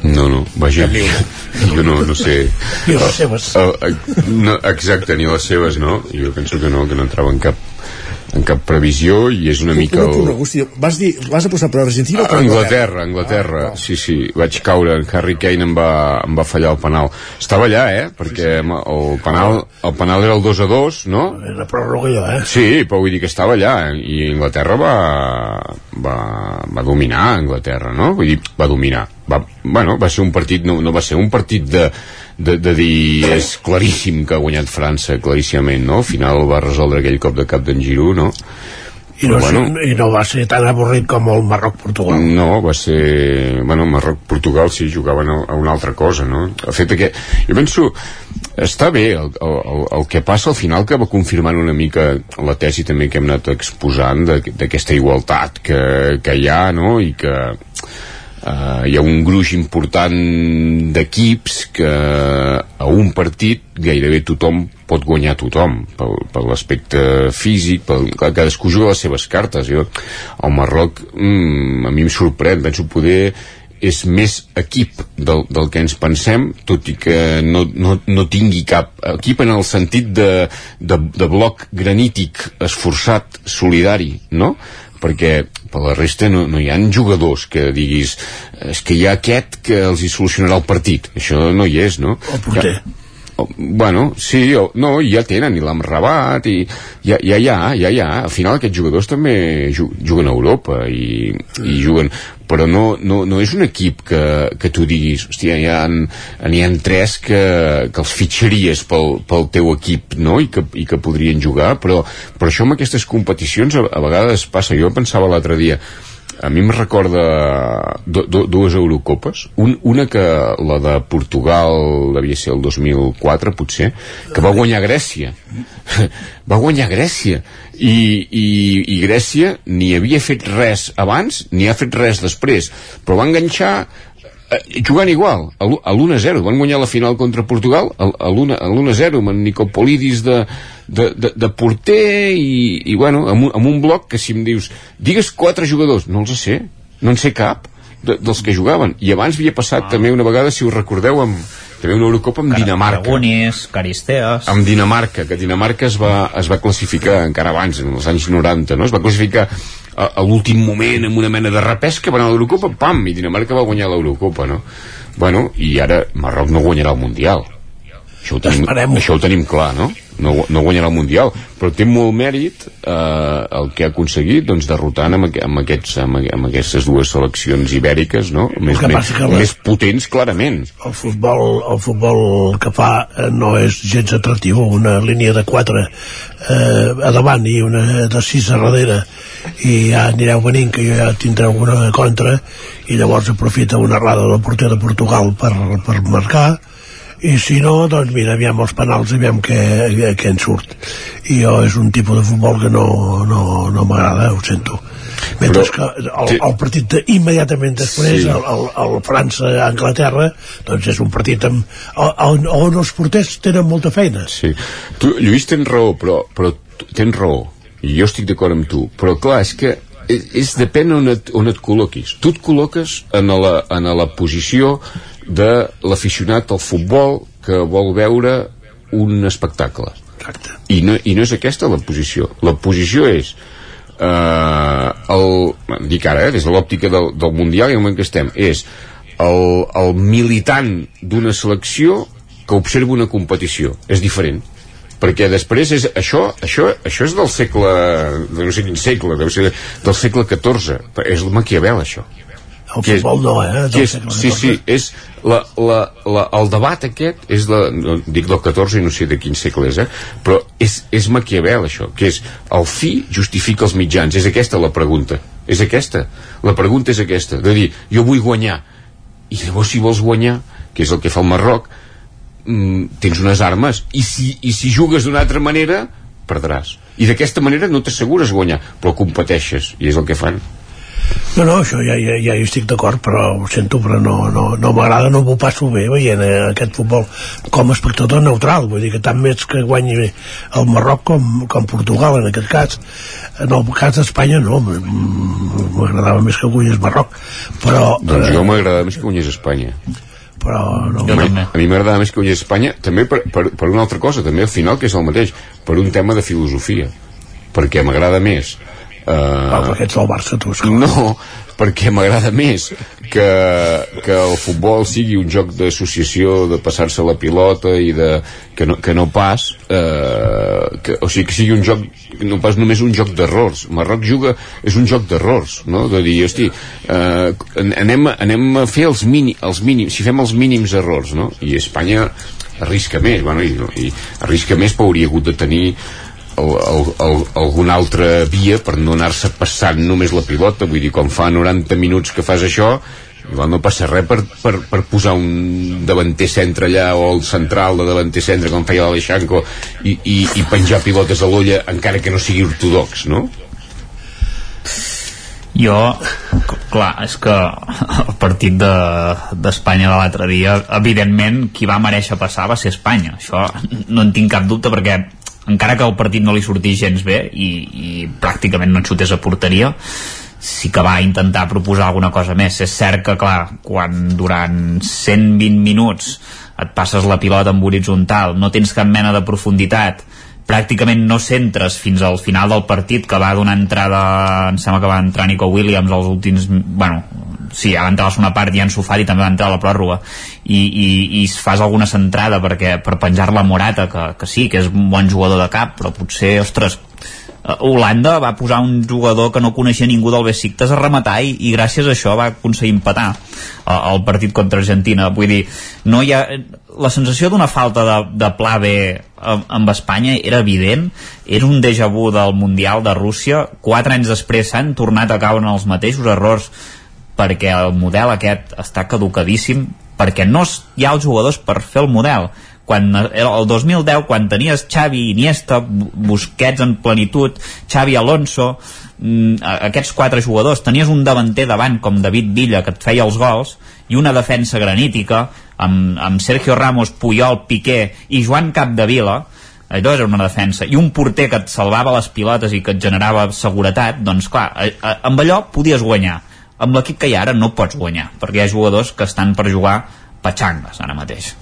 No, no, vaja, jo no, no sé... Ni les seves. Uh, uh, no, exacte, ni les seves, no? Jo penso que no, que no entrava en cap en cap previsió i és una mica Un punt, el... Vas dir, vas apostar per Argentina o per Anglaterra, Anglaterra, ah, sí, sí vaig caure, en Harry Kane em va, em va fallar el penal estava allà, eh, perquè el penal, el penal era el 2 a 2 no? Era pròrroga allò, eh? Sí, però vull dir que estava allà eh? i Anglaterra va, va, va dominar Anglaterra, no? Vull dir, va dominar va, bueno, va ser un partit no, no va ser un partit de, de, de dir és claríssim que ha guanyat França claríssimament, no? Al final va resoldre aquell cop de cap d'en Giroud, no? I no, bueno, I no va ser tan avorrit com el Marroc-Portugal. No, va ser... Bueno, Marroc-Portugal sí jugaven a, a una altra cosa, no? El fet que... Jo penso... Està bé el, el, el que passa al final que va confirmant una mica la tesi també que hem anat exposant d'aquesta igualtat que, que hi ha, no? I que Uh, hi ha un gruix important d'equips que a un partit gairebé tothom pot guanyar tothom per, per l'aspecte físic per, clar, cadascú juga les seves cartes jo, el Marroc mm, a mi em sorprèn, penso poder és més equip del, del que ens pensem, tot i que no, no, no tingui cap equip en el sentit de, de, de bloc granític esforçat, solidari, no? Perquè per la resta no, no hi han jugadors que diguis és que hi ha aquest que els hi solucionarà el partit. Això no hi és, no? El porter. Ja, bueno, sí, o, no, ja tenen i l'han rebat i ja, ja, ja, ja, ja, al final aquests jugadors també juguen a Europa i, i juguen però no, no, no és un equip que, que tu diguis, hòstia, hi ha, n'hi ha tres que, que els fitxaries pel, pel teu equip, no?, i que, i que podrien jugar, però, però això amb aquestes competicions a, a vegades passa, jo pensava l'altre dia, a mi em recorda do, do, dues Eurocopes. Un, una que la de Portugal devia ser el 2004 potser que va guanyar Grècia. Va guanyar Grècia. I, i, i Grècia ni havia fet res abans ni ha fet res després. Però va enganxar eh, jugant igual, a l'1-0 van guanyar la final contra Portugal a l'1-0 amb en Nicopolidis de, de, de, de porter i, i bueno, amb un, amb un bloc que si em dius digues quatre jugadors, no els sé no en sé cap de, dels que jugaven i abans havia passat ah. també una vegada si us recordeu amb, també una Eurocopa amb Car Dinamarca Caragonis, Caristeas amb Dinamarca, que Dinamarca es va, es va classificar encara abans, en els anys 90 no? es va classificar a, a l'últim moment amb una mena de repesca anar a l'Eurocopa pam, i Dinamarca va guanyar l'Eurocopa no? bueno, i ara Marroc no guanyarà el Mundial això ho tenim, això ho tenim clar, no? No? No guanyarà el Mundial, però té molt mèrit eh, el que ha aconseguit doncs, derrotant amb, amb, aquests, amb, amb aquestes dues seleccions ibèriques no? més, més, la... més potents clarament el futbol, el futbol que fa eh, no és gens atractiu una línia de 4 eh, a davant i una de 6 a darrere i ja anireu venint que jo ja tindreu una contra i llavors aprofita una errada del porter de Portugal per, per marcar i si no, doncs mira, aviam els penals aviam què, què en surt. I jo és un tipus de futbol que no, no, no m'agrada, ho sento. Mentre Però, que el, el partit de, immediatament després, sí. el, el, el França-Anglaterra doncs és un partit amb, on, on els porters tenen molta feina. Sí. tu, Lluís, tens raó però, però tens raó. I jo estic d'acord amb tu. Però clar, és que és, és depèn on et, on et col·loquis. Tu et col·loques en la, en la posició de l'aficionat al futbol que vol veure un espectacle. Exacte. I, no, i no és aquesta la posició. La posició és eh, el, dic ara, eh, des de l'òptica del, del Mundial i el moment que estem, és el, el militant d'una selecció que observa una competició. És diferent. Perquè després és això, això, això és del segle no sé quin segle deu ser del segle XIV és el Maquiavel això El futbol no, eh? que és, sí, sí, és la, la, la, el debat aquest és de, no, dic del 14 i no sé de quin segle és, eh? però és, és Maquiavel això, que és el fi justifica els mitjans, és aquesta la pregunta. És aquesta, la pregunta és aquesta. De dir, jo vull guanyar. I llavors si vols guanyar, que és el que fa el Marroc mm, tens unes armes. I si, i si jugues d'una altra manera perdràs, i d'aquesta manera no t'assegures guanyar, però competeixes. I és el que fan No, no, això ja, ja, ja hi estic d'acord, però ho sento, però no, no, no m'agrada, no m'ho passo bé veient eh, aquest futbol com a espectador neutral, vull dir que tant més que guanyi el Marroc com, com Portugal en aquest cas. En el cas d'Espanya no, m'agradava més que guanyés Marroc, però... doncs jo m'agradava més que guanyés Espanya. però no... a mi, a mi m'agradava més que guanyés Espanya també per, per, per una altra cosa, també al final que és el mateix per un tema de filosofia perquè m'agrada més Uh, ets del Barça, tu, No, perquè m'agrada més que, que el futbol sigui un joc d'associació, de passar-se la pilota i de, que, no, que no pas eh, que, o sigui, que sigui un joc no pas només un joc d'errors Marroc juga, és un joc d'errors no? de dir, hosti eh, anem, anem a fer els, mini, els mínims si fem els mínims errors no? i Espanya arrisca més bueno, i, i arrisca més però hauria hagut de tenir el, el, el, alguna altra via per no anar-se passant només la pilota vull dir, quan fa 90 minuts que fas això igual no passa res per, per, per posar un davanter centre allà o el central de davanter centre com feia l'Aleixanco i, i, i penjar pilotes a l'olla encara que no sigui ortodox no? Jo, clar, és que el partit d'Espanya de, de l'altre dia, evidentment, qui va mereixer passar va ser Espanya. Això no en tinc cap dubte perquè encara que el partit no li sortís gens bé i, i pràcticament no xutés a porteria sí que va intentar proposar alguna cosa més. És cert que clar, quan durant 120 minuts et passes la pilota en horitzontal no tens cap mena de profunditat pràcticament no centres fins al final del partit que va donar entrada em sembla que va entrar Nico Williams als últims bueno, sí, ha d'entrar a la segona part i en Sofari també va entrar a la pròrroga i, i, i fas alguna centrada perquè, per penjar-la Morata que, que sí, que és un bon jugador de cap però potser, ostres, Holanda va posar un jugador que no coneixia ningú del Besiktas a rematar i, i gràcies a això va aconseguir empatar eh, el partit contra Argentina. Vull dir, no hi ha la sensació d'una falta de, de pla B amb Espanya era evident. Era un déjà vu del Mundial de Rússia. Quatre anys després s'han tornat a caure en els mateixos errors perquè el model aquest està caducadíssim perquè no hi ha els jugadors per fer el model quan el 2010 quan tenies Xavi, Iniesta Busquets en plenitud Xavi Alonso mm, aquests quatre jugadors tenies un davanter davant com David Villa que et feia els gols i una defensa granítica amb, amb Sergio Ramos, Puyol, Piqué i Joan Capdevila. Allò era una defensa, i un porter que et salvava les pilotes i que et generava seguretat, doncs clar, amb allò podies guanyar. Amb l'equip que hi ha ara no pots guanyar perquè hi ha jugadors que estan per jugar patxangues ara mateix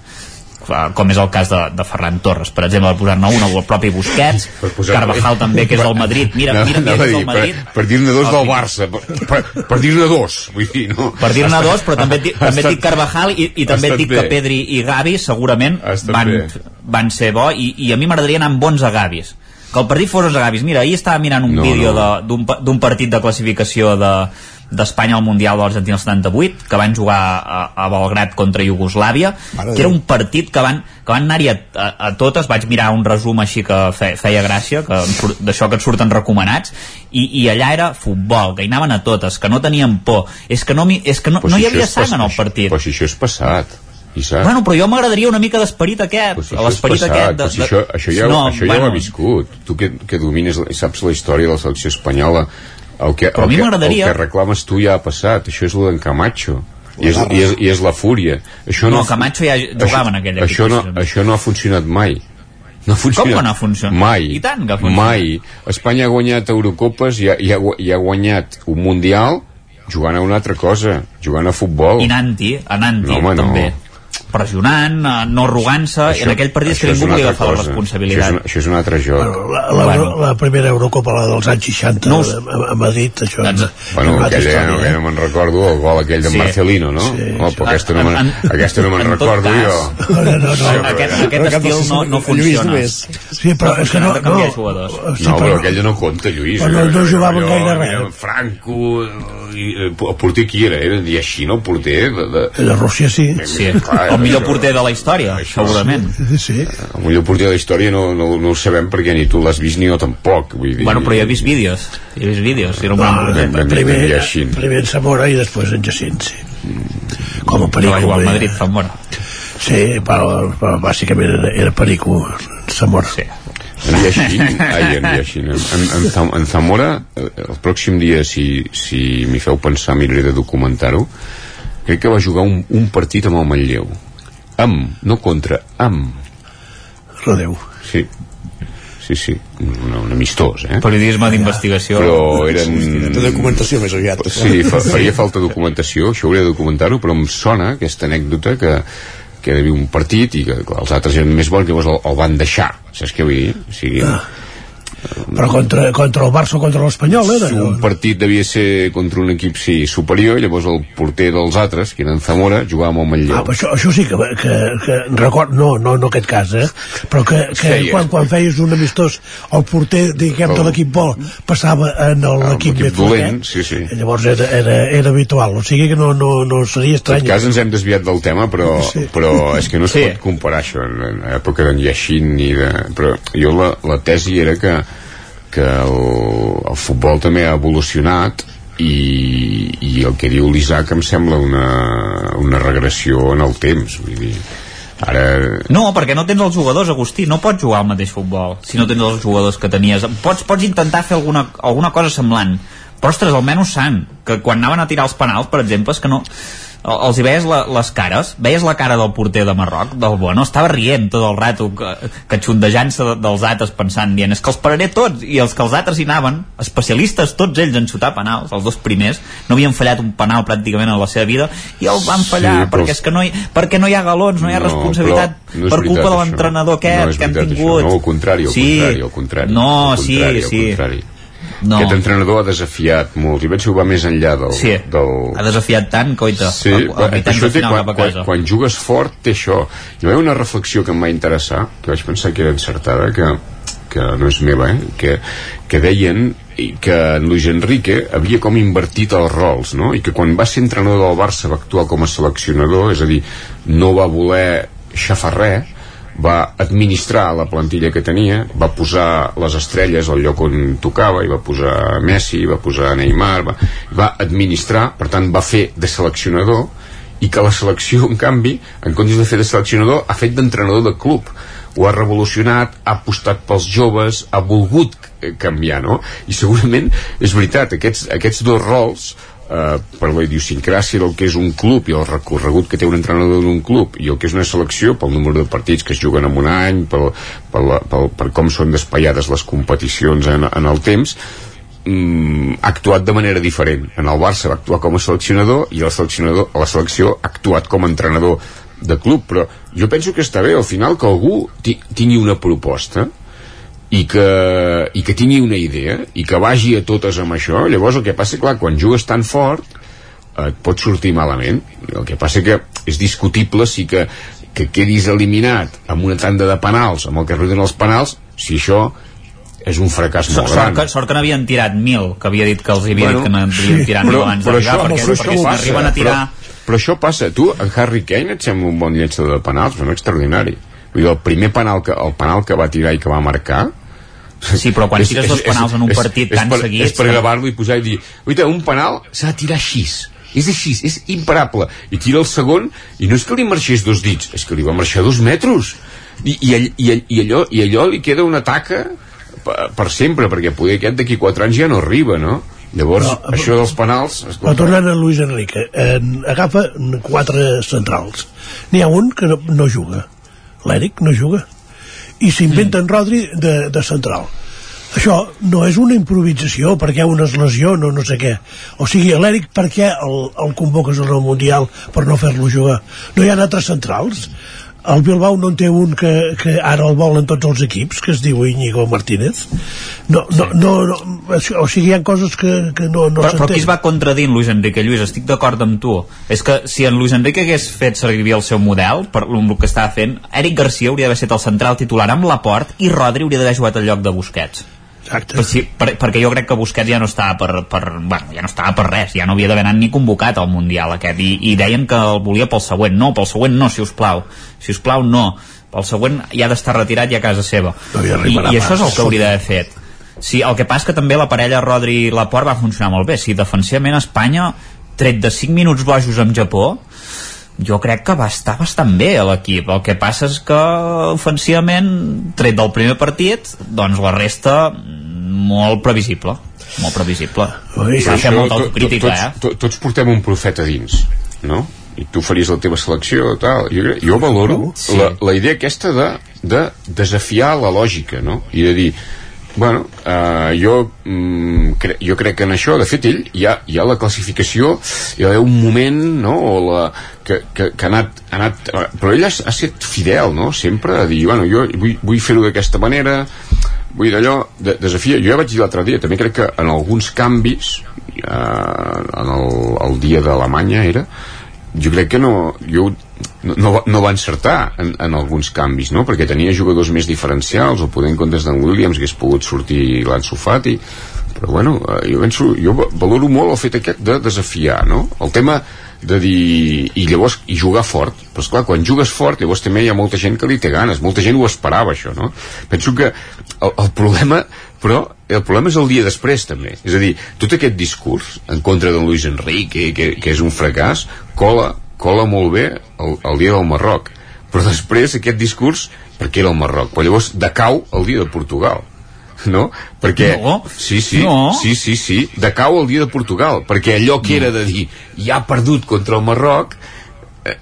com és el cas de, de Ferran Torres per exemple per posar-ne un el propi Busquets posar Carvajal també que és del Madrid mira, mira no, no, que és del Madrid per, per dir-ne dos del Barça per, per, per dir-ne dos vull dir, no? per dir-ne dos però també, també et dic Carvajal i, i també et dic bé. que Pedri i Gavi segurament van, van ser bo i, i a mi m'agradaria anar amb bons a Gavis que el partit fos els Gavis mira, ahir estava mirant un no, vídeo no. d'un partit de classificació de, d'Espanya al Mundial de l'Argentina 78 que van jugar a, a Belgrat contra Iugoslàvia que era un partit que van, que van anar-hi a, a, a totes. Vaig mirar un resum així que fe, feia gràcia d'això que et surten recomanats. I, i allà era futbol, que hi anaven a totes que no tenien por. És que no, és que no, no hi havia sang en el partit. però si això és passat Isaac. Bueno, però jo m'agradaria una mica d'esperit aquest. Pues si l'esperit aquest. De, si això, això ja, no, això ja bueno, ho ha viscut. Tu que, que domines, saps la història de la selecció espanyola, el que, el, que, el que reclames tu ja ha passat això és el d'en Camacho i és, i, és, i és la fúria això no, no Camacho ja jugava en aquella això no, això no ha funcionat mai No funciona. Com que no funciona? Mai. I tant que funciona. Mai. Espanya ha guanyat Eurocopes i ha, i ha, i ha guanyat un Mundial jugant a una altra cosa, jugant a futbol. I anant-hi, anant-hi, No, home, no. Pressionant, eh, no arrugant-se, i en aquell partit és que ningú volia altra agafar la responsabilitat. Això és, un, això és un altre joc. Bueno, la, la, Bueno. la, primera Eurocopa, la dels anys 60, No no, us- a, a Madrid, això... Doncs- Bueno, aquella, història, no, eh? no me'n recordo, el gol aquell de Sí. Marcelino, no? Sí, oh, però aquesta no me'n En- aquesta no me'n recordo cas. jo. No, no, no. Sí, Aquest, però- aquest estil no, no funciona. Sí, però és que no... no, jugadors. sí, no, però però- aquella no compta, Lluís. Però no- no jugaven gaire res. Franco, el porter qui era? Era Diaxino, el porter de, de, De Rússia sí. Sí, Clar, el millor això- porter de la història, segurament. Sí, sí. el millor porter de la història no, no, no ho sabem perquè ni tu l'has vist ni jo tampoc. Vull dir, Bueno, però jo he vist vídeos. He vist vídeos. Era un No, porter. ben- ben- primer, ben primer en Zamora i després en Jacint, sí. Com a perico. va jugar al eh? Madrid, Zamora. Sí, però, però bàsicament era, era perico Zamora. Sí. En Diaxin, ai, en Diaxin, en, en, en Zamora, eh, el pròxim dia, si, si m'hi feu pensar, miraré de documentar-ho, crec que va jugar un, un partit amb el Manlleu. Amb, no contra, amb. Rodeu. Sí, sí, sí, un, un amistós, eh? Periodisme d'investigació. Però eren... De documentació més aviat. Sí, fa, faria falta documentació, això hauria de documentar-ho, però em sona aquesta anècdota que que hi havia un partit i que els altres eren més bons, llavors el, el van deixar, saps què vull dir? O sigui, Ah. Però contra, contra el Barça o contra l'Espanyol era? si un partit devia ser contra un equip sí, superior, llavors el porter dels altres, que eren Zamora, jugava amb el Manlleu. Ah, però això, això sí que, que, que record, no, no, no aquest cas, eh? però que, que feia. quan, quan feies un amistós el porter, diguem, de El- l'equip bo passava en el- Ah, l'equip més dolent, flotet, sí, sí. llavors era, era, era habitual, o sigui que no, no, no seria En estrany. cas ens hem desviat del tema però, Sí. però és que no es Sí. pot comparar això en, en època d'en Yashin ni de... però jo la, la tesi era que, que el, el futbol també ha evolucionat i, i el que diu l'Isaac em sembla una, una regressió en el temps vull dir, ara No, perquè no tens els jugadors, Agustí. No pots jugar al mateix futbol si no tens els jugadors que tenies. Pots, pots intentar fer alguna, alguna cosa semblant. Però, ostres, almenys sant, que quan anaven a tirar els penals, per exemple, és que no... el- Els hi veies la, les cares, veies la cara del porter de Marroc, del Bueno, estava rient tot el rato, que, que xundejant-se de, dels altres pensant, dient, és que els pararé tots, i els que els altres hi anaven, especialistes, tots ells en xutar penals, els dos primers, no havien fallat un penal pràcticament en la seva vida, i el van fallar, Sí, perquè els- és que no hi, perquè no hi ha galons, no hi ha No, responsabilitat no per culpa de l'entrenador aquest No que hem veritat, tingut. això. No, al contrari, al sí. contrari, al contrari. No, Al sí, contrari, al sí. contrari. No. Aquest entrenador ha desafiat molt i penso que va més enllà del... Sí, del... ha desafiat tant, coita, Sí, però vuitens això té, quan, quan, quan jugues fort té això. Hi va una reflexió que em va interessar, que vaig pensar que era encertada, que, que no és meva, eh? que, que deien i que en Luis Enrique havia com invertit els rols, no? I que quan va ser entrenador del Barça va actuar com a seleccionador, és a dir, no va voler xafar res, va administrar la plantilla que tenia, va posar les estrelles al lloc on tocava, i va posar Messi, va posar Neymar, va, va administrar, per tant va fer de seleccionador, i que la selecció, en canvi, en comptes de fer de seleccionador, ha fet d'entrenador de club. Ho ha revolucionat, ha apostat pels joves, ha volgut eh, canviar, no? I segurament, és veritat, aquests, aquests dos rols eh, per la idiosincràsia del que és un club i el recorregut que té un entrenador d'un club i el que és una selecció pel número de partits que es juguen en un any pel, pel, pel, per com són despaiades les competicions en, en el temps mm, ha actuat de manera diferent. En el Barça va actuar com a seleccionador i el seleccionador, la selecció ha actuat com a entrenador de club però jo penso que està bé al final que algú ti- tingui una proposta i que, i que tingui una idea i que vagi a totes amb això llavors el que passa, clar, quan jugues tan fort eh, et pot sortir malament. El que passa que és discutible si que, que quedis eliminat amb una tanda de penals, amb el que arriben els penals si això és un fracàs Sort, molt sort, gran. que, sort que n'havien tirat mil, que havia dit que els havia Bueno, dit que n'havien sí, tirat mil però- abans però d'arribar, això- perquè, però perquè això si passa, n'arriben a tirar... però, però això passa, tu, en Harry Kane et sembla un bon llençador de penals, no extraordinari. Vull dir, el primer penal que, el penal que va tirar i que va marcar Sí, però quan tires dos penals en un és- partit és tan per, seguits, És per gravar-lo i posar i dir Oita, un penal s'ha de tirar així és així, és imparable i tira el segon i no és que li marxés dos dits és que li va marxar dos metres i, i, all- i, all- i, allò, i allò li queda una taca per, per sempre perquè poder aquest d'aquí quatre anys ja no arriba no? llavors No, però- això dels penals Però escolta, tornant a Luis Enrique, en, agafa quatre centrals. N'hi ha un que no, no juga. L'Eric no juga. I s'inventen Rodri de, de central. Això no és una improvisació perquè una es lesiona o no sé què. O sigui, l'Eric per què el, el convoques al Mundial per no fer-lo jugar? No hi ha altres centrals el Bilbao no en té un que, que ara el volen tots els equips, que es diu Íñigo Martínez. No, no, no, no, o sigui, hi ha coses que, que no, no però, però qui es va contradint Luis Enrique Lluís? Estic d'acord amb tu. És que si en Luis Enrique hagués fet servir el seu model, per el que estava fent, Eric Garcia hauria d'haver estat el central titular amb la port i Rodri hauria d'haver jugat al lloc de Busquets. Exacte. Per, si, per, perquè jo crec que Busquets ja no estava per, per, bueno, ja no estava per res, ja no havia d'haver anat ni convocat al Mundial aquest, i, i deien que el volia pel següent, no, pel següent no, si us plau, si us plau no, pel següent ja ha d'estar retirat ja a casa seva. No I, I això és el que hauria d'haver fet. Sí, el que passa que també la parella Rodri i Laport va funcionar molt bé. Si defensivament Espanya, tret de 5 minuts bojos amb Japó, jo crec que va estar bastant bé a l'equip el que passa és que ofensivament tret del primer partit doncs la resta molt previsible molt previsible Ui, s'ha fer molta autocrítica tots, eh? tots, tots portem un profeta dins no? I tu faries la teva selecció tal. jo, jo valoro Sí. la, la idea aquesta de, de desafiar la lògica no? i de dir Bueno, uh, jo, mm, cre jo crec que en això, de fet, ell hi ha, hi ha la classificació, hi ha un moment, no?, o la, que, que, que ha anat, ha anat... Però ell ha, ha estat fidel, no?, sempre, a dir, bueno, jo vull, vull fer-ho d'aquesta manera, vull d'allò, de, desafia. Jo ja vaig dir l'altre dia, també crec que en alguns canvis, eh, en el, el dia d'Alemanya era, jo crec que no, jo no, no, va- encertar en, en alguns canvis, no? perquè tenia jugadors més diferencials, o poder en comptes d'en Williams hagués pogut sortir l'Ansu Fati, però bueno, eh, jo, penso, jo va- valoro molt el fet aquest de desafiar, no? El tema de dir, i llavors, i jugar fort, però esclar, quan jugues fort, llavors també hi ha molta gent que li té ganes, molta gent ho esperava, això, no? Penso que el, el problema, però, el problema és el dia després, també. És a dir, tot aquest discurs en contra de Luis Enrique, que, que és un fracàs, cola, cola molt bé el, el dia del Marroc. Però després aquest discurs, perquè era el Marroc, però llavors decau el dia de Portugal no? Perquè... No. Sí, sí, No. sí, sí, sí, decau el dia de Portugal, perquè allò que era de dir ja ha perdut contra el Marroc,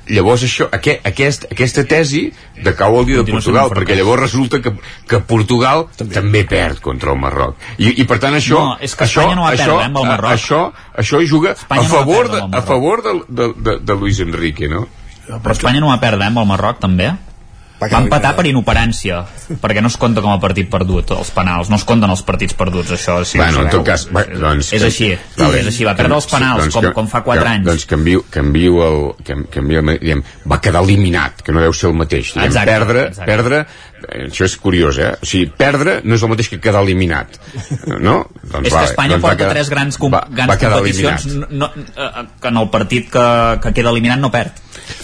llavors això, aqu aquest, aquesta tesi decau el dia de Portugal, perquè llavors resulta que, que Portugal també. també perd contra el Marroc. I, i per tant això... No, és que això, no va això, perdre, eh, amb el Marroc. Això, això hi juga Espanya a no favor, perdre de, a favor de, de, de, de Luis Enrique, no? però Espanya no va perdre eh, amb el Marroc també va empatar per inoperància perquè no es compta com a partit perdut els penals, no es compten els partits perduts això sí, bueno, en tot cas, va, doncs, és així, és així, va perdre els penals com, com fa 4 anys Doncs canvio, canvio el, can, canvio, diguem, va quedar eliminat, que no deu ser el mateix. Diguem, Exacte, perdre, exacte. perdre, eh, això és curiós, eh? O sigui, perdre no és el mateix que quedar eliminat, no? Doncs és que vale, Espanya doncs va porta quedar- tres grans, com, va, grans va competicions eliminat. no, eh, que en el partit que, que queda eliminat no perd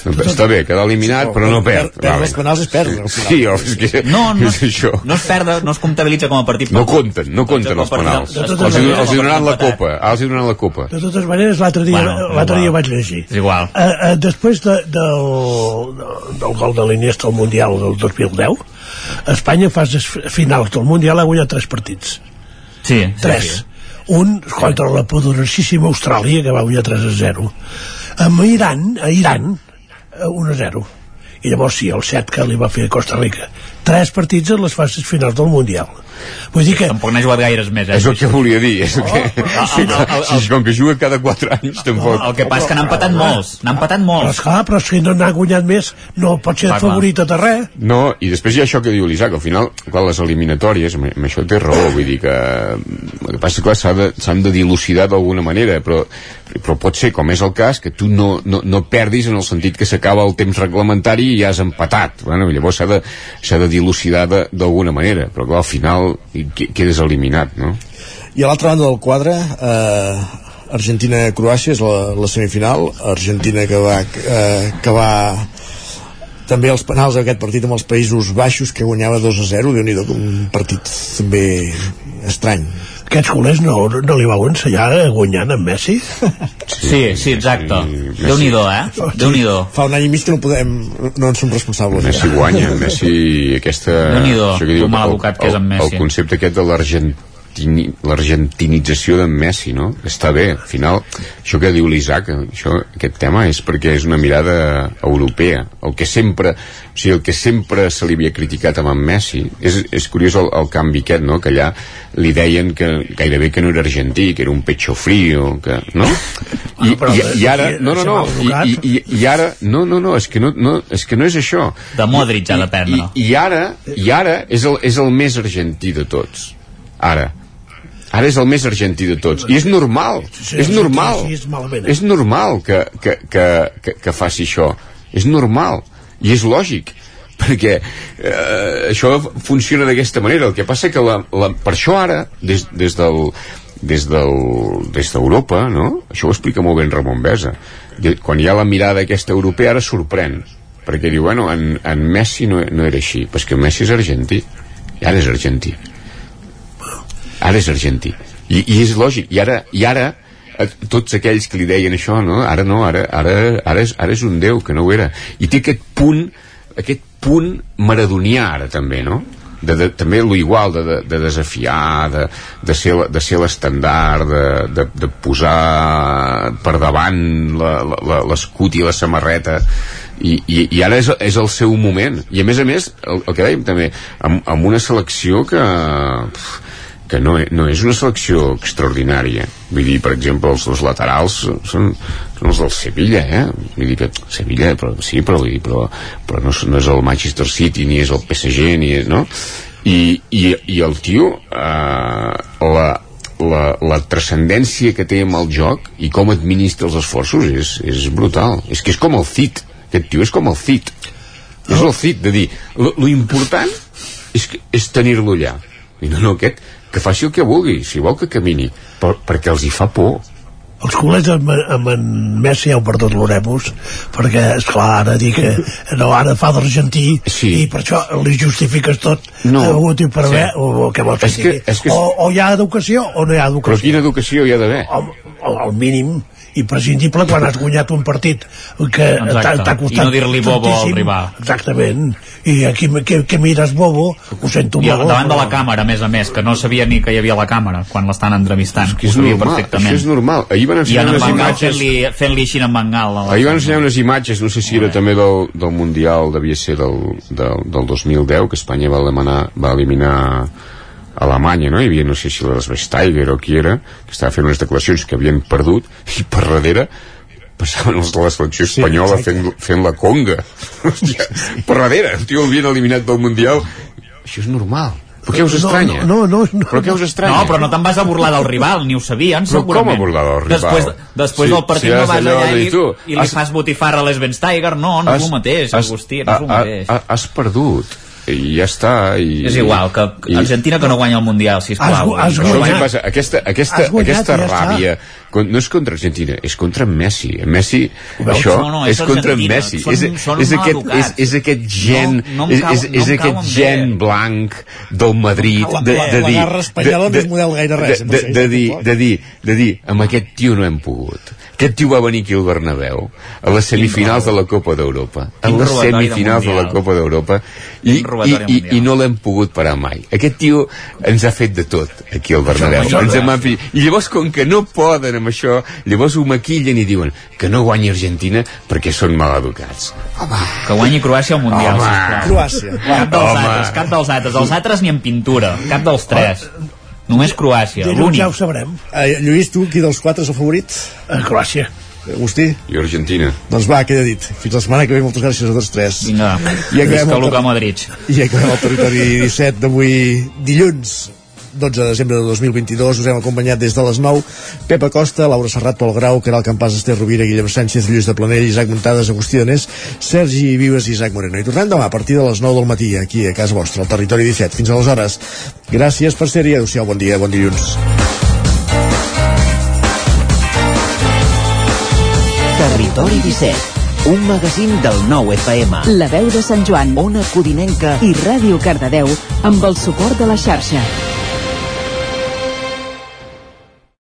Està bé, quedar eliminat, però no perd. Perdre Vale. els penals al final. Sí, o, és que no, no, és això. no es perd, no es comptabilitza com a partit No compten, no compten els penals. Els, els hi donaran la copa. Ah, els hi donaran la copa. De totes maneres, l'altre dia, Bueno, l'altre dia vaig llegir. És igual. Eh, eh, després de, del, del gol de l'Iniesta al Mundial del 2010, Espanya fa les finals del Mundial ha guanyat tres partits. Sí, Tres. sí, sí. Un contra la poderosíssima Austràlia, que va guanyar 3 a 0. Amb Iran, a Iran, 1 a 0. I llavors sí, el 7 que li va fer Costa Rica. Tres partits en les fases finals del Mundial. Vull dir que... Tampoc n'ha jugat gaires més, eh? És el que volia dir. És el que... Ah, Sí, ah, ah, ah, sí, com que juga cada 4 anys, tampoc. El que passa és que n'ha empatat molts, n'ha empatat Però, molts. esclar, però si no n'ha guanyat més, no pot ser Clar, clar. favorit de res. No, i després hi ha això que diu l'Isaac, al final, clar, les eliminatòries, amb, amb això té raó, vull dir que el que passa, clar, s'ha de, s'han de dilucidar d'alguna manera, però, però pot ser, com és el cas, que tu no, no, no perdis en el sentit que s'acaba el temps reglamentari i ja has empatat. Bueno, llavors s'ha de, s'ha de dilucidar de- d'alguna manera, però clar, al final que- quedes eliminat, no? I a l'altra banda del quadre, eh, Argentina-Croàcia és la, la semifinal. Argentina que va, eh, que va també els penals d'aquest partit amb els Països Baixos que guanyava 2 a 0 déu nhi un partit també estrany Aquests culers no, no li vau ensenyar guanyant amb Messi? Sí, sí, exacte. Déu-n'hi-do, eh? Déu-n'hi-do. fa un any i mig que no podem no en som responsables Messi guanya, Messi aquesta... Déu-n'hi-do, això que diu, mal el- educat que és en el- Messi. El concepte aquest de l'argentí l'argentinització d'en Messi, no? Està bé, al final, això que diu l'Isaac, això, aquest tema és perquè és una mirada europea. El que sempre, o sigui, el que sempre se li havia criticat amb en Messi, és, és curiós el, el canvi aquest, no? Que allà li deien que gairebé que no era argentí, que era un pecho frío, que, no? I, i, i ara, no, no, no, i, i, i ara, no, no, no, és que no, no, és que no és això. De Modric ha de prendre. I, i ara, i ara és el, és el més argentí de tots. Ara. Ara és el més argentí de tots. I és normal. Sí, és normal. sí, és malament, eh? És normal que, que, que, que, que faci això. És normal. I és lògic perquè eh, això funciona d'aquesta manera el que passa que la, la, per això ara des, des del des del, des d'Europa no? això ho explica molt ben Ramon Besa quan hi ha la mirada aquesta europea ara sorprèn perquè diu, bueno, en, en Messi no, no era així, però és que Messi és argentí i ara és argentí ara és argentí. I, i és lògic, i ara, i ara eh, tots aquells que li deien això no? ara no, ara, ara, ara, és, ara és un déu que no ho era, i té aquest punt aquest punt maradonià ara també, no? De, de, també lo igual de, de, de desafiar de, de ser, de ser l'estandard de, de, de posar per davant l'escut i la samarreta. I, i, i ara és, és el seu moment. I a més a més, el, el que dèiem també amb, amb una selecció que pf, que no, no és una selecció extraordinària vull dir, per exemple, els, els laterals són, són els del Sevilla eh? vull dir que Sevilla, però, sí, però, vull dir, però, però no, no és el Manchester City ni és el PSG, ni és, no? I, i, i el tio eh, la, la, la transcendència que té amb el joc i com administra els esforços és, és brutal és que és com el Cid aquest tio és com el Cid és el Cid, de dir lo, lo important és, és tenir-lo allà i no, no, aquest que faci el que vulgui, si vol que camini per, perquè els hi fa por els culers amb, amb en Messi heu perdut l'Oremus perquè, és clar ara dir que no, ara fa d'argentí sí. i per això li justifiques tot No. eh, útil per Sí. haver o, o què vols que És que- és que- o, o hi ha educació o no hi ha educació però quina educació hi ha d'haver? al, al mínim imprescindible quan has guanyat un partit que t'ha costat I no dir-li bobo al rival. exactament i aquí que, que mires bobo ho sento I molt davant de la càmera, a més a més, que no sabia ni que hi havia la càmera quan l'estan entrevistant. que és Ho sabia normal, perfectament. això és normal. Ahir van ensenyar en unes Bengal imatges- fent-li fent així en la- Ahir van ensenyar unes imatges, no sé si era també del, del Mundial, devia ser del, del, del 2010, que Espanya va, demanar, va eliminar Alemanya, no? Hi havia, no sé si les Vestager o qui era, que estava fent unes declaracions que havien perdut, i per darrere passaven els de la selecció espanyola sí, fent, fent la conga. Hòstia, per darrere, el tio l'havien eliminat del Mundial. Això és normal. Però què us estranya? No, no, no, Però què us estranya? No, però no te'n vas a burlar del rival, ni ho sabien, Però com segurament. a burlar del rival? Després, després Sí, del partit si no has vas allò allà i, dir tu, i li has- fas botifarra a l'Esbensteiger, no, no és el mateix, Agustí, no és el mateix. Has, has perdut i ja està i, És igual, que Argentina que no guanya el Mundial, sisplau. Has- has Però saps guanyat. passa? Aquesta, aquesta, Has guanyat aquesta i ja ràbia con- no és contra Argentina, és contra Messi. Messi, veus? això No, no, és és contra Argentina. Messi. Són- és, són és, aquest, és, és aquest gen No- no em és, és, no és em aquest cauen bé. gen blanc del Madrid La- de, la- de, la dir, no és model gaire res, de, de, de, dir, de dir, de dir, amb aquest tio no hem pogut. Aquest tio va venir aquí al Bernabéu a les semifinals de la Copa d'Europa. A les de semifinals de la. Copa d'Europa. I, i, i, i no l'hem pogut parar mai. Aquest tio ens ha fet de tot aquí al Bernabéu. ens i llavors com que no poden amb això llavors ho maquillen i diuen que no guanyi Argentina perquè són maleducats Que guanyi Croàcia al Mundial, Home. sisplau. Croàcia. Cap dels Home. altres, cap dels altres. Els altres ni en pintura, cap dels tres. Només Croàcia, l'únic. ja ho sabrem Eh, Lluís, tu, qui dels quatre és el favorit? a Croàcia Agustí? i Argentina Doncs va, queda dit. Fins la setmana que ve, moltes gràcies a tots tres. Vinga, I acabem visca el Luka ter- Modric. I acabem el territori 17 d'avui dilluns 12 de desembre de 2022 us hem acompanyat des de les 9 Pep Acosta, Laura Serrat, Pol Grau Caral Campàs, Esther Rovira, Guillem Sánchez Lluís de Planell, Isaac Muntades, Agustí Danés Sergi Vives i Isaac Moreno. I tornem demà a partir de les 9 del matí aquí a casa vostra, al territori 17, fins aleshores gràcies per ser-hi, adeu-siau, bon dia, bon dilluns. Territori 17, un magazín del nou FM. La veu de Sant Joan, Ona Codinenca i Ràdio Cardedeu amb el suport de la xarxa.